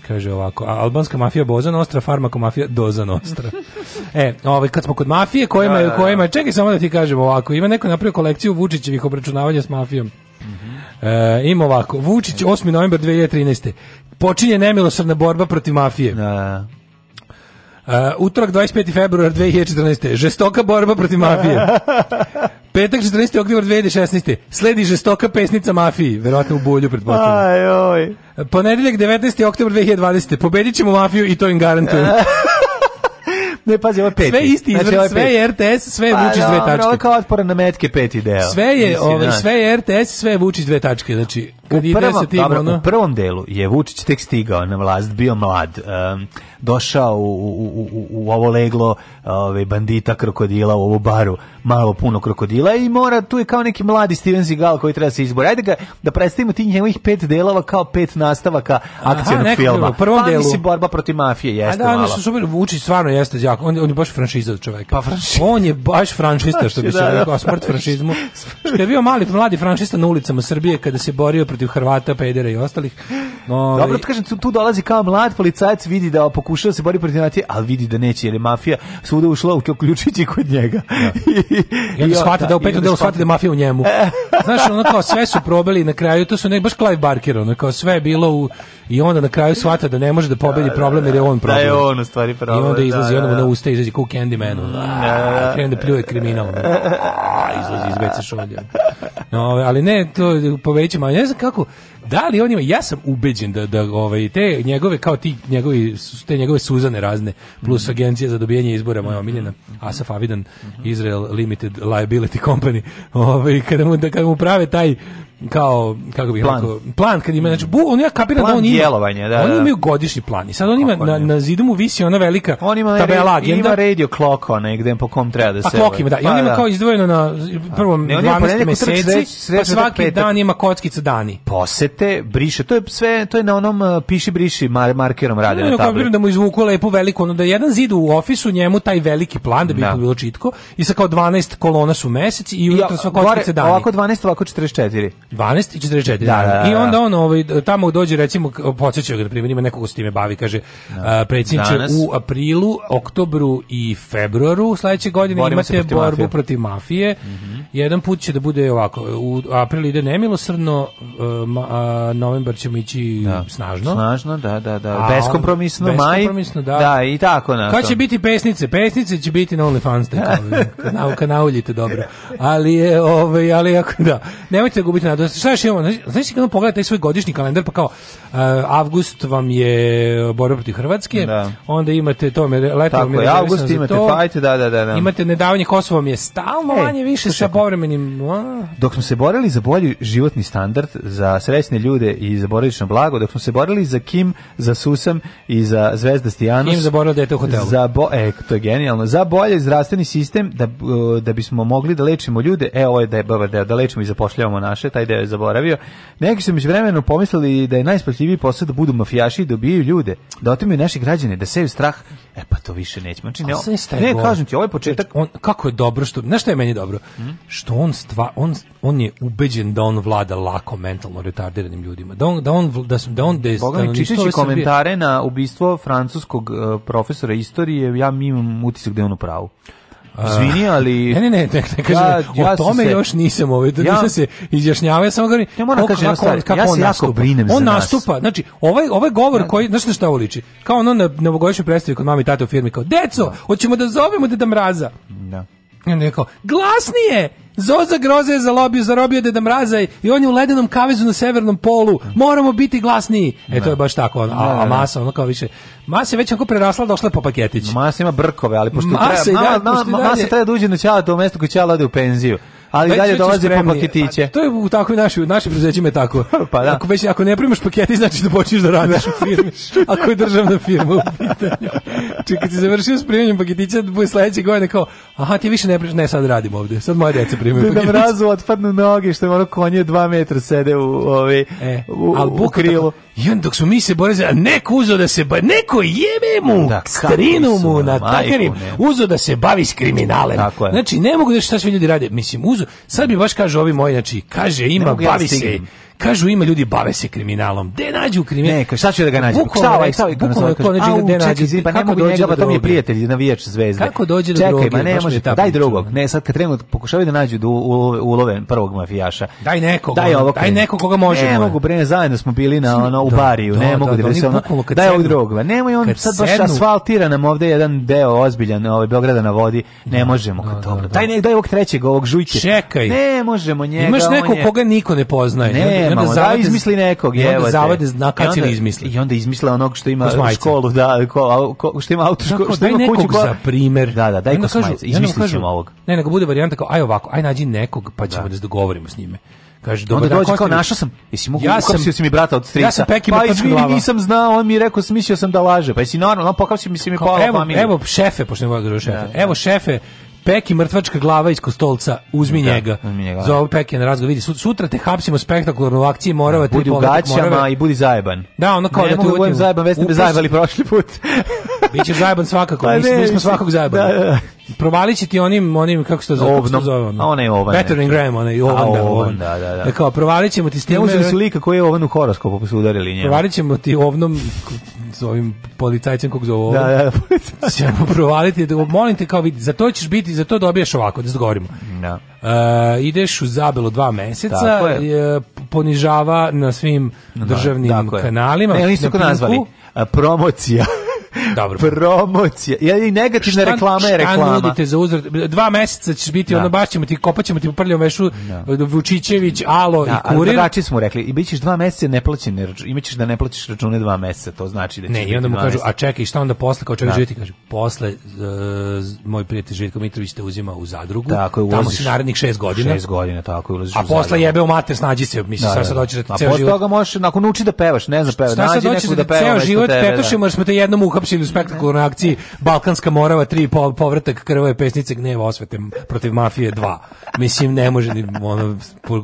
kaže ovako, albanska mafija Boza Nostra, farmakomafija Doza Nostra. e, ovaj, kad smo kod mafije, kojima, da, da, da, kojima, čekaj samo da ti kažem ovako, ima neko napravio kolekciju Vučićevih obračunavanja s mafijom. Mm e, ima ovako, Vučić 8. novembar 2013. Počinje nemilosrna borba protiv mafije. Da, da. Uh, utorak 25. februar 2014. Žestoka borba protiv mafije. [laughs] Petak 14. oktobar 2016. Sledi žestoka pesnica mafiji, verovatno u bolju pretpostavljam. Aj oj. Ponedeljak 19. oktobar 2020. Pobedićemo mafiju i to im garantujem. [laughs] Ne, pazi, ovo je peti. Sve isti izvrt, znači, sve je RTS, sve je pa, Vučić dve tačke. Ovo je kao otporan na metke peti deo. Sve je, ovaj, da. sve je RTS, sve je Vučić dve tačke. Znači, Kad u prvom, tim, dobro, ono... u prvom delu je Vučić tek stigao na vlast, bio mlad, um, došao u, u, u, u, ovo leglo ove, ovaj, bandita krokodila u ovu baru, malo puno krokodila i mora, tu je kao neki mladi Steven Seagal koji treba da se izbori. Ajde ga da predstavimo ti njegovih pet delova kao pet nastavaka akcijnog filma. U prvom pa, delu. Mislim, borba protiv mafije jeste A da, malo. Super, Vučić stvarno jeste djak, on, on je baš franšiza od čoveka. Pa franšiza. On je baš franšista, što bi da, se da. rekao, smrt franšizmu. [laughs] Što je bio mali, mladi franšista na ulicama Srbije kada se borio protiv Hrvata, pedera pa i ostalih. No, ovaj, Dobro, kažem, tu dolazi kao mlad policajac, vidi da pokušava se boriti protiv mafije, ali vidi da neće, jer je mafija svuda ušla, uključujući kod njega. Ja. Da. [laughs] I, onda shvata da u petom delu da shvata da je mafija u njemu. E. Znaš, ono kao sve su probali na kraju, to su nek, baš Clive Barker, ono kao sve bilo u i onda na kraju shvata da ne može da pobedi da, da, problem da, jer je on problem. Da je on u stvari problem. I onda izlazi da, da. na usta izađe kao Candymanu. Krene da pljuje kriminalno. [laughs] Izlazi iz WC šolja. No, ali ne, to povećamo. Ja ne znam kako, Da li on ima, ja sam ubeđen da, da ovaj, te njegove, kao ti njegovi, te njegove suzane razne, plus mhm. agencija za dobijanje izbora, moja mhm. omiljena, mhm. Asaf Avidan, Israel Limited Liability Company, [laughs] ovaj, kada, mu, da, kada mu prave taj, kao kako bih plan. rekao plan kad ima znači bu, on ja kapiram da on ima djelovanja da, da. oni imaju godišnji plan i sad on ima na, na zidu mu visi ona velika on ima tabela re, agenda ima radio clock negde po kom treba da pa se a clock ovaj- ima da i pa on ima da. kao izdvojeno na pa. prvom a, ne, 12 meseci sreć, sreć, pa svaki dan ima kockice dani poseti dete briše. To je sve, to je na onom e, piši briši mar, markerom radi na tabli. Da mu izvuku lepo veliku, ono da jedan zid u ofisu njemu taj veliki plan da bi da. bilo čitko i sa kao 12 kolona su meseci i unutra sva kockice dani. Ovako 12, ovako 44. 12 i 44. Da, da, da, I da. onda on ovaj, tamo dođe recimo, podsjećaju ga da primjer nekog ko se time bavi, kaže da. Uh, u aprilu, oktobru i februaru sledeće godine Borimo imate protiv borbu mafije. protiv mafije. Mm -hmm. Jedan put će da bude ovako, u aprilu ide nemilosrdno, uh, ma, novembar ćemo ići da. snažno. Snažno, da, da, da. A beskompromisno, maj. Beskompromisno, da. Da, i tako na Kad će biti pesnice? Pesnice će biti na OnlyFans, tako, kad nauljite dobro. Ali je, ovaj, ali ako da, nemojte da gubiti nadu. Šta još imamo? Znaš, kad pogledate svoj godišnji kalendar, pa kao uh, avgust vam je borba protiv Hrvatske, da. onda imate to, me, leto tako, je, avgust imate fajte, da, da, da, da. Imate nedavanje Kosovo mi je stalno, e, manje više sa povremenim... Dok smo se borili za bolji životni standard, za srećne pametne ljude i zaboraviš na blago, dok smo se borili za Kim, za Susam i za Zvezda Stijanus. Kim zaboravio da dete u hotelu. Za bo, e, to je genijalno. Za bolje zdravstveni sistem, da, e, da bismo mogli da lečimo ljude, e, ovo je da je dobar deo, da lečimo i zapošljavamo naše, taj deo je zaboravio. Neki su mi vremenu pomislili da je najsplatljiviji posao da budu mafijaši i dobijaju ljude, da otimaju naše građane, da seju strah E pa to više nećemo. Znači, ne, ne, kažem ti, ovaj početak... On, kako je dobro, što, znaš što je meni dobro? Hmm? Što on, stva, on, on je ubeđen da on vlada lako mentalno retardiranim ljudima. Da on, da on, da, da on des, Boga mi, čitajući komentare na ubistvo francuskog uh, profesora istorije, ja mi imam utisak da je on u pravu. Izvini, ali Ne, ne, ne, ne, ne kažem, ja, ja o tome se, još nisam ovaj, da ja, nisam se izjašnjavao, ja samo govorim. Ja moram kažem, kako, kako ja on se nastupa. brinem on za nastupa, nas. znači ovaj ovaj govor ja. koji, znači šta ovo liči? Kao ono na novogodišnjoj predstavi kod mami i tate u firmi kao, "Deco, hoćemo da zovemo deda Mraza." Da on je rekao, glasnije! Zoza Groza je zalobio, zarobio Deda mrazaj i on je u ledenom kavezu na severnom polu. Moramo biti glasniji. E, to je da. baš tako. Ono, a, a da, da, masa, ono kao više. Masa je već onako prerasla, došla po paketić. Masa ima brkove, ali pošto masa treba, i dalje, ma, ma, pošto i dalje, masa treba da uđe na čala, to mesto koji čala ode u penziju ali već, dalje već dolaze po paketiće. to je u tako i naši, naši preduzećima je tako. [laughs] pa da. Ako, već, ako ne primaš paketi, znači da počneš da radiš u firmi. [laughs] ako je državna firma u pitanju. Čekaj, znači, ti završio s primjenjem paketića, da bude sledeće godine kao, aha, ti više ne primaš, ne, sad radim ovde, sad moje deca primaju paketiće. Da mrazu otpadnu noge, što je ono konje dva metra sede u, ovi, e, u, u, u krilu. Tako, I onda dok su mi se borili, a neko uzeo da se bavi, neko jebe mu, da, strinu mu, na takerim, uzeo da se bavi s kriminalem. Znači, ne mogu da šta sve ljudi rade. Mislim, uzeo, sad bi baš kaže ovi moji, znači, kaže, ima, da bavi ja se, Kažu ima ljudi bave se kriminalom. Gde nađu kriminal? Ne, šta će da ga nađem? Šta ovaj, šta ovaj, to neđe gde nađe. Pa kako dođe njega, pa to mi je prijatelj, navijač Zvezde. Kako dođe do droge? Čekaj, pa ma ne može, daj drugog. Da. Ne, sad kad trenutno pokušavaju da nađu do ulove prvog mafijaša. Daj nekog. Daj ovog. Daj nekog koga možemo. Ne mogu bre, zajedno smo bili na ono u da, bariju, da, ne mogu da se ono. Daj ovog drugog. Nemoj on sad baš asfaltira nam ovde jedan deo ozbiljan, ovaj Beograda na vodi. Ne možemo, dobro. Daj nek daj ovog trećeg, ovog žujke. Čekaj. Ne možemo njega. Imaš nekog koga niko ne poznaje. Ne, nemamo, da izmisli nekog, je. Onda zavode na kad će izmisli. I onda izmisle onog što ima školu, da, ko, ko, što ima auto, što, što ima kuću, ko, za primer. Da, da, daj kosmajca, izmislićemo ovog. Ne, nego bude varijanta kao aj ovako, aj nađi nekog, pa ćemo da, da se dogovorimo s njime. Kaže dobro onda dođe kao našao sam. Jesi mogu ja sam, si mi brata od strica. Ja sam pekim pa izvini, nisam znao, on mi je rekao smislio sam da laže. Pa jesi normalno, pokapsio mi se mi pa. Evo, evo šefe, pošto ne da, volim da šefe. Evo šefe, Peki mrtvačka glava iz kostolca, uzmi da, njega. Uzmi njega. Da. Zove Peki na razgovor, vidi, sutra te hapsimo spektakularno u akciji Morava, budi u gaćama i budi zajeban. Da, ono kao ne da te da uvodimo. zajeban, već ste me zajebali prošli put. Biće zajeban svakako, pa mi, ne, mi smo svakog zajebali. Da, da. da provaliće ti onim, onim kako se to zove, Obnom, zove Ona je ovan. Better than Graham, ona je ovan, da, ovan. Da, da, da. da kao, provalićemo ti s time. Ne uzeli su lika koji je ovan u horoskopu, pa su udarili njemu. Provalićemo ti ovnom, s ovim policajcem kog zove da, ovan. Da, da, [laughs] Ćemo provaliti, da, molim te kao vidi, za to ćeš biti, za to dobijaš ovako, da se govorimo. Da. Uh, ideš u zabelo dva meseca, je. E, ponižava na svim da, državnim da, kanalima. Ne, oni su ko nazvali, promocija. Dobro. Promocija. Ja i negativna šta, reklama je reklama. Šta nudite za uzor? Dva meseca ćeš biti da. ono baš ćemo ti kopaćemo ti u prljavom vešu da. Vučićević, Alo da, i Kurir. Da, smo rekli i bićeš dva meseca neplaćene, imaćeš da ne plaćaš račune dva meseca, to znači da Ne, i onda mu kažu, a čekaj, šta onda posle kao čovjek da. živjeti kaže, posle uh, moj prijatelj Željko Mitrović te uzima u zadrugu. Tako je, ulaziš, tamo si narednih 6 godina. 6 godina tako ulaziš. A posle jebe u mater snađi se, mislim, da, da sad sad da. hoćeš da ceo život. A posle toga možeš nakon uči da pevaš, ne znam, pevaš, nađi nekog da pevaš. Da ceo život petušimo jer smo te jednom uhapsili uhapšeni u spektakularnoj akciji Balkanska Morava 3 povratak krvave pesnice gneva osvete protiv mafije 2. Mislim ne može ni ono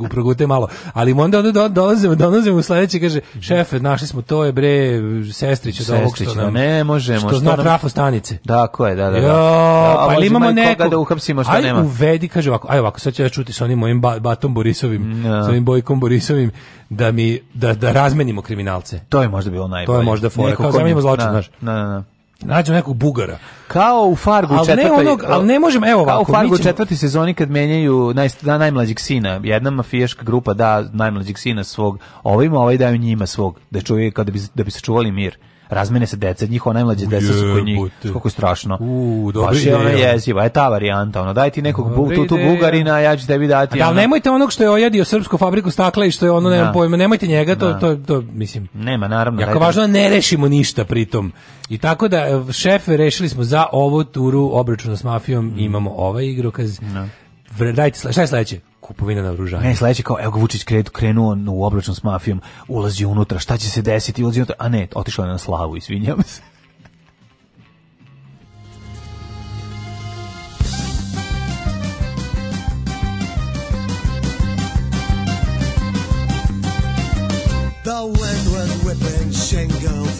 progute malo, ali onda onda dolazimo, dolazimo u sledeći kaže šefe, našli smo to je bre sestrić od ovog što da, nam ne možemo što, što zna nam... trafo stanice. Tako je, da, da. da. Jo, da, pa ali imamo nekoga da uhapsimo što aj, nema. Aj uvedi kaže ovako, aj ovako, sad ću ja čuti sa onim mojim batom Borisovim, no. Da. sa onim Bojkom Borisovim da mi da da razmenimo kriminalce. To je možda bilo najbolje. To je možda fora. Kao zamenimo zločin, znaš. Na, na, na. Nađemo nekog bugara. Kao u Fargu ali četvrtoj. Ne onog, al ne možemo, evo ovako. u Fargu ćemo... četvrti sezoni kad menjaju naj, da, najmlađeg sina. Jedna mafijaška grupa da najmlađeg sina svog ovima, ovaj daju njima svog. Da čuje, kada bi, da bi se čuvali mir razmene se deca, njihova najmlađa deca su kod njih, kako je strašno. U, dobro je ona jeziva, je ta varijanta, ono, daj ti nekog bu, tu, tu bugarina, ja ću tebi dati. Da, ali nemojte onog što je ojedio srpsku fabriku stakla i što je ono, nemam da. pojma, nemojte njega, to, da. to, to, to, mislim. Nema, naravno. Jako dajte. važno, da ne rešimo ništa pritom. I tako da, šefe, rešili smo za ovu turu obračuna s mafijom, mm. imamo ovaj igrokaz. No. Da. Dajte, šta je sledeće? kupovina naoružanja. Ne, sledeće kao, evo ga Vučić krenuo u obračun s mafijom, ulazi unutra, šta će se desiti, ulazi unutra, a ne, otišao je na slavu, izvinjam se. The wind was whipping shingles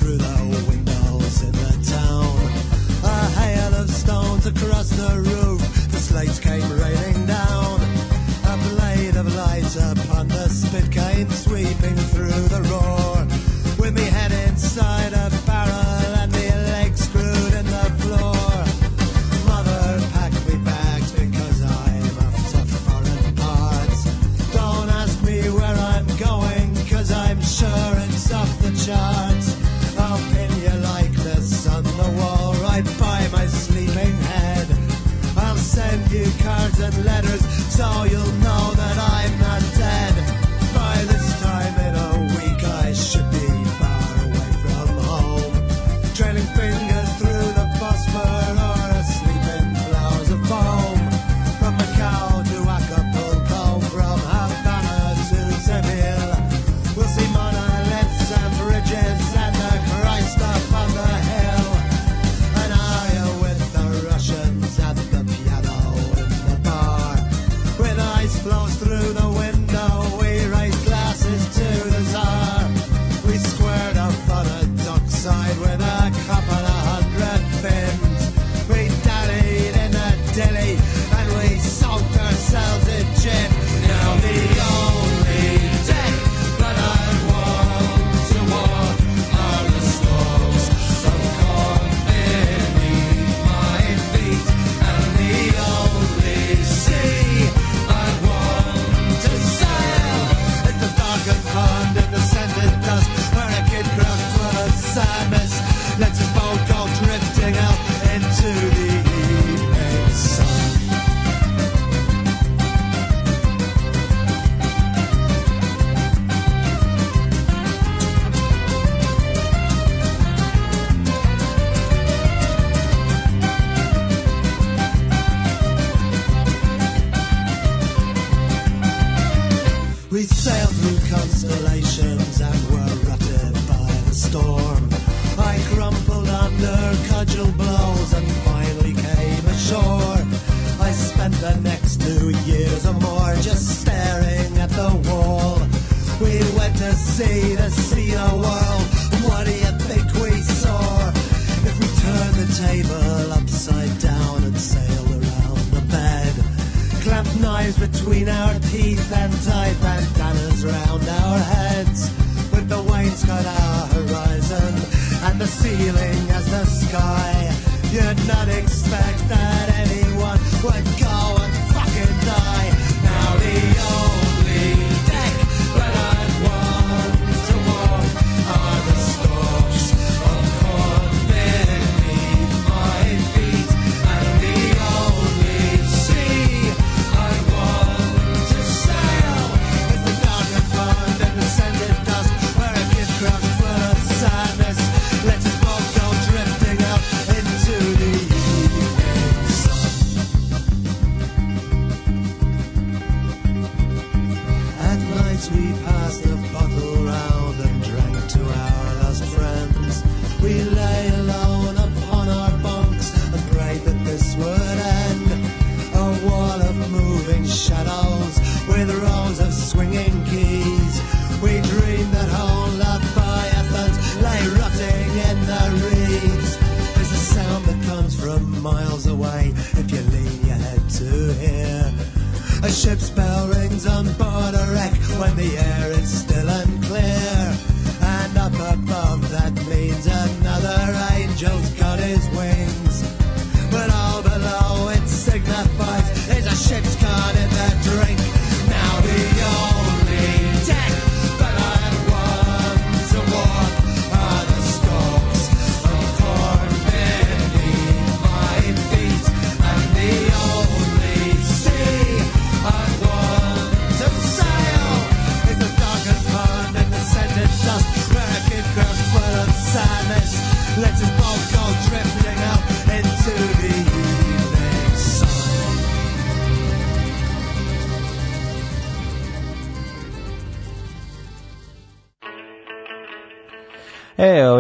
and letters, so you'll know that.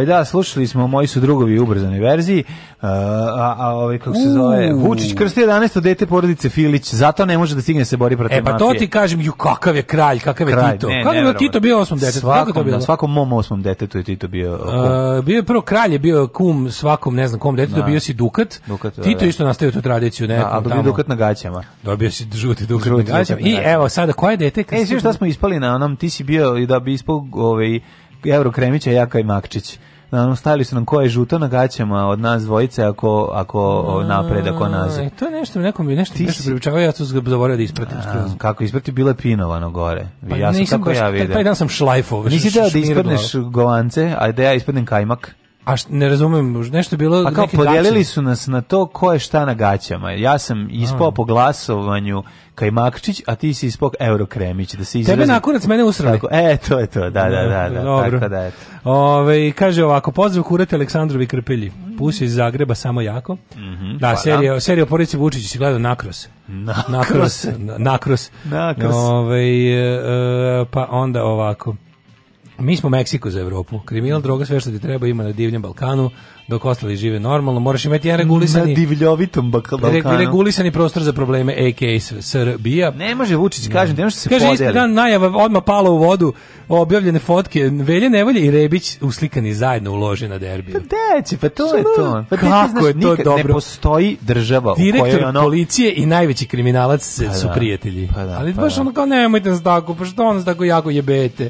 Ovaj da, slušali smo moji su drugovi u ubrzanoj verziji. Uh, a, a, ovaj kako se zove Vučić krsti 11. dete porodice Filić, zato ne može da stigne se bori protiv mafije. E pa to ti kažem, ju kakav je kralj, kakav je kralj, Tito. Ne, kakav je Tito bio osmom detetu? Svakom, kako to bilo? Da, svakom mom osmom detetu je Tito bio. A, uh, uh, bio je prvo kralj, je bio kum svakom, ne znam kom detetu, da. bio si Dukat. Dukat da, Tito da, isto nastavio tu tradiciju, ne? da, dobio Dukat na gaćama. Dobio si žuti Dukat žuti na gaćama. I evo sada koje dete? E, sve što smo ispali na onom, ti si bio i da bi ispog ovaj Evro Kremića, Jaka i Makčić. Naravno, stavili su nam koje žuto na gaćama od nas dvojice ako, ako A, mm, napred, ako nazad. E, to je nešto, nekom bi nešto, Ti nešto priučava, ja sam zaboravio da ispratim skroz. Kako isprati, bilo je pinovano gore. Pa, ja sam nisam kako baš, ja vidim. Pa dan sam šlajfo. Nisi da da ispadneš golance, a da ja ispadnem kajmak. A š, ne razumem, nešto je bilo... Pa kao, podijelili su nas na to ko je šta na gaćama. Ja sam ispao mm. po glasovanju Kajmakčić, a ti si ispao Eurokremić. Da se izrazi... Tebe nakonac mene usrali. Tako, e, to je to, da, da, da. da Dobro. Tako da, eto. Ove, kaže ovako, pozdrav kurate Aleksandrovi Krpelji. Pus iz Zagreba, samo jako. Mm -hmm, da, serija, serija o porici Vučić si gledao Nakros. Nakros. Nakros. Nakros. Nakros. Ove, e, e pa onda ovako... Mi smo Meksiko za Evropu. Kriminal, droga, sve što ti treba ima na divljem Balkanu, dok ostali žive normalno. Moraš imati jedan regulisani... Na divljovitom Balkanu. Regulisani prostor za probleme, a.k.a. Srbija. Ne može Vučić, kažem, ne može se Kaže, podeli. dan najava odmah pala u vodu, objavljene fotke, Velje Nevolje i Rebić uslikani zajedno u loži na derbiju. Pa deći, pa to Sano, je to. Pa kako je to nikad dobro? Ne postoji država Direktor u kojoj ono... policije i najveći kriminalac pa su da, prijatelji. Pa da, Ali pa baš pa ono kao nemojte nas tako, pa što ono tako jako jebete.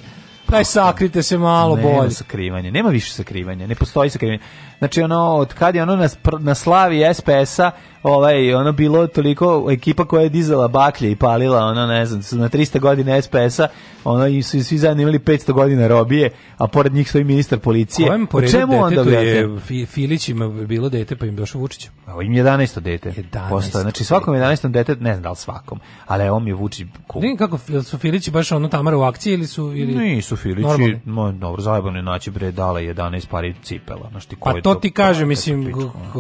Daj sakrite se malo nema bolje. Nema sakrivanja, nema više sakrivanja, ne postoji sakrivanje. Znači ono od kad je ono na, na slavi SPS-a, ovaj ono bilo toliko ekipa koja je dizala baklje i palila ono ne znam na 300 godina SPS-a, ono i su svi zajedno imali 500 godina robije, a pored njih stoji ministar policije. Kojem po čemu onda je Filić Filićima bilo dete pa im došao Vučić. A pa im 11. dete. 11. Postoje. Znači svakom 11. dete, ne znam da li svakom, ali on je Vučić. Cool. Ne kako su Filići baš ono Tamara u akciji ili su ili Nisu Filići, no dobro zajebano naći bre dala 11 pari cipela. Znači ko pa to ti kaže, mislim,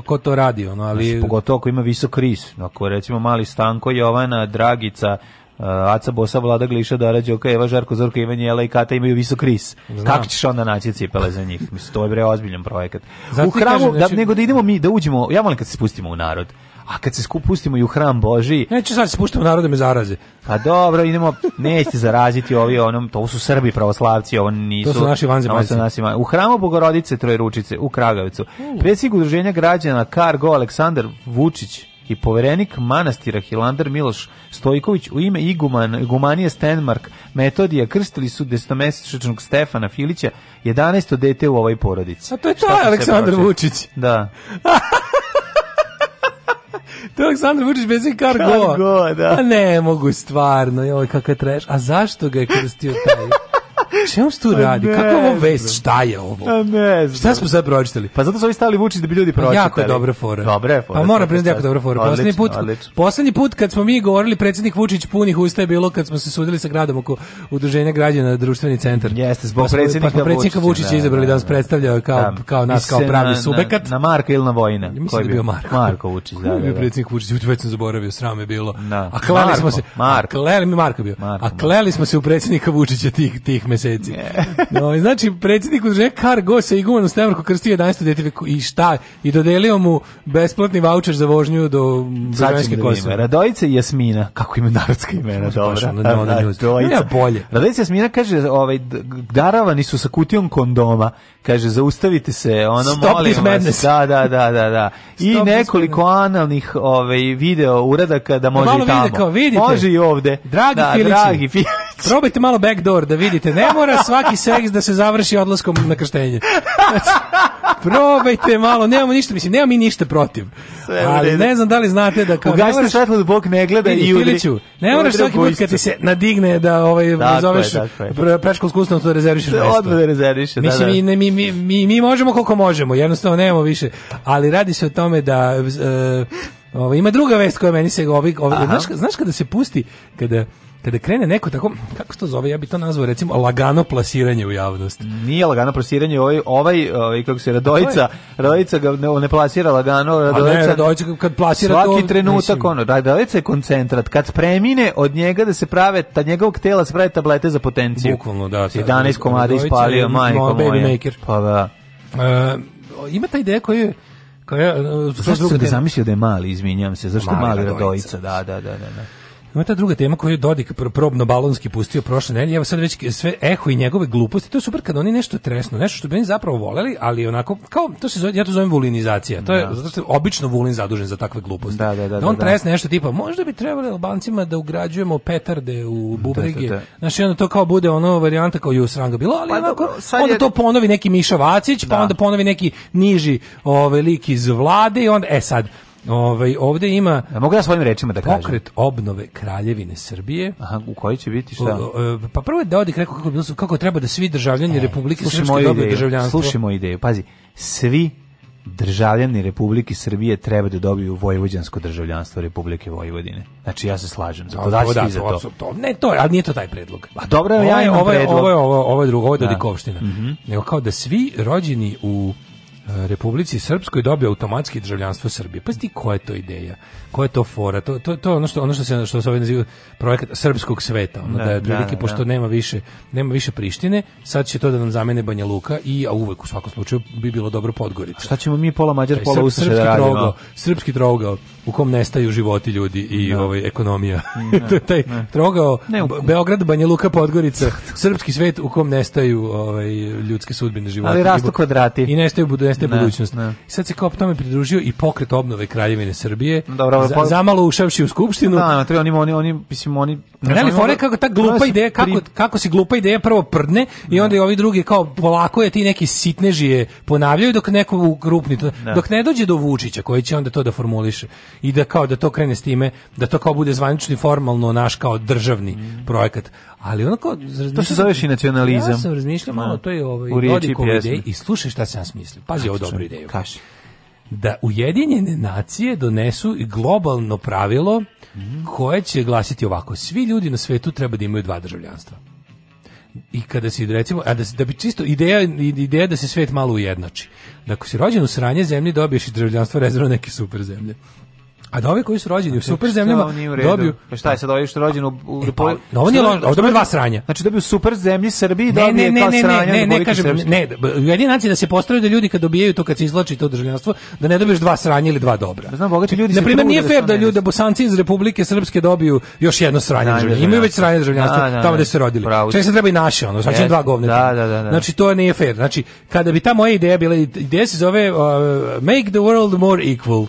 ko to radi, ono, ali... Znači, pogotovo ako ima visok ris, ako recimo mali Stanko, Jovana, Dragica, eh, Aca Bosa, Vlada Gliša, Dara Đoka, Eva Žarko, Zorko, Ivan Jela i Kata imaju visok ris. Znam. Kako ćeš onda naći cipele za njih? Mislim, to je bre ozbiljan projekat. Zato u hramu, kažem, da, znači... nego da idemo mi, da uđemo, ja molim kad se spustimo u narod, a kad se skup pustimo i u hram Boži... Neće sad da se spuštamo narode me zaraze. Pa dobro, idemo, nećete zaraziti ovi onom, to su Srbi pravoslavci, ovo nisu... To su naši vanzemaljci. U hramu Bogorodice Trojručice u Kragavcu. Mm. Predsjednik udruženja građana Kargo Aleksandar Vučić i poverenik manastira Hilandar Miloš Stojković u ime Iguman, Igumanije Stenmark Metodija krstili su desetomesečnog Stefana Filića 11. dete u ovoj porodici. A to je to, Aleksandar Vučić. Da. [laughs] to je Aleksandar Vučić bez Kar go. da. A ne mogu stvarno, joj kakav treš. A zašto ga je krstio taj? Čemu [laughs] se tu radi? Kako je ovo vest? Šta je ovo? A ne znam. Šta smo sad pročitali? Pa zato su ovi stali Vučić da bi ljudi pročitali. Jako je dobra fora. Dobra je pa fora. Pa mora priznati jako dobra fora. Poslednji put, poslednji put kad smo mi govorili predsednik Vučić punih usta je bilo kad smo se sudili sa gradom oko udruženja građana društveni centar. Jeste, zbog pa pa predsednika, Vučića. Pa predsjednika Vučića da, izabrali da, da nas da. predstavlja kao kao nas kao pravi subekat. Na Marka ili na Vojina? Koji bi bio Marko? Marko Vučić, da. Koji bi predsjednik Vučić, već sam zaboravio, sram je bilo. A kleli smo se. Marko. Kleli mi Marko bio. A kleli smo se u predsednika Vučića tih tih meseci. [laughs] No, znači, predsjednik udruženja Cargo se igumanu Stevarku krstio 11. dete i šta? I dodelio mu besplatni voucher za vožnju do Bežanske da Kosova. Radojica i Jasmina, kako ima narodska imena, dobra. Radojica. bolje. Radojica Jasmina kaže, ovaj, daravani su sa kutijom kondoma, kaže, zaustavite se, ono, Stop molim vas. Da, da, da, da, da. I nekoliko analnih ovaj, video uradaka da, da može i tamo. Vidite, kao, Može i ovde. Dragi da, Filići. Dragi Filići. Probajte malo backdoor da vidite, Ne mora svaki seks da se završi odlaskom na krštenje. Znači, probajte malo, nemamo ništa, mislim, nemam i ništa protiv. ali ne znam da li znate da kao ugasite svetlo da Bog ne gleda i udri. Ne moraš svaki put kad ti se nadigne da ovaj dakle, zoveš dakle. predškolsku ustanovu da rezervišeš mesto. Odmah da rezervišeš, da. Mislim da, da. Mi, mi, mi, mi, možemo koliko možemo, jednostavno nemamo više. Ali radi se o tome da uh, e, Ovo, ovaj, ima druga vest koja meni se ovi, ovi znaš, znaš kada se pusti kada kada krene neko tako, kako se to zove, ja bi to nazvao recimo lagano plasiranje u javnost. Nije lagano plasiranje, ovaj, ovaj, ovaj kako se Radojica, Radojica ga ne, ne plasira lagano, Radojica, ne, Radojica kad plasira svaki to, trenutak mislim. ono, da, Radojica je koncentrat, kad premine od njega da se prave, ta njegovog tela se prave tablete za potenciju. Bukvalno, da. 11 komada ispalio, majko moja. Pa da. E, ima ta ideja koju je koja, koja, koja, koja, da koja, koja, koja, koja, koja, koja, koja, koja, koja, koja, koja, koja, koja, koja, koja, Ima ta druga tema koju je Dodik probno balonski pustio prošle nedelje, evo sad već sve eho i njegove gluposti, to je super kad oni nešto tresnu, nešto što bi oni zapravo voleli, ali onako, kao, to se zove, ja to zovem vulinizacija, to je, da. zato što je obično vulin zadužen za takve gluposti. Da, da, da, da on da, da. tresne nešto tipa, možda bi trebali Albancima da ugrađujemo petarde u da, bubrege, da, znači onda to kao bude ono varijanta kao ju sranga bilo, ali pa, onako, dobro, onda je... to ponovi neki Miša Vacić, pa onda ponovi neki niži ovaj, lik iz vlade i onda, e sad, Ovaj ovde ima ja, e, mogu ja svojim rečima da pokret kažem. Pokret obnove Kraljevine Srbije. Aha, u kojoj će biti šta? O, o, pa prvo je Dodik da rekao kako bilo kako treba da svi državljani e, Republike Srpske dobiju državljanstvo. Slušajmo ideju. Pazi, svi državljani Republike Srbije treba da dobiju vojvođansko državljanstvo Republike Vojvodine. Znači ja se slažem za Da, pa da, za to. to. Ne, to, ali nije to taj predlog. Pa dobro, ja imam ovo, predlog. Ovo je ovo, ovo, ovo drugo, ovo je da. Dodikovština. Mm -hmm. Nego kao da svi rođeni u Republici Srpskoj dobio automatski državljanstvo Srbije. Pa ti koja je to ideja? koja je to fora? To, to, to ono što ono što se što se ovaj naziva projekat srpskog sveta, ono da, da je prilike da, pošto da. nema više nema više Prištine, sad će to da nam zamene Banja Luka i a uvek u svakom slučaju bi bilo dobro Podgorica. šta ćemo mi pola Mađar pola srp, da srpski da radimo? srpski trogao u kom nestaju životi ljudi i da. ovaj ekonomija. [laughs] to taj ne. Beograd, Banja Luka, Podgorica, srpski svet u kom nestaju ovaj ljudske sudbine životi Ali rastu kvadrati. I nestaju budu nestaje ne, budućnost. Ne. Sad se kao tome pridružio i pokret obnove Kraljevine Srbije. Dobro, za, pa- zamalo ušavši u skupštinu. Da, na to oni oni oni mislim oni Ne li fore kako ta glupa ideja kako kako si glupa ideja prvo prdne i onda i ovi drugi kao polako je ti neki sitnežije ponavljaju dok neko u grupni da. dok ne dođe do Vučića koji će onda to da formuliše i da kao da to krene s time da to kao bude zvanično i formalno naš kao državni mm. projekat. Ali onako to se zoveš i nacionalizam. Ja sam razmišljao da. malo to je ovaj Dodikov ideji i slušaj šta sam smislio. Pazi ovo dobru ideju. Kaži da Ujedinjene nacije donesu globalno pravilo koje će glasiti ovako. Svi ljudi na svetu treba da imaju dva državljanstva. I kada si recimo, a da, da bi čisto ideja, ideja da se svet malo ujednači. Da ako si rođen u sranje zemlji dobiješ i državljanstvo rezervno neke super zemlje. A da ovi koji su rođeni znači, u super zemljama dobiju... Pa šta je sad ovi što rođeni u... E, pa, no, da on nije loš, znači, dobiju dva sranja. Znači dobiju da super zemlji Srbiji, ne, dobije ne, ne, ne, Ne, ne, ne, kažem, ne, jedin nacija da se postavljaju da ljudi kad dobijaju to, kad se izlači to državljanstvo, da ne dobiješ dva sranja ili dva dobra. Pa znam, bogati ljudi... Naprimjer, nije da fair da ljudi, bosanci iz Republike Srpske dobiju još jedno sranje državljanstvo. Imaju već sranje državljanstvo tamo gde se rodili. Čak se treba i naše, ono, znači dva govne. Da, da, da, Znači, to nije fair. Znači, kada bi ta moja ideja bila, ideja se zove uh, Make the world more equal.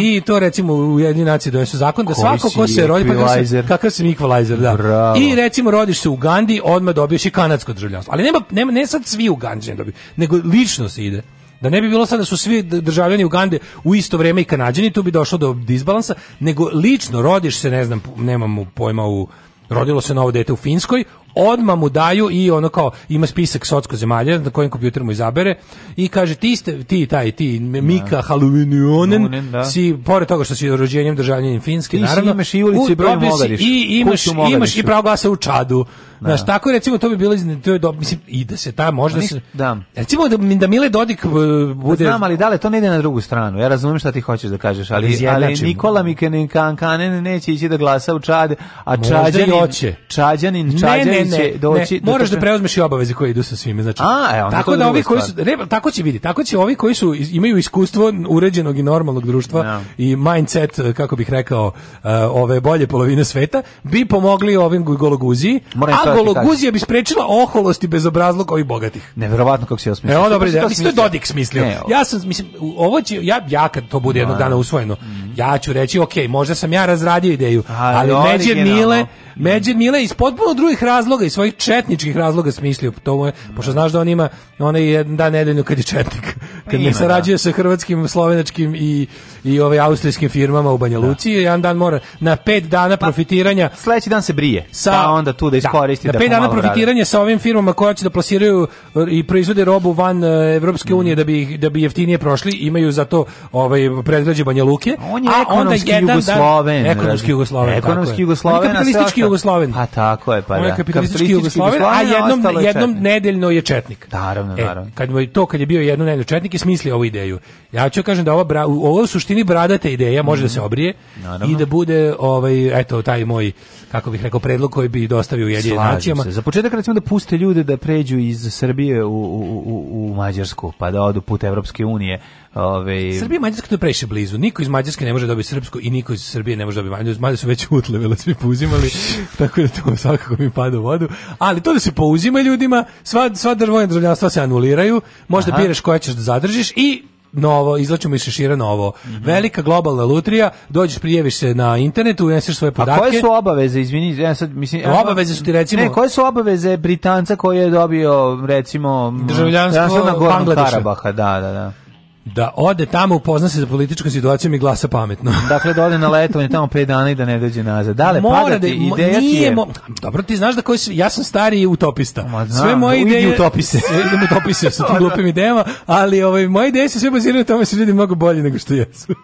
I to, recimo, u jedni naciji donesu zakon da svako ko se rodi, pa kakav se kakav equalizer, da. Bravo. I recimo rodiš se u Gandhi, odmah dobiješ i kanadsko državljanstvo. Ali nema, nema, ne sad svi u Gandhi ne dobiju, nego lično se ide. Da ne bi bilo sad da su svi državljani Ugande u isto vrijeme i Kanadžani, tu bi došlo do disbalansa, nego lično rodiš se, ne znam, nemam pojma u rodilo se novo dete u Finskoj, odma mu daju i ono kao ima spisak socsko zemalja na kojem kompjuter mu izabere i kaže ti ste, ti taj ti da. Mika Haluvinonen da. si pored toga što si rođenjem državljanin finski naravno imaš i ulicu i broj i imaš imaš i pravo glasa u Čadu da. Znaš, tako recimo to bi bilo to je do, mislim i da se ta možda se da. Recimo da da Mile Dodik e, bude Znam, ali da li to ne ide na drugu stranu. Ja razumem šta ti hoćeš da kažeš, ali ali Nikola Mikenin Kankanen neće ići da glasa u Čad, a Čađanin hoće. Čađanin, Čađanin, ne, ne, koji ne, će doći... Ne, moraš da preuzmeš i obaveze koje idu sa svime, znači. A, evo, tako da ovi koji su, ne, tako će biti, tako će ovi koji su imaju iskustvo uređenog i normalnog društva no. Da. i mindset, kako bih rekao, uh, ove bolje polovine sveta, bi pomogli ovim gologuziji, Moram a gologuzija bi sprečila oholost i bezobrazluk ovih bogatih. Neverovatno kako se osmislio. Evo, dobro, ja mislim Dodik smislio. Ne, ja sam, mislim, ovo će, ja, ja kad to bude jednog da. dana usvojeno, mm ja ću reći, okay, možda sam ja razradio ideju, ali, ali Međer Nile Međe Mile iz potpuno drugih razloga i svojih četničkih razloga smislio to mu pošto znaš da on ima onaj jedan dan nedeljno kad je četnik kad ne sarađuje da. sa hrvatskim, slovenačkim i i ove austrijskim firmama u Banja da. Luci, da. jedan dan mora na pet dana pa, profitiranja. Sledeći dan se brije. Sa pa onda tu da, da. iskoristi da, na pet dana profitiranja radi. sa ovim firmama koje će da plasiraju e, i proizvode robu van e, Evropske mm. unije da bi da bi jeftinije prošli, imaju za to ovaj predgrađe Banja Luke. On je a ekonomski onda jedan Jugosloven, dan, ekonomski Jugosloven, ekonomski Jugosloven, je. kapitalistički Jugosloven. Pa tako je, pa da. kapitalistički Jugosloven, a jednom jednom nedeljno je četnik. Naravno, e, naravno. Kad mu to kad je bio jednom nedeljno četnik, čovjek je smislio ovu ideju. Ja ću da kažem da ova bra, ovo u suštini bradate ideja može mm da se mhm. obrije Naravno. i da bude ovaj eto taj moj kako bih rekao predlog koji bi dostavio Ujedinjenim nacijama. Za početak recimo da puste ljude da pređu iz Srbije u, u, u, u Mađarsku pa da odu put Evropske unije Ove... Srbija i Mađarska to previše blizu. Niko iz Mađarske ne može dobiti srpsko i niko iz Srbije ne može dobiti mađarsko. Mađar su već utlevele, svi pouzimali, [laughs] tako da to svakako mi pada u vodu. Ali to da se pouzima ljudima, sva, sva državljena državljanstva se anuliraju, možda Aha. biraš koja ćeš da zadržiš i novo, izlačemo iz šešira novo. Mm -hmm. Velika globalna lutrija, dođeš, prijeviš se na internetu, uneseš svoje podatke. A koje su obaveze, izvini, ja sad mislim... Obaveze su ti recimo... Ne, koje su obaveze Britanca koji je dobio, recimo... Državljanstvo Karabaha, da, da, da da ode tamo, upozna se za političku situaciju i glasa pametno. [laughs] dakle, da ode na letovanje tamo 5 dana i da ne dođe nazad. Dale, Mora pada da, ideja ti je... Mo... Dobro, ti znaš da koji su, ja sam stari utopista. Ma, znam, sve moje ideje... Idi utopise. [laughs] idem utopise sa tim [laughs] da, da. glupim idejama, ali ovaj, moje ideje se sve baziraju na tome da ljudi mnogo bolji nego što jesu.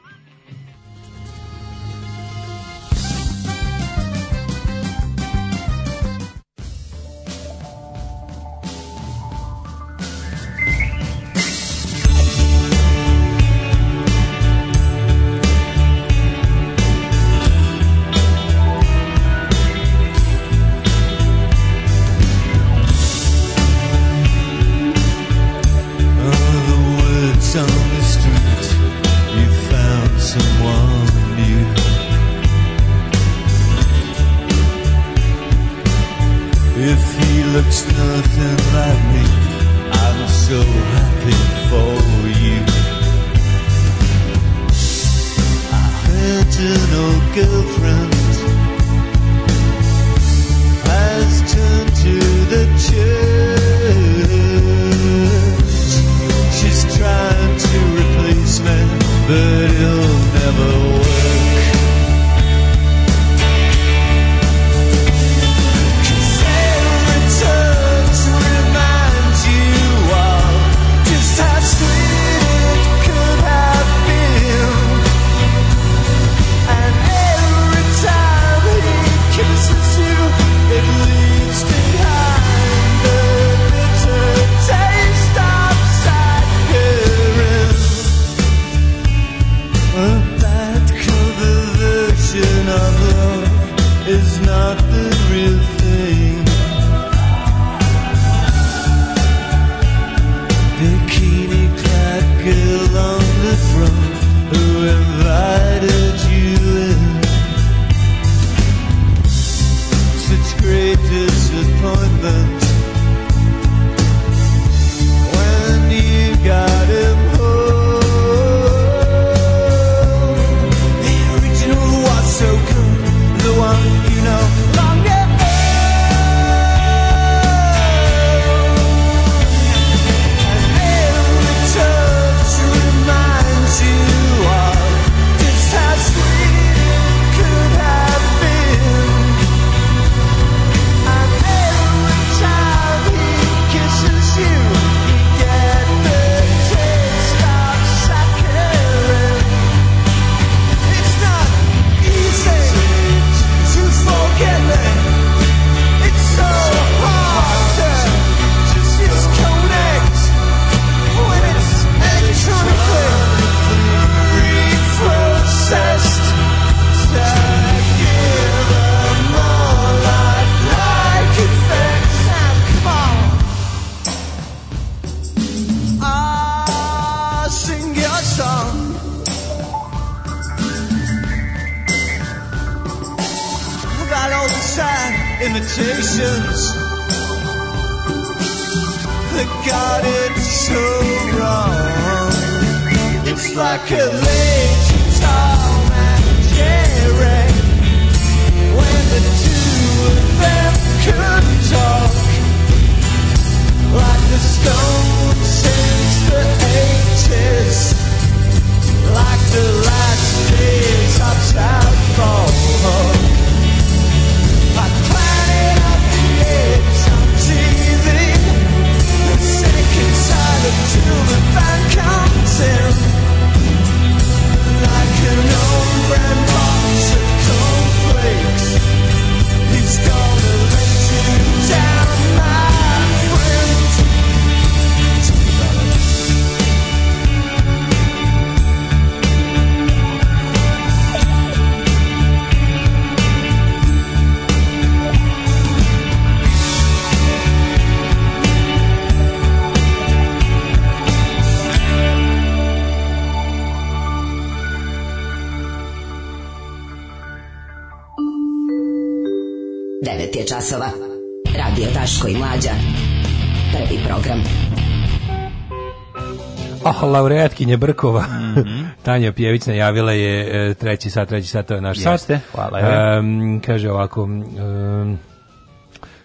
laureatkinje Brkova, mm [laughs] Tanja Pjević najavila je e, treći sat, treći sat, to je naš Jeste, sat. Hvala um, kaže ovako... Um,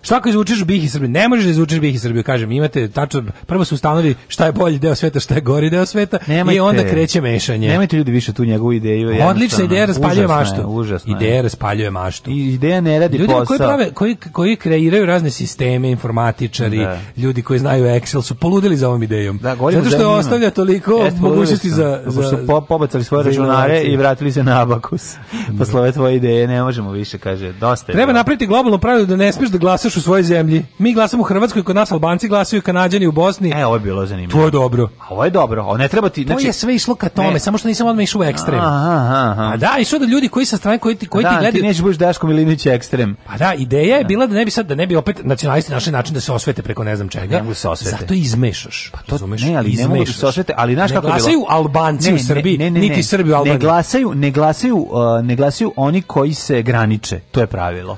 Šta ako izvučeš Bih i Srbiju? Ne možeš da izvučeš Bih i Srbiju, kažem, imate tačno prvo su ustanovili šta je bolji deo sveta, šta je gori deo sveta nemajte, i onda kreće mešanje. Nemajte ljudi više tu njegovu ideju. Odlična ideja raspaljuje maštu. užasno ideja raspaljuje maštu. I ideja ne radi ljudi posao. Koji, prave, koji, koji kreiraju razne sisteme, informatičari, da. ljudi koji znaju Excel su poludili za ovom idejom. Da, Zato što ostavlja toliko Jest, mogućnosti za... Zato što po, pobacali svoje računare i vratili se na abakus. Da. Poslove tvoje ideje ne možemo više, kaže. Dosta je. Treba napraviti globalno pravilo da ne smiješ da glasaš u svojoj zemlji. Mi glasamo u Hrvatskoj, kod nas Albanci glasaju, Kanadjani u Bosni, radosni. E, ovo je bilo zanimljivo. To je dobro. A ovo je dobro. Ovo ne treba ti, znači, to je sve išlo ka tome, ne. samo što nisam odmah išao u ekstrem. Aha, aha. A da, i su da ljudi koji sa strane koji ti koji da, ti gledaju. Da, ti nećeš budeš Daško Milinić ekstrem. Pa da, ideja je da. bila da ne bi sad da ne bi opet nacionalisti našli način da se osvete preko ne znam čega. Ne mogu da se osvete. Zato izmešaš. Pa to razumeš? Ne, ali izmešaš. ne mogu da se osvete, ali znaš kako je bilo. Glasaju Albanci ne, u Srbiji, ne, ne, niti Srbi u Albaniji. Ne glasaju, ne glasaju, uh, ne glasaju oni koji se graniče. To je pravilo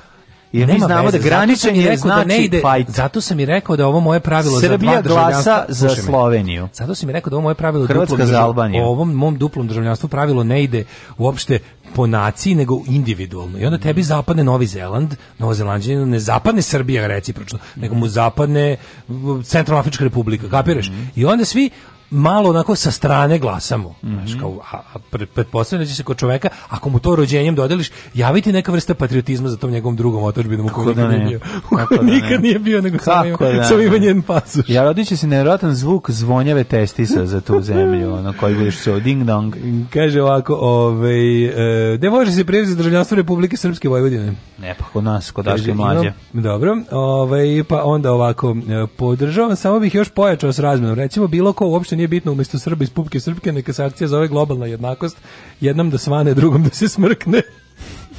jer Nema mi znamo veze. da graničenje je da znači da ne ide, fight. Zato sam i rekao da ovo moje pravilo Srbija za dva glasa za Sloveniju. Zato sam i rekao da ovo moje pravilo Hrvatska za Albaniju. Ovom mom duplom državljanstvu pravilo ne ide uopšte po naciji, nego individualno. I onda tebi mhm. zapadne Novi Zeland, Novozelandžina, ne zapadne Srbija recipročno, nego mu zapadne Centralna Afrička republika, kapiraš? Mm -hmm. I onda svi, malo onako sa strane glasamo. Mm -hmm. Znaš, kao, a, pretpostavljam da će se kod čoveka, ako mu to rođenjem dodeliš, javiti neka vrsta patriotizma za tom njegovom drugom otočbinom u kojoj da nikad nije bio. U da nikad nije bio, nego samo ima njen pasuš. Ja rodit će se nevjerojatan zvuk zvonjave testisa za tu zemlju, ono koji vidiš se ding dong. Kaže ovako, ovaj, e, može se prijeviti za državljanstvo Republike Srpske Vojvodine? Ne, pa kod nas, kod daške mlađe. Dobro, ovaj, pa onda ovako, e, podržavam, samo bih još pojačao s razmenom. Recimo, bilo ko uopšte nije bitno, umjesto Srba iz Pupke Srpke, neka se akcija zove globalna jednakost, jednom da svane, drugom da se smrkne.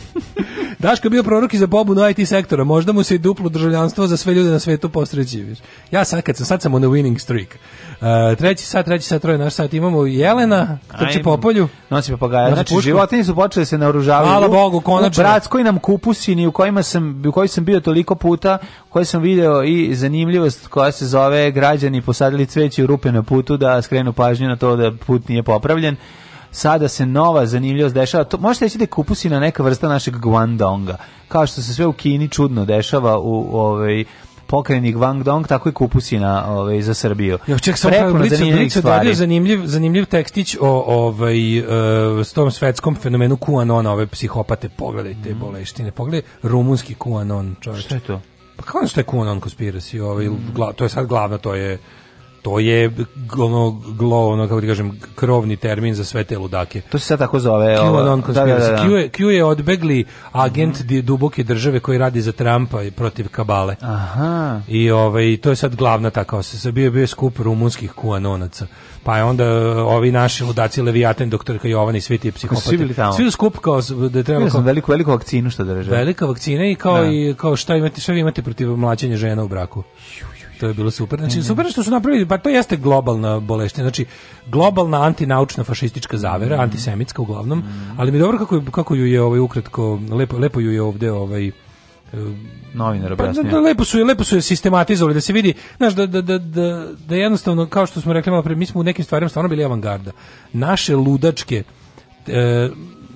[laughs] Daško je bio prorok i za na IT sektora, možda mu se i duplo državljanstvo za sve ljude na svetu posreći. Ja sad kad sam, sad sam on a winning streak. Uh, treći sat, treći sat, troje naš sat. Imamo Jelena, trči po polju. Nosi papagaja. Znači, životinje su počele se naoružavati. Hvala Bogu, konačno. U Bratskoj nam kupusini u, kojima sam, u kojoj sam bio toliko puta, koji sam video i zanimljivost koja se zove građani posadili cveće u rupe na putu da skrenu pažnju na to da put nije popravljen sada se nova zanimljivost dešava. To, možete reći da je kupusina neka vrsta našeg Guandonga. Kao što se sve u Kini čudno dešava u, u ovaj, pokrenik Guangdong, tako i kupusina ovaj za Srbiju. Ja ček, sam pravi Blicu, Blicu zanimljiv, zanimljiv tekstić o ovaj, uh, s tom svetskom fenomenu QAnona, ove psihopate, pogledajte mm. boleštine, pogledaj rumunski QAnon, čovječ. Šta je to? Pa kako je što je QAnon conspiracy, ovaj, mm. gla, to je sad glavna, to je to je ono glo, ono kako ti kažem, krovni termin za sve te ludake. To se sad tako zove. QAnon ovaj, da, da, da, da, Q, je, Q je odbegli agent mm. duboke države koji radi za Trampa i protiv kabale. Aha. I ovaj, to je sad glavna tako. Bio, bio je skup rumunskih QAnonaca. Pa je onda eh, ovi naši ludaci Leviatan, doktorka Jovana i svi ti pa psihopati. Svi bili tamo. skup kao da treba... Bilo sam veliku, veliku vakcinu što drže. Velika vakcina i kao, da. i, kao šta, imate, šta vi imate protiv mlaćenja žena u braku. Juj To je bilo super. Znači, mhm. super što su napravili, pa to jeste globalna boleština, znači globalna antinaučna fašistička zavera, mm. antisemitska uglavnom, mm. ali mi je dobro kako, kako ju je ovaj ukratko, lepo, lepo ju je ovde ovaj, e, novinar pa da- objasnio. Pa, da, lepo su je, lepo su je sistematizovali da se vidi, znaš da-, da, da, da, da jednostavno kao što smo rekli malo pre, mi smo u nekim stvarima stvarno bili avangarda. Naše ludačke e,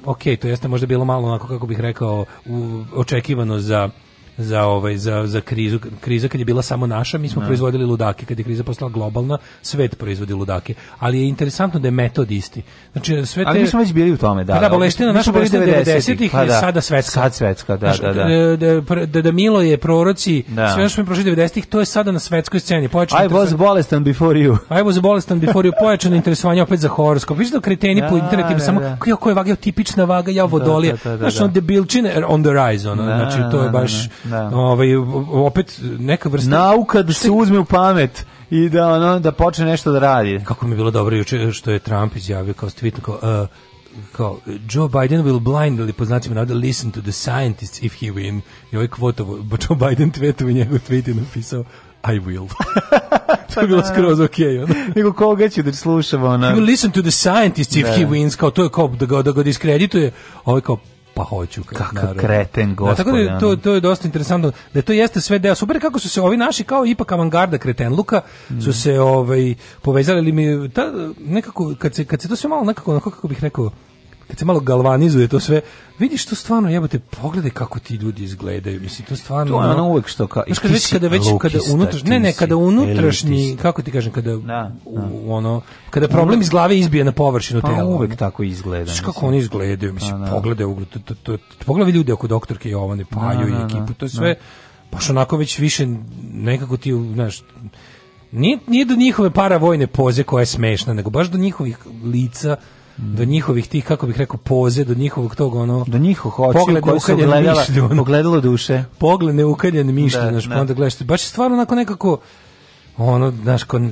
ok, to jeste možda bilo malo onako kako bih rekao u, očekivano za za ovaj za za krizu kriza kad je bila samo naša mi smo ne. Da. proizvodili ludake kad je kriza postala globalna svet proizvodi ludake ali je interesantno da je metod isti znači sve te ali mi smo već bili u tome da pa da boleština naša boleština 90-ih pa, je da. sada svetska sad svetska da da da e, da da, da da Milo je proroci da. sve što smo prošli 90-ih to je sada na svetskoj sceni pojačano I was bolestan before you I was bolestan before you pojačano interesovanje opet za horoskop vi da kreteni da, po internetu samo koja koja vaga tipična vaga ja vodolija znači on debilčine on the rise ono znači to je baš Da. Ovaj opet neka vrsta nauka da se uzme u pamet i da ono da počne nešto da radi. Kako mi je bilo dobro juče što je Trump izjavio kao tweet kao uh, kao Joe Biden will blindly po znacima navoda listen to the scientists if he win. I ovaj kvotovo, Joe Biden tweetu i njegov tweet je napisao I will. [laughs] to je bilo skroz okej. Okay, Nego koga ću da slušamo? ona? You listen to the scientists if da. he wins, kao to je kao da ga, da ga diskredituje. Ovo ovaj kao pa hoću kakav kreten gospodin. Da, tako da je, to, to je dosta interesantno da to jeste sve deo. Super kako su se ovi naši kao ipak avangarda kretenluka su mm. se ovaj povezali ili mi ta, nekako kad se kad se to sve malo nekako onako kako bih rekao kad se malo galvanizuje to sve, vidiš to stvarno jebote pogledaj kako ti ljudi izgledaju mislim to stvarno to je ono uvek što kao kada već kada već kada unutrašnji ne ne kada unutrašnji kako ti kažem kada da, u, da. ono kada problem iz glave izbije na površinu pa, tela uvek tako izgleda znači kako oni izgledaju da, mislim da, da. pogledaj ugled to, to, to, pogledaj ljude oko doktorke Jovane da, Paju i ekipu to je sve baš onako već više nekako ti znaš nije, nije do njihove paravojne poze koja je smešna nego baš do njihovih lica do njihovih tih kako bih rekao poze, do njihovog tog ono do njihovih očiju koji su gledala mišlju, pogledalo duše. Pogled neukaljen mišlju, da, znaš, da, onda gledaš, baš stvarno onako nekako ono znaš ko ono,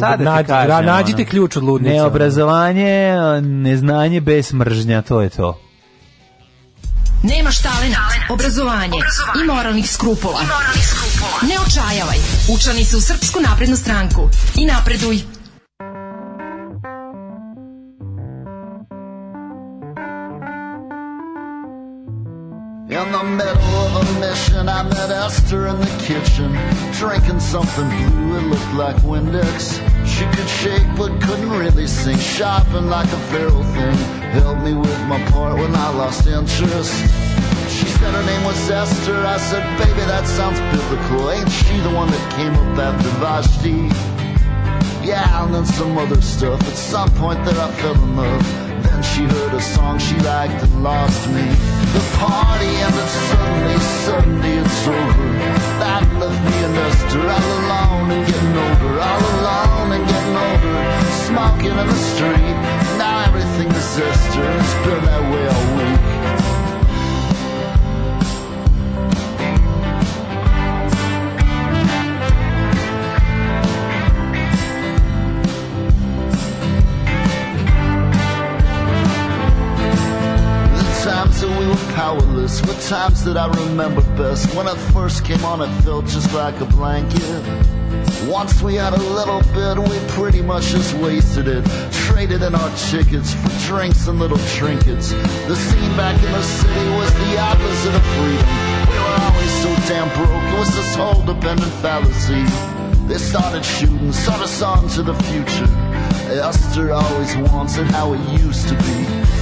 da nađi, kažem, nađite ključ od ludnice neobrazovanje neznanje bez mržnja to je to nema štalena, obrazovanje, obrazovanje i moralnih skrupula. I moralnih skrupula. Ne očajavaj, učlani se u Srpsku naprednu stranku i napreduj In the middle of a mission, I met Esther in the kitchen, drinking something blue, it looked like Windex. She could shake but couldn't really sing, shopping like a feral thing. Helped me with my part when I lost interest. She said her name was Esther. I said, baby, that sounds biblical. Ain't she the one that came up after Vashti? yeah, and then some other stuff. At some point that I fell in love. Then she heard a song she liked and lost me. The party ended suddenly, suddenly it's over. That left me in duster, all alone and getting older, all alone and getting older. Smoking in the street, now everything is sister. It's been that way all week. we were powerless, What times that I remember best. When I first came on, it felt just like a blanket. Once we had a little bit, we pretty much just wasted it. Traded in our tickets for drinks and little trinkets. The scene back in the city was the opposite of freedom. We were always so damn broke, it was this whole dependent fallacy. They started shooting, sort us on to the future. Esther always wanted how it used to be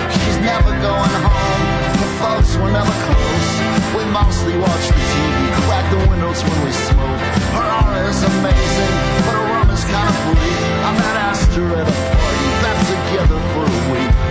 she's never going home. The folks were never close. We mostly watch the TV, crack the windows when we smoke. Her aura is amazing, but her rum is kind of bleak. I met Astor at a party, that's together for a week.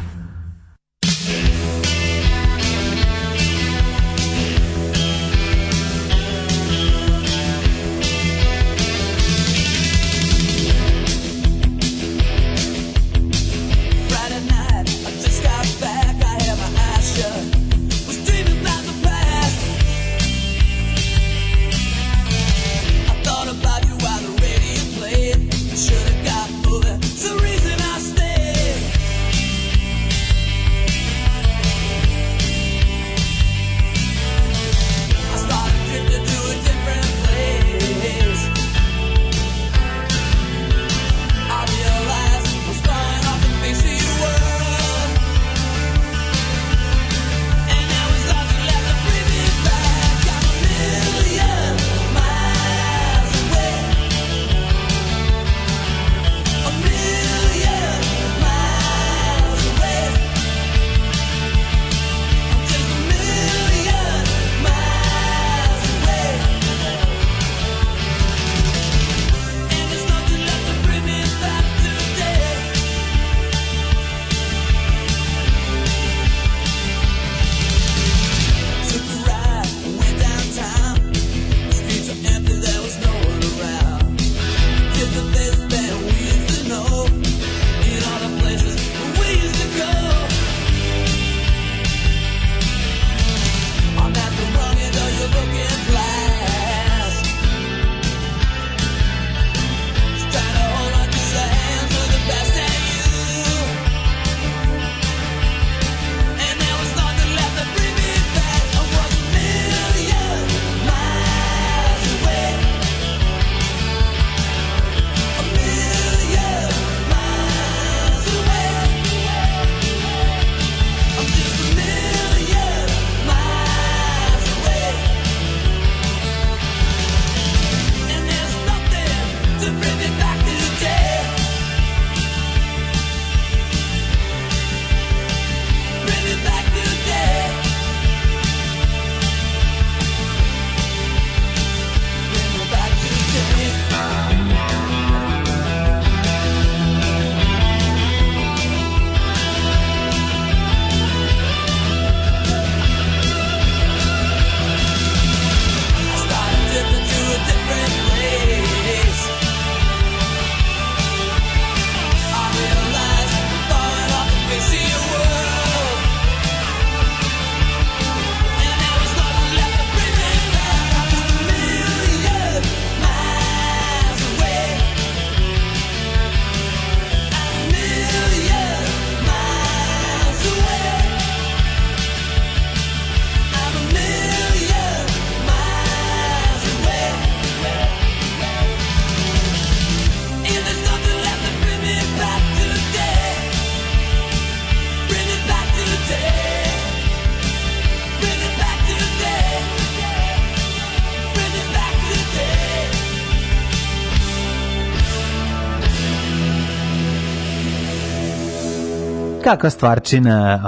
Kakva stvarčina,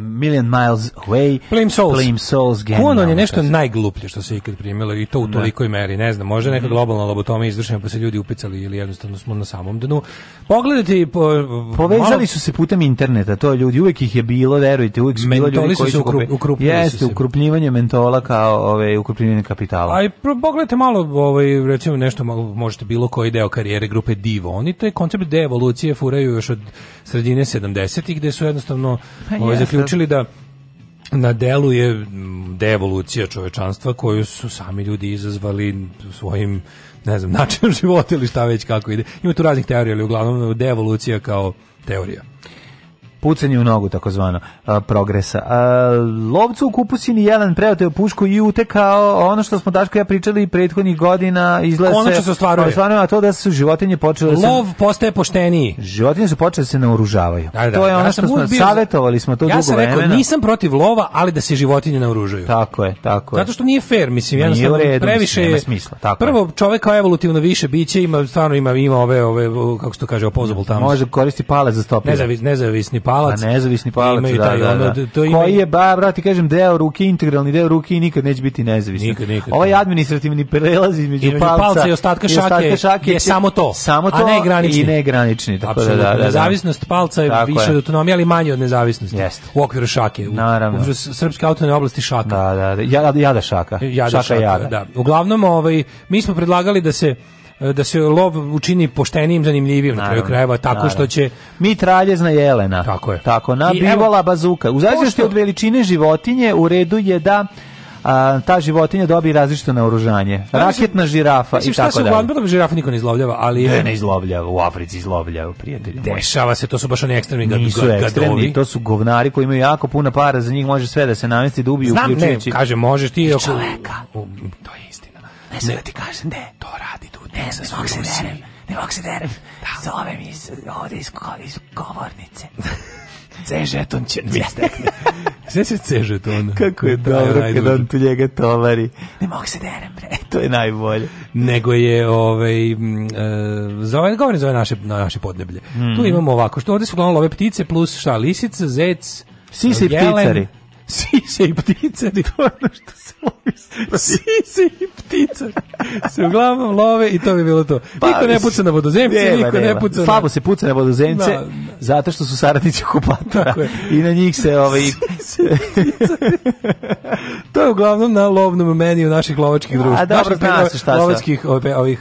Million Miles Away, Flame Souls, Flame Souls Kuanon je nešto kasem. najgluplje što se ikad primilo i to u da. tolikoj meri, ne znam, možda neka mhm. globalna lobotomija izvršena pa se ljudi upicali ili jednostavno smo na samom dnu. Pogledajte po, Povezali malo... su se putem interneta, to ljudi, uvek ih je bilo, verujte, uvek su bilo ljudi koji su ukrup, ukrup, Jeste, ukrupnjivanje mentola kao ove, ukrupnjivanje kapitala. Aj, pogledajte malo, ovaj, recimo nešto, možete bilo koji deo karijere grupe Divo, oni taj koncept deevolucije furaju još od sredine 70-ih, gde su jednostavno pa ovaj, zaključili da na delu je mm, devolucija čovečanstva koju su sami ljudi izazvali svojim ne znam, [laughs] načinom života ili šta već kako ide. Ima tu raznih teorija, ali uglavnom devolucija kao teorija pucanje u nogu takozvano progresa. A, lovcu u kupusini Jelen preoteo pušku i utekao ono što smo Daško ja pričali prethodnih godina izlaze Konačno se ostvaruje. Ostvaruje a to da su životinje počele da Lov se, postaje pošteniji. Životinje su počele da se naoružavaju. Da, da, to je ono ja što smo bio... savjetovali smo to ja dugo sam rekao, nisam protiv lova, ali da se životinje naoružaju. Tako je, tako je. Zato što nije fair, mislim, jednostavno redu, previše mislim, smisla. Tako prvo čovek kao evolutivno više biće, ima stvarno ima ima ove ove kako se to kaže, opposable tamo. Može koristi pale za stope. Nezavisni, nezavisni palac. Pa nezavisni palac, da, taj, da, da. Ono, to ima... Koji je, ba, brati, kažem, deo ruke, integralni deo ruke i nikad neće biti nezavisni. Nikad, nikad. Ovaj administrativni prelaz između, između palca, palca i ostatka šake, i ostatka šake je, je samo to, samo to, a ne granični. I ne granični, tako da, da, da, da, Nezavisnost palca je tako više je. od autonomije, ali manje od nezavisnosti. Jeste. U okviru šake. U, Naravno. U srpske autonome oblasti šaka. Da, da, da. Jada, jada šaka. Jada šaka, šaka jada. Da. Uglavnom, ovaj, mi smo predlagali da se E, da se lov učini poštenijim, zanimljivijim na kraju krajeva, tako naravno. što će mitraljezna jelena. Tako je. Tako na bivola bazuka. U zavisnosti od veličine životinje u redu je da a, ta životinja dobije različito naoružanje. Raketna žirafa mislim, i tako dalje. Mislim šta se u žirafa niko ne izlovljava, ali... Ne, ne izlovljava, u Africi izlovljava, prijatelji. Dešava se, to su baš oni ekstremni gadovi. Nisu ga, ekstremni, ga to su govnari koji imaju jako puno para, za njih može sve da se namesti, dubi, da Znam, uključujući... Znam, ne, kaže, možeš ti... I čoveka. Oko, to je Ne znam da ti kažem, ne. Da to radi tu. Ne znam, ne mogu se derem. Ne mogu se derem. Da. Zove mi iz, ovde iz, iz govornice. [laughs] C žeton će da mi [laughs] stekne. Sve [laughs] se C žeton. Kako je da, dobro je kada on tu njega tovari. Ne mogu se derem, bre. To je najbolje. Nego je, ovaj, e, za ovaj govorim naše, naše podneblje. Mm. Tu mhm. imamo ovako, što ovde su uglavnom love ptice plus šta, lisica, zec, Sisi jelen, pticari. Sise i pticari. [laughs] To je ono što se lovi. Sise i ptice. Se uglavnom love i to bi bilo to. Pa, niko ne puca na vodozemce, nema, niko nema. ne puca Slabo se puca na vodozemce, da. da. zato što su saradnici okupata. I na njih se... Ovaj... to je uglavnom na lovnom meniju naših lovačkih društva. A dobro, zna se sa... Eh, lovačkih, ovih, ovih,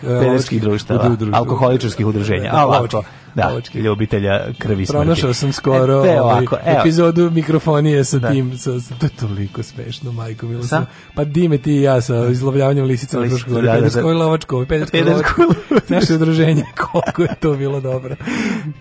društava, alkoholičarskih udruženja. A, ovako da, Ovočke. ljubitelja krvi smrti. Pronašao sam e, skoro e, ovako, epizodu mikrofonije sa da. tim, sa, sa, to je toliko smešno, majko milo sam. Pa dime ti i ja sa da. izlovljavanjem lisica na drušku, pedačko i lovačko, pedačko i naše udruženje, [laughs] koliko je to bilo dobro.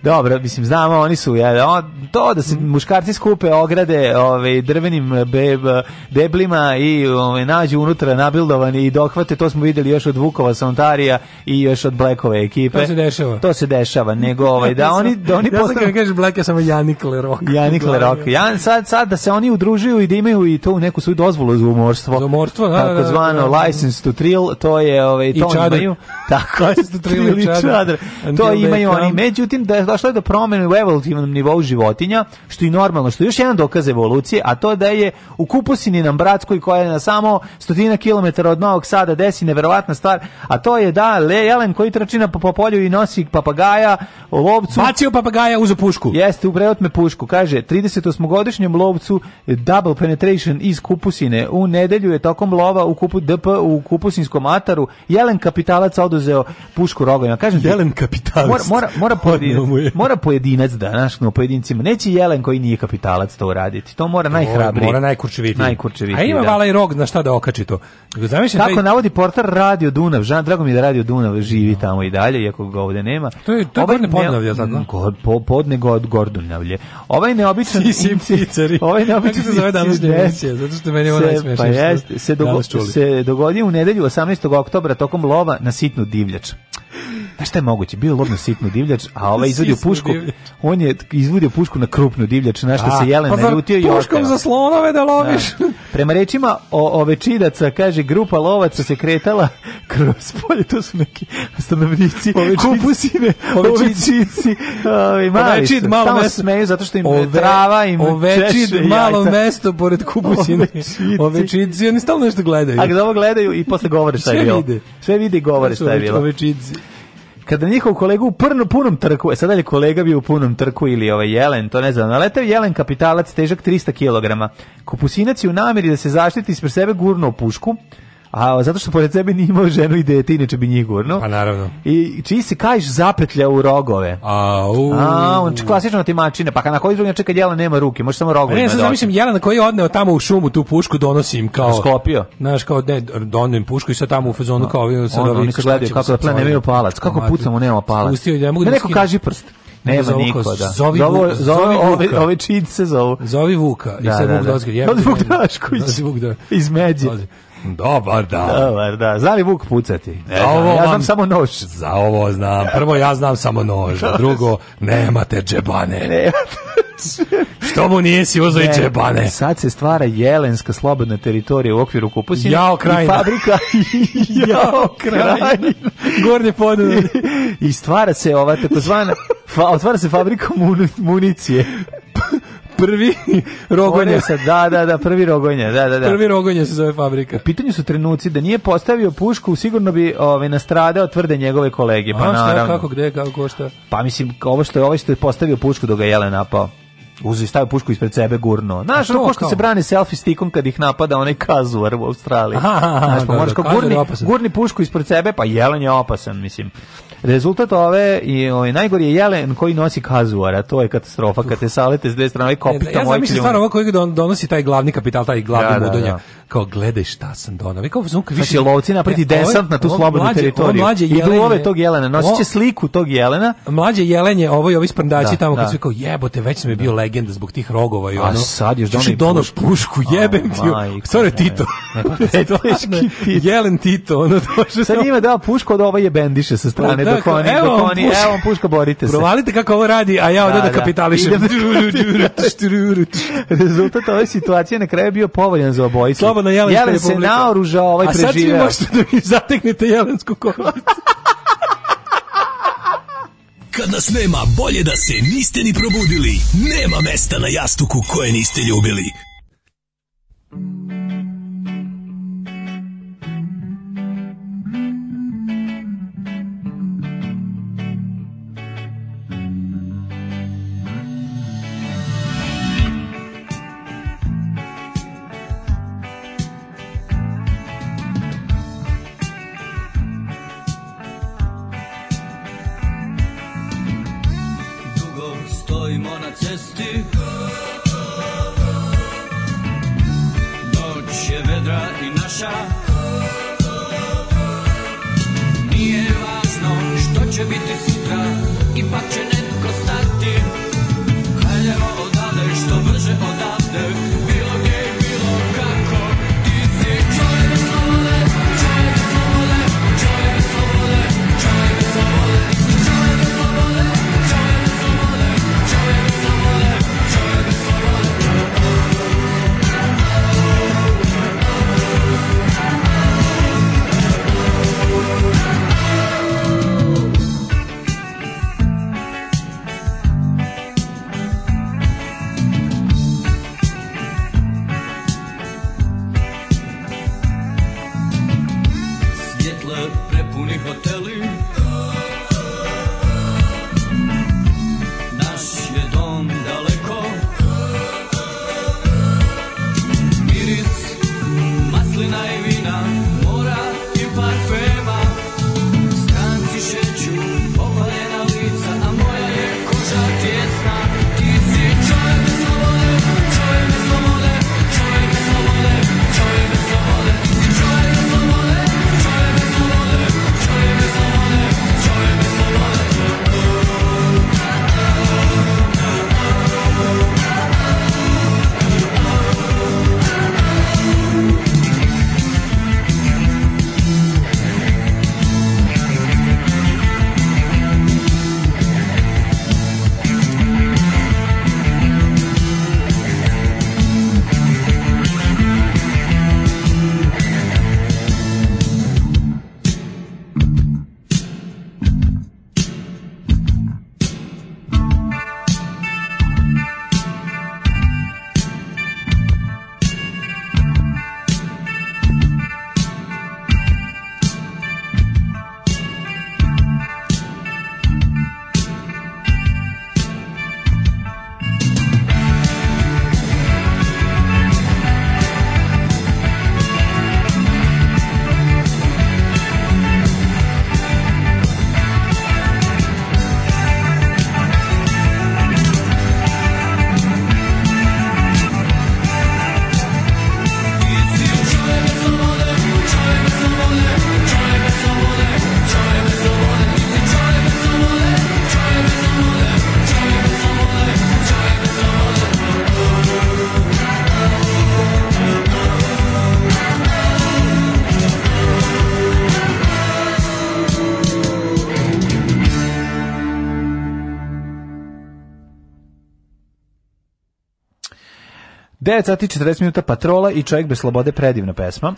dobro, mislim, znamo, oni su, ja, to da se mhm. muškarci skupe ograde ovaj, drvenim e, beb, deblima i ovaj, nađu unutra nabildovani i dohvate, to smo videli još od Vukova, Sontarija i još od Blackove ekipe. To se dešava. To se dešava, nego nego ovaj da oni da oni ja postanu kažeš Black ja samo Janik Lerok. Janik Lerok. Ja sad sad da se oni udružuju i da imaju i to neku svoju dozvolu za umorstvo. Za umorstvo, da, da, da, da tako zvano license to thrill, to je ovaj to imaju. Tako license to thrill i čadr. To imaju oni. Međutim da došlo je do promene u evolutivnom nivou životinja, što je normalno, što je još jedan dokaz evolucije, a to da je u Kupusini nam bratskoj koja je na samo stotina kilometara od Novog Sada desi neverovatna stvar, a to je da le jelen koji trči na po polju i nosi papagaja lovcu... Bacio papagaja, uzu pušku. Jeste, upreotme pušku. Kaže, 38-godišnjem lovcu double penetration iz Kupusine. U nedelju je tokom lova u kupu DP u Kupusinskom ataru Jelen Kapitalac oduzeo pušku rogovima. Kažem, Jelen Kapitalac. Mora, mora, mora, pojedinac, mora pojedinac da, naš, no, pojedincima. Neće Jelen koji nije kapitalac to uraditi. To mora najhrabriji. Mora najkurčevitiji. Najkurčevitiji, A ima da. vala i rog na šta da okači to. Tako taj... navodi portar Radio Dunav. Žan, drago mi je da Radio Dunav živi tamo i dalje, iako ga ovdje nema. To je, to je ovaj Podnavlja, tako? God, mm. po, podne god, Gordunavlje. Ovaj neobičan... [laughs] Si, si, Ovaj neobičan... Kako se zove današnje emisije? Zato što meni ovo najsmešnije. Pa jeste, se, dogo, se dogodio u nedelju 18. oktobra tokom lova na sitnu divljač. Da šta je moguće? Bio lov na sitnu divljač, a ovaj izvadio pušku. Divljač. On je izvadio pušku na krupnu divljač, na što se Jelen pa naljutio i puškom za slonove da loviš. Da. Prema rečima o, ove čidaca, kaže, grupa lovaca se kretala [laughs] kroz polje, to su neki stanovnici, kupusine, ovečici, ovi pa mali su, malo mesto. smeju zato što im Ove, trava im ovečid, češe malo jajca. mesto pored kupusine, ovečici, oni stalno nešto gledaju. A gde ovo gledaju i posle govore šta je bilo. Sve vide i govore šta je bilo. Ovečici kada njihov kolega u prno, punom trku, e sada je kolega bio u punom trku ili ovaj jelen, to ne znam, naletao jelen kapitalac težak 300 kg. Kupusinac je u namjeri da se zaštiti ispred sebe gurno u pušku, a zato što pored sebe nije imao ženu i dete, inače bi njih gurno. Pa naravno. I čiji se kajš zapetlja u rogove. A, u. A, on klasično ti mačine. pa na koji drugi čeka Jelena nema ruke, može samo rogovi. Ne, sad zamislim Jelena na koji je odneo tamo u šumu tu pušku donosi im kao skopio. Znaš kao ne, donem pušku i sad tamo u fazonu kao ovim sad ovim gledaju kako da plane palac, kako pucamo nema palac. Pustio je, ne mogu da. da neko kaže prst. Nema niko, da. Zovi, Vuka. Zovi, ove, ove čid se zovu. Zovi Vuka. I da, sad da, Vuk da, da. Jebate, Vuk Drašković. Vuk da. Iz Međe. Dobar dan. Dobar, da. Zna li vuk pucati? Ne Ovo ja znam samo nož. Za ovo znam. Prvo ja znam samo nož, [laughs] a drugo nemate džebane. Nemate. Što mu nisi uzeo džebane? Sad se stvara jelenska slobodna teritorija u okviru Kupusina. [laughs] Jao krajina. I fabrika. Jao krajina. Gornje podne. I stvara se ova takozvana... Otvara se fabrika municije. [laughs] Prvi [laughs] rogonje. Se, da, da, da, prvi rogonje, da, da, da. Prvi rogonje se zove fabrika. U pitanju su trenuci, da nije postavio pušku, sigurno bi ove, ovaj, nastradao tvrde njegove kolege. Pa, A, šta, naravno. kako, gde, kako, ko šta? Pa mislim, ovo što je, ovo ovaj što je postavio pušku dok ga Jele napao. Uzi stavi pušku ispred sebe gurno. Znaš, ono što se brani selfie stikom kad ih napada onaj kazuar u Australiji. Aha, aha, Znaš, pa da, da, gurni, gurni pušku ispred sebe, pa jelen je opasan, mislim. Rezultat ove i ovaj najgori je jelen koji nosi kazuara, to je katastrofa kad te salete s dve strane ovaj kopita moj e, da, Ja sam mislio stvarno ovako koji donosi taj glavni kapital, taj glavni ja, da, da, mudonja. Da, da kao gledaj šta sam donao. Vi kao zvuk više. Znači, lovci napriti desant na tu slobodnu mlađe, teritoriju. Mlađe jelene, Idu ove tog jelena, nosit sliku tog jelena. Mlađe jelenje, ovo i ovi sprndači da, tamo da. kad su kao jebote, već sam je bio da. legenda zbog tih rogova i ono. A sad još dono donoš pušku, jebem ti. Pa [laughs] stvarno Tito. Jelen Tito, ono došao. Sad ima dao pušku od ova jebendiše sa strane da, dok oni, dok oni, evo vam puška, borite se. Provalite kako ovo radi, a ja ovde da, da kapitališem. [laughs] Rezultat ove situacije na kraju bio povoljan za obojicu slobodna jelenska Jelen republika. Jelen se naoružao, ovaj preživeo. A sad možete da mi zateknete jelensku košnicu. Kad nas nema, bolje da se niste ni probudili. Nema mesta na jastuku koje niste ljubili. 9 sati 40 minuta patrola i čovjek bez slobode predivna pesma.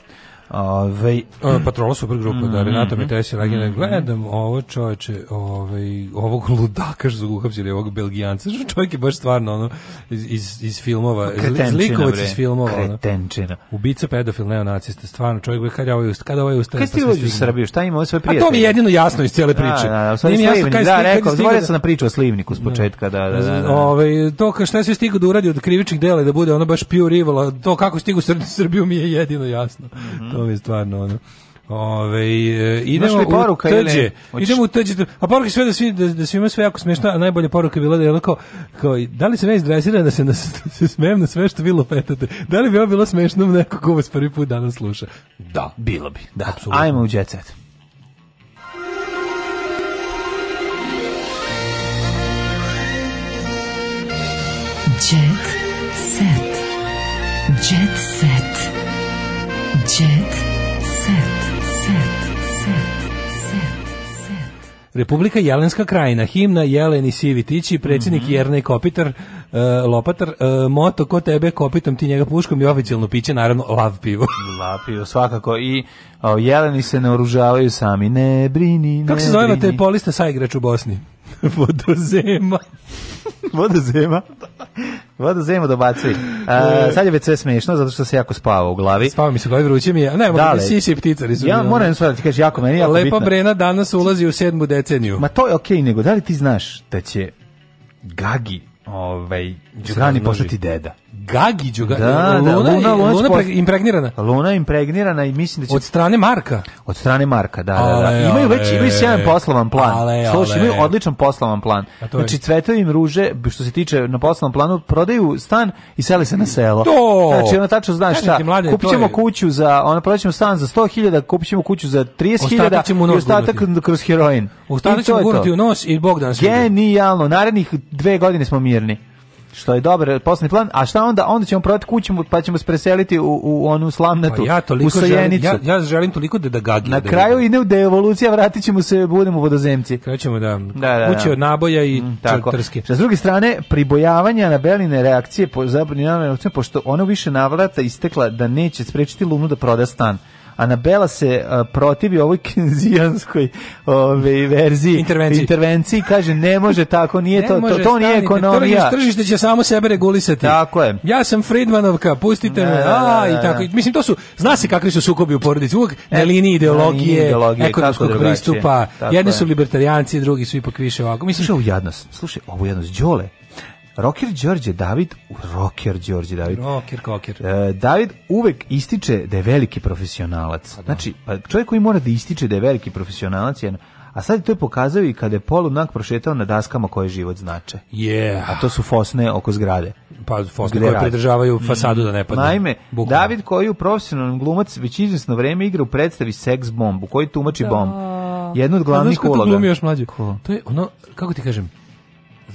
Ove, Patrola supergrupa, mm, da mhm, Renato mm, Metesi, mm, gledam ovo čoveče, ovaj, ovog ludaka što su uhapsili, ovog belgijanca, što čovjek je baš stvarno ono, iz, iz, iz filmova, zlikovac iz filmova. Kretenčina. Ono, ubica pedofil, neonacista, stvarno čovjek kada ovaj ustane, kad ovaj ustane, kada ovaj ustane, pa Srbiju, šta ima sve prijatelje? A to mi je jedino jasno iz cele priče. Da, da, da, Nije jasno kaj da, rekao, zvorio sam na priču o Slivniku s da. početka, da, da, da. da. Ove, ovaj, to ka, šta je sve da uradi od krivičnih dela da bude ono baš pure evil, to kako stigu Srbiju mi je jedino jasno. Mm -hmm to je stvarno ono. Ove, ovaj, idemo poruka, u tđe, ili... idemo u tđe, a poruka je sve da, svi, da, da svima sve jako smešna, a najbolja poruka je bila da je ono kao, kao da li se ja izdresiram da se, [laughs] da se smijem na sve što bilo petate? da li bi ovo bilo smešno da neko ko vas prvi put danas sluša? Da, bilo bi, da, Absolutno. ajmo u jet set. Jet set. Jet set. Republika Jelenska krajina, himna Jeleni Sivi Tići, predsjednik mm -hmm. Jernej Kopitar, uh, Lopatar, uh, moto ko tebe kopitom ti njega puškom i oficijalno piće, naravno lav pivo. [laughs] lav pivo, svakako. I o, Jeleni se ne oružavaju sami, ne brini, ne Kako se zove te polista sa igrač u Bosni? [laughs] Vodozema. [laughs] Vodozema? Vodozema dobacuj. Uh, sad je već sve smiješno, zato što se jako spava u glavi. Spava mi se glavi, vruće mi je. Ne, da, sisi i pticari su. Ja moram stvar da ti kaži, jako meni jako Lepa bitno. Brena danas ulazi u sedmu deceniju. Ma to je okej, okay, nego da li ti znaš da će Gagi ovaj, Đugani postati deda? Gagi ga, da, Luna, da, Luna, Luna, Luna post... impregnirana. Luna impregnirana i mislim da će... Od strane Marka? Od strane Marka, da, ale, da, da. Imaju ale, već, imaju sjajan poslavan plan. Ale, Slušaj, imaju odličan poslavan plan. Znači, cvetovi im ruže, što se tiče na poslovnom planu, prodaju stan i seli se na selo. To! Znači, ono tačno znaš šta, ti, mlade, kupit ćemo je... kuću za, ona prodat ćemo stan za 100.000, kupit ćemo kuću za 30.000 i ostatak gurati. kroz heroin. Ostatak ćemo gurati u nos i Bogdan. da nas Genijalno, narednih dve godine smo mirni što je dobar poslovni plan, a šta onda? Onda ćemo prodati kuću, pa ćemo se preseliti u, u onu slamnatu, pa ja u sajenicu. Želim, ja, ja želim toliko da, da gagi. Na da kraju ide u devolucija, vratit ćemo se, budemo vodozemci. Krećemo da, da, da, kuće da. od naboja i mm, tako. druge strane, pribojavanja Anabeline reakcije, po, zabrinjavanja, pošto ona više navrata istekla da neće sprečiti Lunu da proda stan. Anabela se uh, protivi ovoj [laughs] kenzijanskoj ove, verziji intervenciji. intervenciji kaže ne može tako nije ne to, može to, to nije ekonomija tržište će samo sebe regulisati tako je ja sam Friedmanovka pustite me da, da, a da, i tako mislim to su zna se kakvi su sukobi u porodici uvek e, na liniji ideologije, ideologije ekonomskog pristupa jedni su libertarijanci drugi su ipak više ovako mislim što u jadnost slušaj ovo jadnost đole Rocker Đorđe David, Rocker Đorđe David. Rocker, koker. E, David uvek ističe da je veliki profesionalac. Pa da. Znači, pa čovjek koji mora da ističe da je veliki profesionalac je a sad to je pokazao i kada je poludnak prošetao na daskama koje život znače. Yeah. A to su fosne oko zgrade. Pa fosne Gde koje radi. pridržavaju mm. fasadu da ne padne. Naime, Bukno. David koji u profesionalnom glumac već izvjesno vreme igra u predstavi Sex Bomb, u kojoj tumači da. bomb. Jednu od glavnih uloga. Znaš kako to glumi još mlađe? Ko? To je ono, kako ti kažem,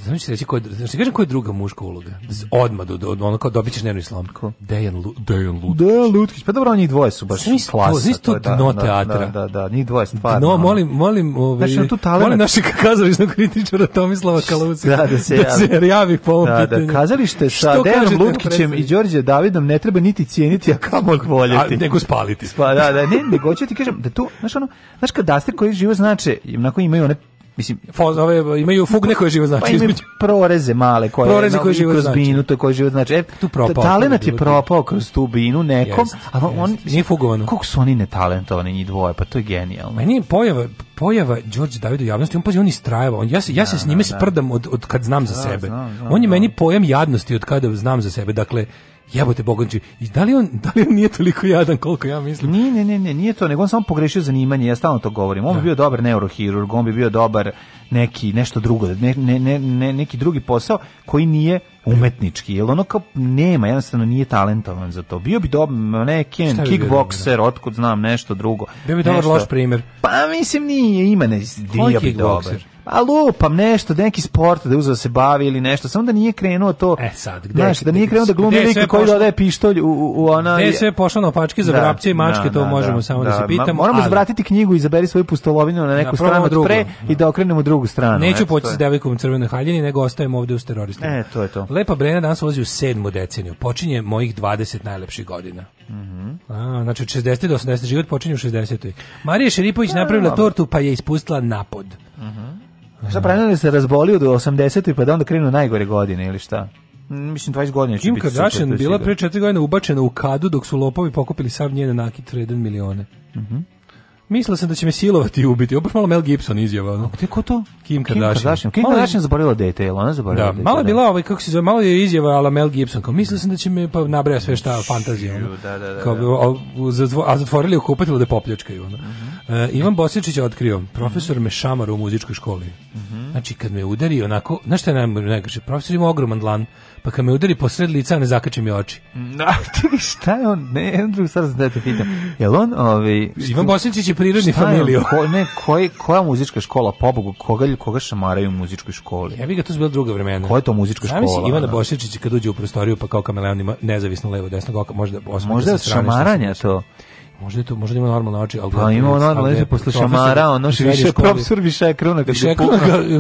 Znaš ti reći, ko je, znaš ti kažem koja je druga muška uloga? Da se odmah, do, do, ono kao dobit ćeš nervni slom. Ko? Dejan, Lu, Dejan Lutkić. Dejan Lutkić, pa dobro, njih dvoje su baš znaš, klasa. To, znaš to je da, dno da, teatra. Da, da, da, njih dvoje stvarno. No, molim, molim, ovaj, znači, tu talent... molim našeg kazališnog kritičara Tomislava Kaluca da, da, se, da se javi po ovom da, da pitanju. Da, kazalište sa Što Dejanom Lutkićem i Đorđe Davidom ne treba niti cijeniti, a kamo voljeti. A, nego spaliti. Pa, da, da, ne, nego ću ti kažem da tu, znaš ono, znaš kad dastir koji živo znače, onako imaju one Mislim, Foz, ove, imaju fugne koje život znači. Pa imaju proreze male koje, proreze koje život kroz znači. binu, to koje život znači. E, tu propao. Talenat je propao kroz tu binu nekom, jest, ali on... Jest. Nije fugovano. Kako su oni netalentovani njih dvoje, pa to je genijalno. Meni pa je pojava, pojava Đorđe Davida u javnosti, on pazi, on istrajava. On, ja se, ja se da, s njime da, da. sprdam od, od kad znam da, za sebe. Znam, znam, on je meni pojam jadnosti od kada znam za sebe. Dakle, jebote Bogančić, i da li on da li on nije toliko jadan koliko ja mislim? Ne, ne, ne, ne, nije to, nego on samo pogrešio zanimanje, ja stalno to govorim. On da. bi bio dobar neurohirurg, on bi bio dobar neki nešto drugo, ne, ne, ne, neki drugi posao koji nije umetnički, Jel ono kao nema, jednostavno nije talentovan za to. Bio bi dobar neki da. kickbokser, otkud znam nešto drugo. Bio bi dobar loš primer. Pa mislim nije, ima ne, bio bi dobar a lupam nešto, neki sport da uzeo da se bavi ili nešto, samo da nije krenuo to. E sad, gde? Znaš, da nije krenuo da glumi lika koji dodaje pištolj u, u ona... Gde sve pošlo na pačke za da, vrapce i mačke, da, to možemo samo da, se pitamo. Moramo zvratiti knjigu i zaberi svoju pustolovinu na neku stranu drugu, pre i da okrenemo drugu stranu. Neću poći s devojkom u crvenoj haljini, nego ostajem ovde uz teroristima. E, to je to. Lepa Brena danas vozi u sedmu deceniju. Počinje mojih 20 najlepših godina. Mhm. A, znači od 60 do 80 život počinje u 60. Marija Šeripović pa, napravila tortu pa je ispustila napod. Mhm. Šta Pranilović se razbolio do 80 pa da onda krenu najgore godine ili šta? Mm, mislim 20 godina će Kim Kim Kardashian bila pre 4 godina ubačena u kadu dok su lopovi pokupili sav njen nakit vredan milione. Mhm. Mm Mislila sam da će me silovati i ubiti. Ovo malo Mel Gibson izjava. Ono. Gde ko to? Kim Kardashian. Kim Kardashian, zaboravila dete, jel ona zaboravila da, dete? Malo je da. bila, ovaj, kako se zove, malo je izjava ala Mel Gibson. Kao, mislila sam da će me, pa nabraja sve šta, fantazija. Ono. Da, da, da. Kao, da. a, a zatvorili okupatilo da popljačkaju. Ono. Mm uh, Ivan Bosničić je otkrio, profesor me šamar u muzičkoj školi. Mm -hmm. Znači, kad me udari, onako, znaš šta je najgore? Profesor ima ogroman dlan pa kad me udari po sred lica, ne zakači mi oči. Mm, da, [laughs] šta je on? Ne, Andrew, sad sam da te pitam. Jel on, ovi... Ovaj, Ivan Bosničić je prirodni familiju. Ko, ne, koji, koja muzička škola, pobogu, koga, koga šamaraju u muzičkoj školi? Ja bih ga, to su bila druga vremena. Koja je to muzička škola? Ja mislim, Ivana da. Bosničić kad uđe u prostoriju, pa kao kameleon ima nezavisno levo desno oka, možda... Možda je šamaranja to. Možda je to, možda ima normalna oči, ali... Pa ima normalna oči, posle šamara, ono še više profesor više kruna. Više kruna,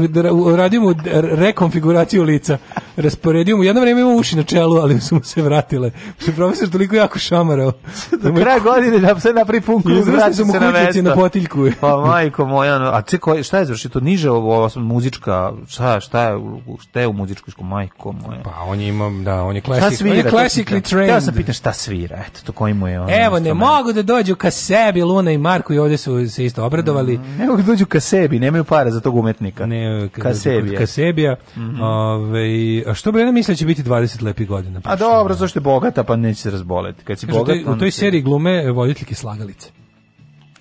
da radio Radimo rekonfiguraciju lica, rasporedio mu, jedno vreme imao uši na čelu, ali su mu se vratile. Se profesor toliko jako šamarao. [laughs] Do kraja godine da sve napravi punku, vrati se na vesto. na potiljku. pa majko moja, a če, šta je završi to niže ovo, muzička, šta, šta je, šta je u muzičkoj školu, majko moja. Pa on je imam, da, on je klasik, on je klasically trained. Ja sam pitan šta svira, eto, to koji je on. Evo, ne mogu da dođu ka sebi, Luna i Marko i ovde su se isto obradovali. Mm, evo da dođu ka sebi, nemaju para za tog umetnika. Ne, ka, sebi. Ka sebi. Mm -hmm. Ove, a što Brena misle da će biti 20 lepih godina? Pa a dobro, zašto je bogata, pa neće se razboleti. Kad si Kažu, bogat, te, u toj seriji glume voditeljke slagalice.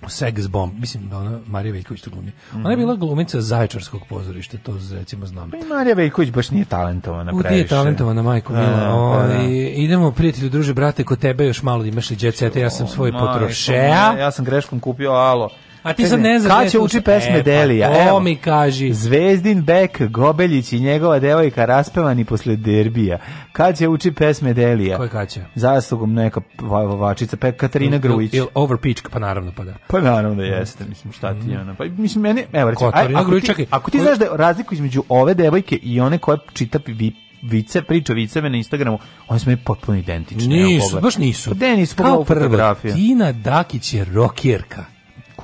Sex Bomb, mislim da ona Marija Veljković to glumi. Ona je mhm. bila glumica Zaječarskog pozorišta, to recimo znam. Pa i Marija Veljković baš nije talentovana previše. Nije talentovana, majko da, mila. Ovaj idemo prijatelju, druže, brate, kod tebe još malo imaš li đecete, ja sam svoj potrošeja. Ja sam greškom kupio alo A ti sad ne znaš. Kad će uči pesme e, Delija? Pa, to mi kaži. Zvezdin Bek, Gobeljić i njegova devojka raspevani posle derbija. Kad će uči pesme Delija? Koje kad će? Zaslugom neka vavačica, pe, Katarina Grujić. Il, over pitch, pa naravno pa da. Pa naravno da jeste, mislim šta ti mm. ona. Pa mislim meni, evo reći, aj, ako, Grujić, ti, ako ti znaš da razliku između ove devojke i one koja čita vi vice, priča viceve na Instagramu, oni su mi potpuno identični. Nisu, baš nisu. Pa Denis, pogledaj fotografije. Tina Dakić je rokjerka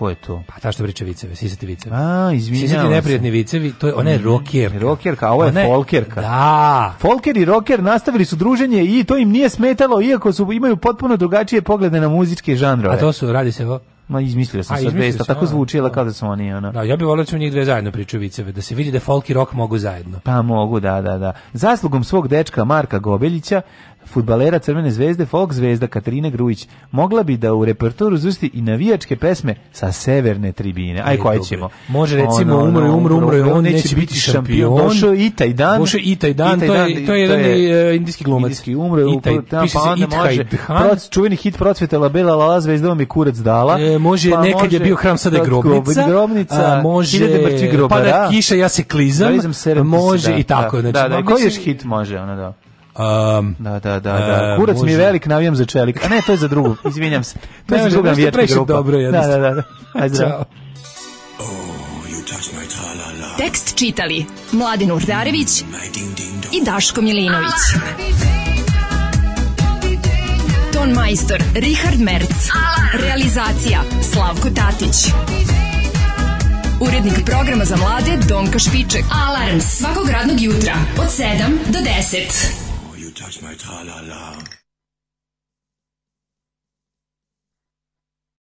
ko je to? Pa ta što priča viceve, sisati viceve. A, izvinjavam Sisati neprijatni vicevi, to je, ona je mhm. rokerka. Rokerka, a ovo je one, folkerka. Da. Folker i rocker nastavili su druženje i to im nije smetalo, iako su imaju potpuno drugačije poglede na muzičke žanrove. A to su, radi se o... Ma izmislio sam sad besta, da tako zvuči, ali da. kao da su oni ona. Da, ja bih volio da njih dve zajedno pričaju viceve, da se vidi da folk i rock mogu zajedno. Pa mogu, da, da, da. Zaslugom svog dečka Marka Gobeljića futbalera Crvene zvezde, folk zvezda Katarina Grujić mogla bi da u repertoru zusti i navijačke pesme sa severne tribine. Aj e, koje ćemo. Može recimo ono, umre, umre, umro, umro, on neće biti šampion. Došao i taj dan. Došao i taj dan, to je, to je jedan indijski glumac. Indijski umro, i taj, pa piše se Ithaj Proc, čuveni hit procvetala Bela Lala zvezda vam je kurac dala. E, može, pa nekad može, je bio hram, sada je grobnica. grobnica a, može, grobara, pada kiša, ja se klizam. Može da. i tako. Da, znači, da, da. koji još hit može? Ono, da. Um, da, da, da, da. E, Kurac može... mi je velik, navijam za čelik. A ne, to je za drugu. Izvinjam se. [laughs] To je za drugu vjetna grupa. Dobro, jednostavno. Da, da, da, da. Ajde, da. Ćao. Oh, Tekst čitali Mladin Urdarević i Daško Milinović. Ton majstor Richard Merc. Realizacija Slavko Tatić. Urednik programa za mlade Donka Špiček. Alarms svakog radnog jutra od 7 do 10.